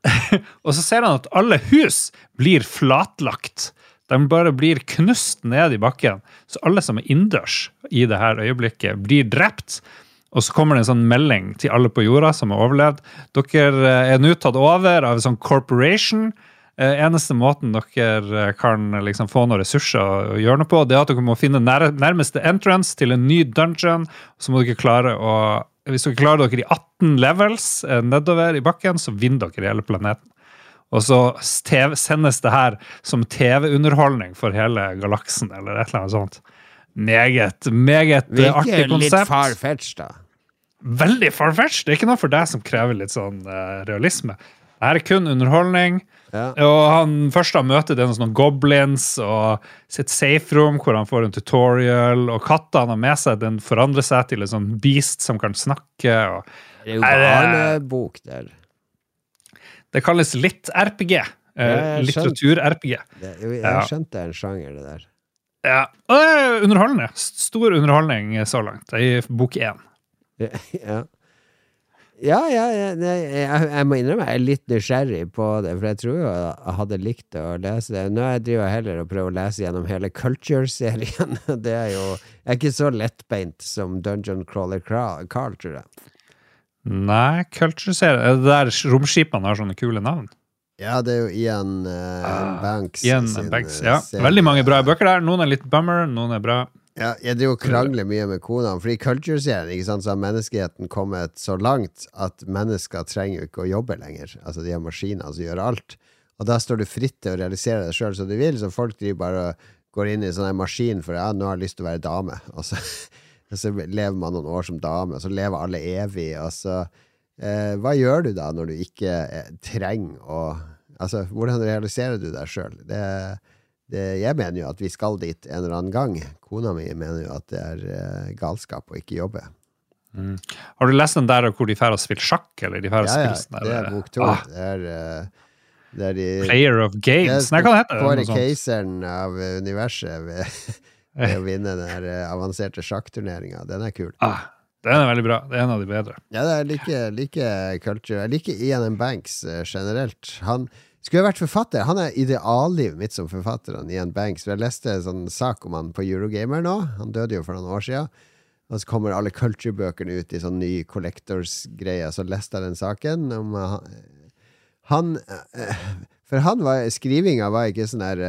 Speaker 1: [LAUGHS]
Speaker 3: og så ser han at alle hus blir flatlagt. De bare blir knust ned i bakken. Så alle som er innendørs i det her øyeblikket, blir drept. Og så kommer det en sånn melding til alle på jorda som har overlevd. Dere eh, er nå tatt over av en sånn corporation Eh, eneste måten dere eh, kan liksom få noen ressurser å gjøre noe på, det er at dere må finne nærmeste entrance til en ny dungeon. Så må dere klare å Hvis dere klarer dere i 18 levels nedover i bakken, så vinner dere hele planeten. Og så sendes det her som TV-underholdning for hele galaksen, eller et eller annet sånt. Meget, meget artig konsept. Litt
Speaker 1: far-fetch, da?
Speaker 3: Veldig far-fetch. Det er ikke noe for deg som krever litt sånn uh, realisme. Her er kun underholdning.
Speaker 1: Ja.
Speaker 3: Og han først han møter det noen sånne goblins og sitt safe-rom hvor han får en tutorial, og katta han har med seg, den forandrer seg til en sånn beast som kan snakke. og
Speaker 1: Det er jo
Speaker 3: det
Speaker 1: barnebok der.
Speaker 3: Det kalles litt RPG. Eh. Litteratur-RPG.
Speaker 1: Det, jeg
Speaker 3: Ja.
Speaker 1: skjønte det er en sjanger, det der.
Speaker 3: Ja. Er underholdende. Stor underholdning så langt. I bok én. [LAUGHS]
Speaker 1: Ja. Ja, ja, ja jeg, jeg må innrømme jeg er litt nysgjerrig på det, for jeg tror jo jeg hadde likt å lese det. Nå jeg driver jeg heller og prøver å lese gjennom hele Culture-serien. [LAUGHS] Det er jo Jeg er ikke så lettbeint som Dungeon Crawler Carl, Carl, tror jeg.
Speaker 3: Nei, Culture-serien Er det der romskipene har sånne kule navn?
Speaker 1: Ja, det er jo Ian uh, Banks.
Speaker 3: Ian
Speaker 1: sin,
Speaker 3: Banks.
Speaker 1: eh,
Speaker 3: Ja.
Speaker 1: serie.
Speaker 3: Veldig mange bra bøker der. Noen er litt bummer, noen er bra.
Speaker 1: Ja, jeg driver og krangler mye med kona, for i Culture-serien ikke sant, så har menneskeheten kommet så langt at mennesker trenger jo ikke å jobbe lenger. Altså de har maskiner som gjør alt. Og da står du fritt til å realisere deg sjøl som du vil, så folk driver bare og går inn i sånn maskin for ja, nå har jeg lyst til å være dame. [LAUGHS] Og så, og så lever man noen år som dame, og så lever alle evig, og så eh, Hva gjør du da når du ikke eh, trenger å Altså, hvordan realiserer du deg sjøl? Det det, jeg mener jo at vi skal dit en eller annen gang. Kona mi mener jo at det er eh, galskap å ikke jobbe.
Speaker 3: Har du lest den der hvor de drar og spiller sjakk? Eller de
Speaker 1: Ja, ja,
Speaker 3: sånn
Speaker 1: det er bok to.
Speaker 3: ah,
Speaker 1: Det er, eh, det er de
Speaker 3: Player of Games? Nei, hva heter det?
Speaker 1: Keiseren av universet ved, [LAUGHS] ved å vinne den eh, avanserte sjakkturneringa. Den er kul.
Speaker 3: Ah, den er veldig bra. Det er en av de bedre.
Speaker 1: Ja, det er like, culture. Jeg liker Ian. Banks eh, generelt. Han skulle vært forfatter. Han er ideallivet mitt som forfatter, Ian Banks. Jeg leste en sånn sak om han på Eurogamer nå. Han døde jo for noen år siden. Og så kommer alle culture-bøkene ut i sånn ny collectors-greie. Så leste jeg den saken om han, han uh, For han var skrivinga var ikke sånn der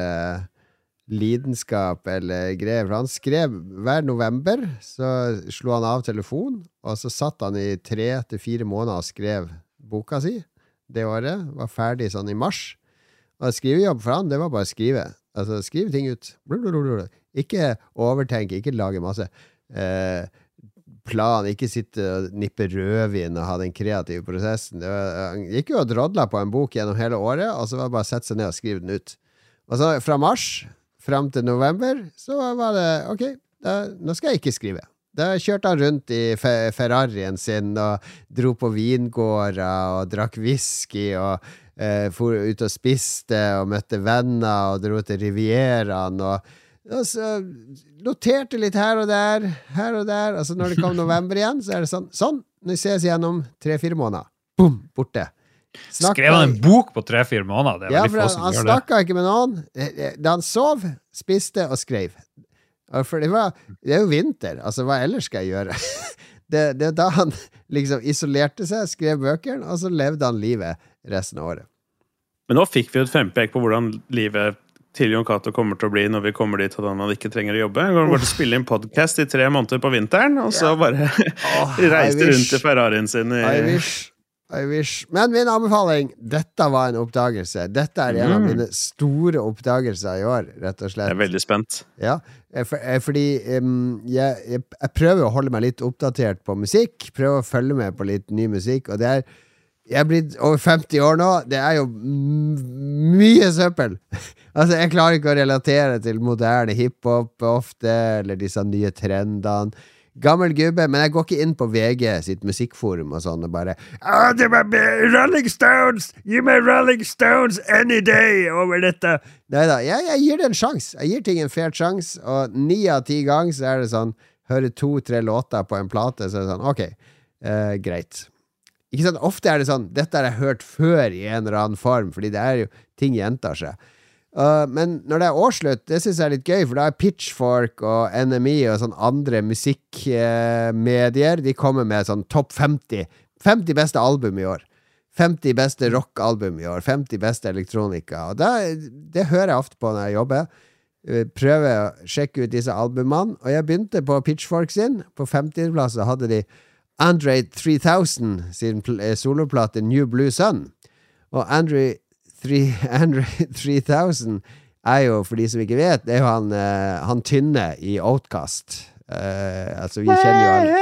Speaker 1: lidenskap eller greier. For han skrev hver november, så slo han av telefon, og så satt han i tre til fire måneder og skrev boka si det året. Var ferdig sånn i mars. Og skrivejobb for han, det var bare å skrive. Altså skrive ting ut. Blablabla. Ikke overtenke, ikke lage masse eh, plan, ikke sitte og nippe rødvin og ha den kreative prosessen. Var, han gikk jo og drodla på en bok gjennom hele året, og så var det bare å sette seg ned og skrive den ut. Og så fra mars fram til november, så var det ok, da, nå skal jeg ikke skrive. Da kjørte han rundt i fe Ferrarien sin og dro på vingårder og drakk whisky og eh, for ut og spiste og møtte venner og dro til Rivieraen og, og så noterte litt her og der, her og der. Og så når det kom [LAUGHS] november igjen, så er det sånn Sånn, nå ses igjennom tre-fire måneder. Bom, borte. Snakka-
Speaker 3: Skrev han en bok på tre-fire måneder? Det er
Speaker 1: ja, for han, han snakka ikke med noen. Eh, Da han sov, spiste og skrev. Og For det, var, det er jo vinter, altså hva ellers skal jeg gjøre? [LAUGHS] Det, det er da han liksom isolerte seg, skrev bøkene, og så levde han livet resten av året.
Speaker 2: Men nå fikk vi jo et frempek på hvordan livet til Jon Cato kommer til å bli når vi kommer dit at han ikke trenger å jobbe. Han kommer bare til å spille inn podkast i tre måneder på vinteren, og så bare [LAUGHS]
Speaker 1: I
Speaker 2: reise rundt i Ferrarien sin i
Speaker 1: I wish. Men min anbefaling Dette var en oppdagelse. Dette er en av
Speaker 2: Mm.
Speaker 1: mine store oppdagelser i år, rett og slett.
Speaker 2: Jeg er veldig spent.
Speaker 1: Ja, eh, for, eh, fordi um, jeg, jeg, jeg prøver å holde meg litt oppdatert på musikk. Prøver å følge med på litt ny musikk. Og det er Jeg er blitt over 50 år nå. Det er jo mye søppel! [LAUGHS] altså, jeg klarer ikke å relatere til moderne hiphop ofte, eller disse nye trendene. Gammel gubbe, men jeg går ikke inn på VG sitt musikkforum og sånn og bare «Ah, det var Rolling Stones! Gi meg Rolling Stones any day over dette! Nei da, jeg, jeg gir det en sjanse. Jeg gir ting en fair sjanse, og ni av ti ganger så er det sånn Hører to-tre låter på en plate, så er det sånn Ok, eh, greit. Ikke sant? Ofte er det sånn Dette har jeg hørt før i en eller annen form, fordi det er jo Ting gjentar seg. Uh, men når det er årsslutt, det syns jeg er litt gøy, for da er Pitchfork og NMI og sånn andre musikkmedier De kommer med sånn topp 50. 50 beste album i år. 50 beste rockalbum i år. 50 beste elektronika. Og det, det hører jeg ofte på når jeg jobber. Uh, Prøver å sjekke ut disse albumene. Og jeg begynte på Pitchfork sin. På 50.-plass hadde de Andre 3000 sin eh, soloplate New Blue Sun. Og Andre, 3, Andre 3000 er jo, for de som ikke vet, det er jo han, eh, han tynne i Outcast. Uh, altså, vi kjenner jo alle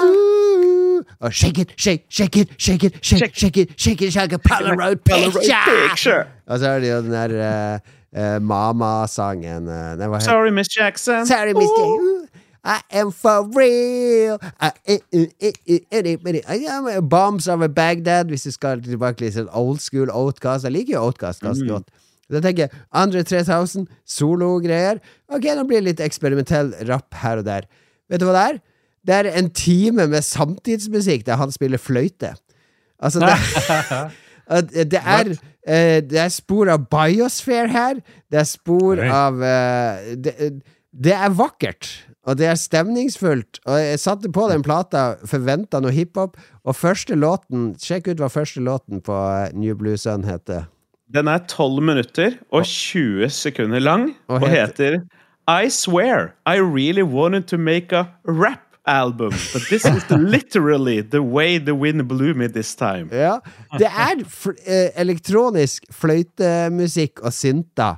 Speaker 1: uh, Og shake it, shake, shake it, shake it, shake, shake it, shake it, shake a Polaroid picture! Og så er det jo den der uh, Mama-sangen.
Speaker 2: Sorry, Miss Jackson.
Speaker 1: Sorry, Miss Jackson. I am for real. I, am Bombs over Bagdad, hvis du skal tilbake til sånn old school Outcast. Jeg liker jo Outcast ganske
Speaker 2: Mm.
Speaker 1: godt. Da tenker jeg Andre 3000, sologreier. Ok, nå blir det litt eksperimentell rapp her og der. Vet du hva det er? Det er en time med samtidsmusikk der han spiller fløyte. Altså, det, [LAUGHS] at det er eh, Det er spor av biosphere her. Det er spor av eh, det, det er vakkert. Og det er stemningsfullt. Og jeg satte på den plata, forventa noe hiphop, og første låten Sjekk ut hva første låten på eh, New Blue Sun heter.
Speaker 2: Den er 12 minutter og 20 sekunder lang
Speaker 1: Og
Speaker 2: og
Speaker 1: heter-
Speaker 2: heter I swear I really wanted to make a rap album, but this is [LAUGHS] literally the way the wind blew me this time.
Speaker 1: Ja. Det er eh, elektronisk fløytemusikk og synter.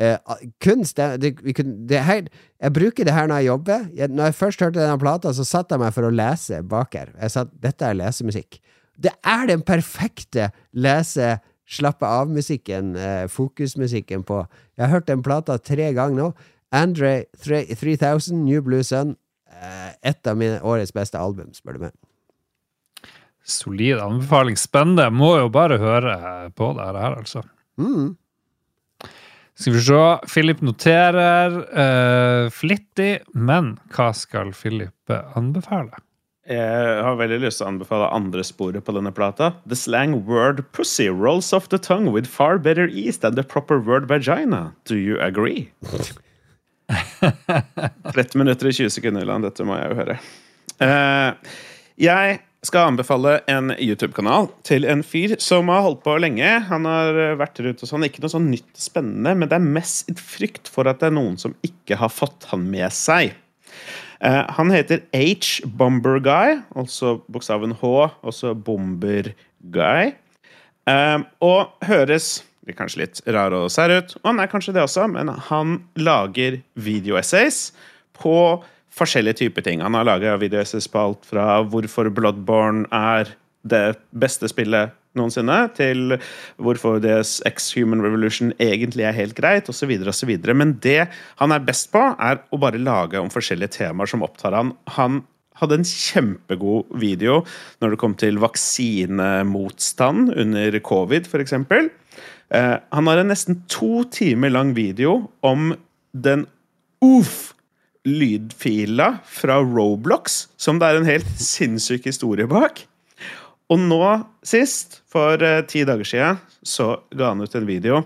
Speaker 1: Eh, kunst det, kunne, det her, Jeg bruker det her når jeg jobber. Jeg, når jeg først hørte denne plata, så satte jeg meg for å lese bak her. Jeg sa dette er lesemusikk. Det er den perfekte lese slappe av-musikken, eh, fokusmusikken på. Jeg har hørt den plata tre ganger nå. Andre 3000, New Blue Sun. Eh, et av mine årets beste album, spør du meg.
Speaker 3: Solid anbefaling. Spennende. Må jo bare høre på det her, altså.
Speaker 1: Mm.
Speaker 3: Skal vi se. Philip noterer uh, flittig, men hva skal Philip anbefale?
Speaker 2: Jeg har veldig lyst til å anbefale andre sporet på denne plata. The slang word pussy rolls off the tongue with far better ease than the proper word vagina. Do you agree? [LAUGHS] 30 minutter i 20 sekunder Land. Dette må jeg jo høre. Uh, jeg skal anbefale en YouTube-kanal til en fyr som har holdt på lenge. Han har eh, vært rundt og sånn. Ikke noe sånn nytt spennende, men det er mest et frykt for at det er noen som ikke har fått han med seg. Eh, han heter H. Bomber Guy, altså bokstaven H, også Bomber Guy. Eh, og høres det kanskje litt rar og sær ut, og han er kanskje det også, men han lager videoessays på forskjellige typer ting. Han har laga videoessays på alt fra hvorfor Bloodborne er det beste spillet noensinne, til hvorfor DS X Human Revolution egentlig er helt greit, osv., osv. Men det han er best på, er å bare lage om forskjellige temaer som opptar han. Han hadde en kjempegod video når det kom til vaksinemotstand under covid, f.eks. Eh, han har en nesten to timer lang video om den uff lydfila fra Roblox, som det er en helt sinnssyk historie bak. Og nå sist, for eh, ti dager siden, så ga han ut en video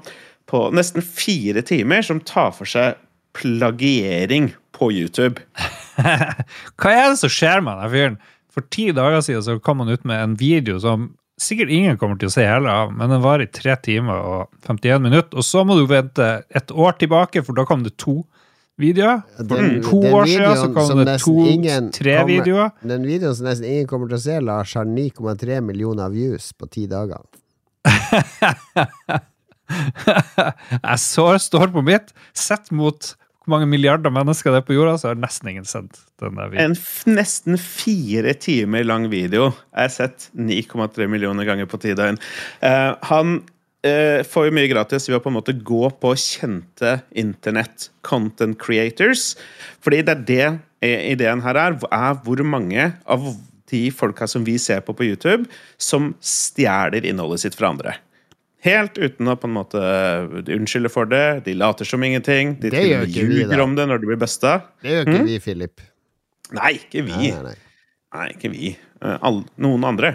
Speaker 2: på nesten fire timer som tar for seg plagiering på YouTube. [LAUGHS]
Speaker 3: Hva er det som skjer med denne fyren? For ti dager siden så kom han ut med en video som sikkert ingen kommer til å se heller, men den var i tre timer og 51 minutter. Og så må du vente et år tilbake, for da kom det to videoer. For
Speaker 1: Den-
Speaker 3: to
Speaker 1: den
Speaker 3: år siden så kom det
Speaker 1: to-tre
Speaker 3: videoer.
Speaker 1: Den videoen som nesten ingen kommer til å se, Lars, har 9,3 millioner views på ti dager. [LAUGHS]
Speaker 3: Jeg så står på mitt. Sett mot hvor mange milliarder mennesker det er på jorda, så har nesten ingen sett den der videoen.
Speaker 2: En f nesten fire timer lang video jeg har sett 9,3 millioner ganger på ti døgn. Uh, han eh, får jo mye gratis ved å på en måte gå på kjente internett content creators. Fordi det er det eh, ideen her er, er hvor mange av de folka som vi ser på på YouTube, som stjeler innholdet sitt fra andre. Helt uten å på en måte unnskylde for det. De later som ingenting. De ljuger om det når de blir busta.
Speaker 1: Det gjør ikke vi, Philip.
Speaker 2: Nei, ikke vi.
Speaker 1: Nei, nei, nei.
Speaker 2: Nei, ikke vi. Eh, all, noen andre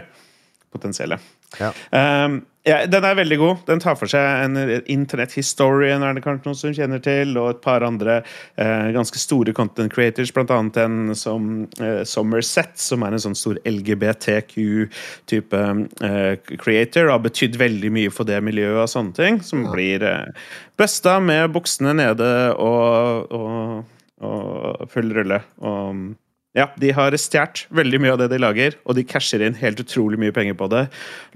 Speaker 2: potensielle.
Speaker 1: Ja.
Speaker 2: Um, ja, den er veldig god. Den tar for seg en internet-historien, er det kanskje noen som kjenner til, og et par andre eh, ganske store content creators, blant annet en som eh, Somerset, som er en sånn stor LGBTQ-type eh, creator, har betydd veldig mye for det miljøet og sånne ting, som
Speaker 1: Ja.
Speaker 2: blir eh, busta med buksene nede og, og, og full rulle. Og Ja, de har stjålet veldig mye av det de lager, og de casher inn helt utrolig mye penger på det.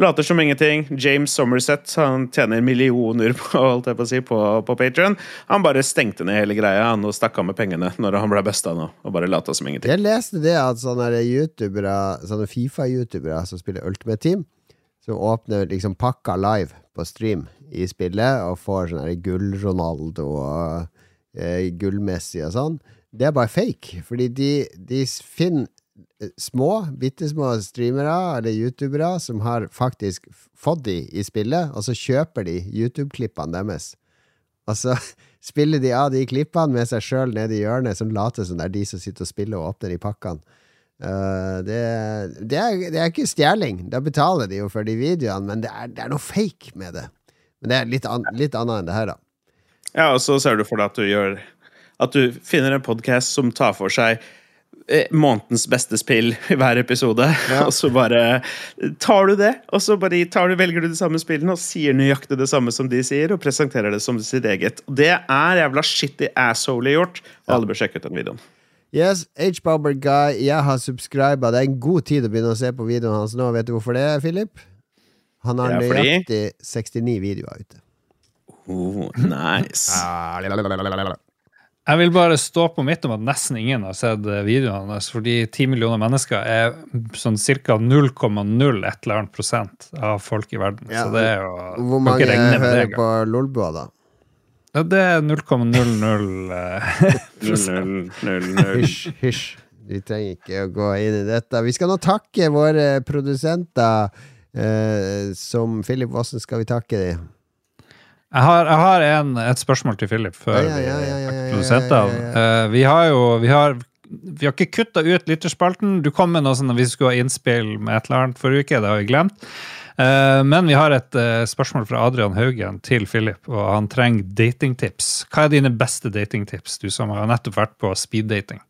Speaker 2: Later som ingenting. James Somerset han tjener millioner på, holdt jeg på, å si, på, på Patreon. Han bare stengte ned hele greia han, og stakk av med pengene når han ble besta nå, og bare lata som ingenting.
Speaker 1: Jeg leste det at sånne sånne Fifa-youtubere som spiller Ultimate Team, som åpner liksom pakka live på stream i spillet, og får sånn gull-Ronaldo og eh, gull-Messi og sånn det er bare fake. Fordi de, de finner eh, små, bitte små streamere eller youtubere som har faktisk fått de i spillet, og så kjøper de YouTube-klippene deres. Og så [LAUGHS] spiller de av de klippene med seg sjøl nede i hjørnet, som later som det er de som sitter og spiller og åpner de pakkene. Uh, det, det, er, det, er, ikke stjeling. Da betaler de jo for de videoene, men det er, det er noe fake med det. Men det er litt, an, litt annet enn det her, da.
Speaker 2: Ja, og så ser du for deg at du gjør at du finner en podkast som tar for seg eh, månedens beste spill i hver episode. [LAUGHS] Ja. Og så bare tar du det, og så bare tar du, velger du de samme spillene og sier nøyaktig det samme som de sier, og presenterer det som sitt eget. Og Det er jævla shitty assholey gjort, og alle bør sjekke ut den videoen.
Speaker 1: Yes, H-Bobber Guy, jeg har subscriba. Det er en god tid å begynne å se på videoen hans nå. Vet du hvorfor det, Philip? Han har nøyaktig 69 videoer ute.
Speaker 2: Oh, nice.
Speaker 3: Jeg vil bare stå på mitt om at nesten ingen har sett eh, videoene hans, fordi ti millioner mennesker er sånn ca. 0,01 eller annet prosent av folk i verden. Ja, så det er jo
Speaker 1: Hvor mange hører på Lolbua, da?
Speaker 3: Ja, det er 0,00 [LAUGHS]
Speaker 1: Hysj, hysj. Vi trenger ikke å gå inn i dette. Vi skal nå takke våre produsenter. Eh, som Philip, Wassen skal vi takke dem?
Speaker 3: Jeg har, jeg har en, et spørsmål til Philip før ja, ja, ja, vi setter av. vi har jo vi har, vi har ikke kutta ut lytterspalten. Du kom med noe sånn at vi skulle ha innspill med et eller annet forrige uke. Det har vi glemt. Uh, men vi har et uh, spørsmål fra Adrian Haugen til Philip, og han trenger datingtips. Hva er dine beste datingtips, du som har nettopp vært på speeddating?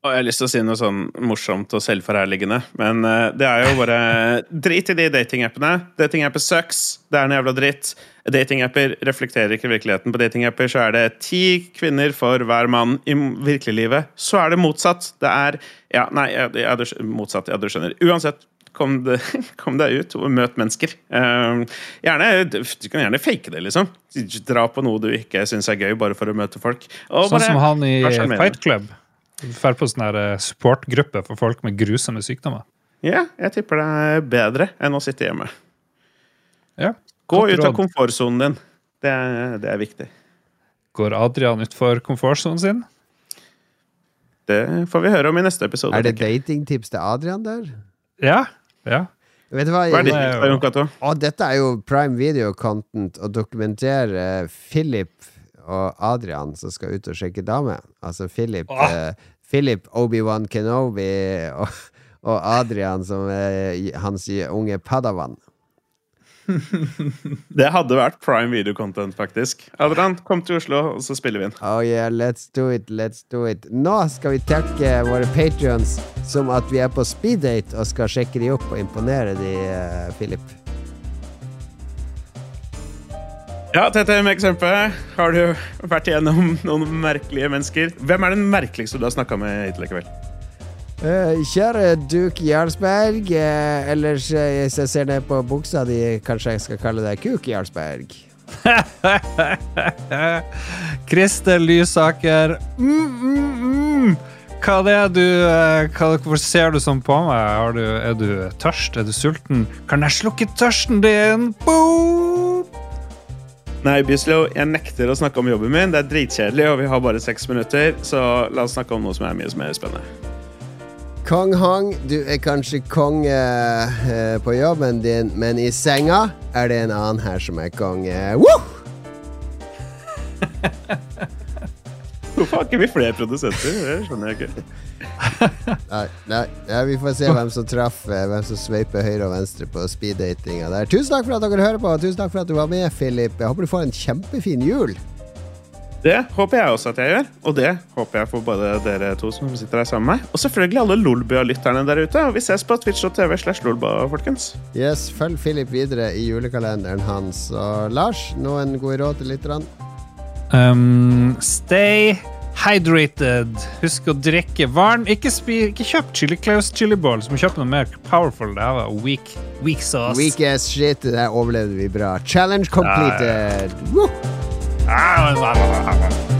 Speaker 2: Og jeg har lyst til å si noe sånn morsomt og selvforherligende, men uh, det er jo bare [LAUGHS] Drit i de datingappene. Datingapper sucks. Det er en jævla dritt. Datingapper reflekterer ikke virkeligheten. På datingapper så er det ti kvinner for hver mann. I virkeliglivet så er det motsatt. Det er Ja, nei, ja, du, motsatt. Ja, du skjønner. Uansett, kom, det, [LAUGHS] kom deg ut og møt mennesker. Uh, gjerne, du kan gjerne fake det, liksom. Dra på noe du ikke syns er gøy, bare for å møte folk.
Speaker 3: Og sånn bare, som han i Fight Club? Drar på sånn eh, supportgruppe for folk med grusomme sykdommer.
Speaker 2: Ja, jeg tipper det er bedre enn å sitte hjemme.
Speaker 3: Ja,
Speaker 2: Gå ut av komfortsonen din. Det er, det er, viktig.
Speaker 3: Går Adrian utfor komfortsonen sin?
Speaker 2: Det får vi høre om i neste episode.
Speaker 1: Er det datingtips til Adrian der?
Speaker 3: Ja. ja.
Speaker 1: Vet du hva? hva er ditt, Å, dette er jo prime video content å dokumentere Philip og Adrian som skal ut og sjekke dame. Altså Philip, eh, Philip Obi-Wan Kenobi og, og, Adrian som er hans unge padawan. [LAUGHS]
Speaker 2: det hadde vært prime video content, faktisk. Adrian, kom til Oslo, og så spiller vi inn.
Speaker 1: Oh yeah, let's do it, let's do it. Nå skal vi takke våre patrions som at vi er på speeddate og skal sjekke de opp og imponere de, uh, Philip.
Speaker 2: Ja, TTM-eksempelet. Har du vært igjennom noen merkelige mennesker? Hvem er den merkeligste du har snakka med hittil i kveld?
Speaker 1: Uh, kjære Duke Jarlsberg. Uh, ellers, uh, hvis jeg ser ned på buksa di, kanskje jeg skal kalle deg Kuk Jarlsberg. [LAUGHS]
Speaker 3: Kristel Lysaker. Mm, mm, mm. Hva er du hva, Hvorfor ser du sånn på meg? Du, er du tørst? Er du sulten? Kan jeg slukke tørsten din? Boom!
Speaker 2: Nei, Bislo, jeg nekter å snakke om jobben min. Det er dritkjedelig, og vi har bare seks minutter. Så la oss snakke om noe som er mye mer spennende.
Speaker 1: Kong Hong, du er kanskje konge eh, på jobben din, men i senga er det en annen her som er konge. Woo! [LAUGHS]
Speaker 2: Hvorfor har ikke vi flere produsenter? Det skjønner jeg ikke
Speaker 1: nei, nei, nei, vi får se hvem som traff Hvem som sveiper høyre og venstre på speeddatinga der. Tusen takk for at dere hører på. Tusen takk for at du var med, Philip. Jeg håper du får en kjempefin jul.
Speaker 2: Det håper jeg også at jeg gjør, og det håper jeg for både dere to som sitter her sammen med meg, og selvfølgelig alle Lolbua-lytterne der ute. Og vi ses på twitch.tv slash lolba, folkens.
Speaker 1: Yes, følg Philip videre i julekalenderen hans. Og Lars, noen gode råd til lytterne?
Speaker 3: Um, stay hydrated. Husk å drikke vann. Ikke, ikke kjøp chili Claus chili balls, men kjøp noe mer powerful. Det var weak, weak sauce.
Speaker 1: Weak ass shit. Det der overlevde vi bra. Challenge completed. Ja,
Speaker 3: ja. Ah,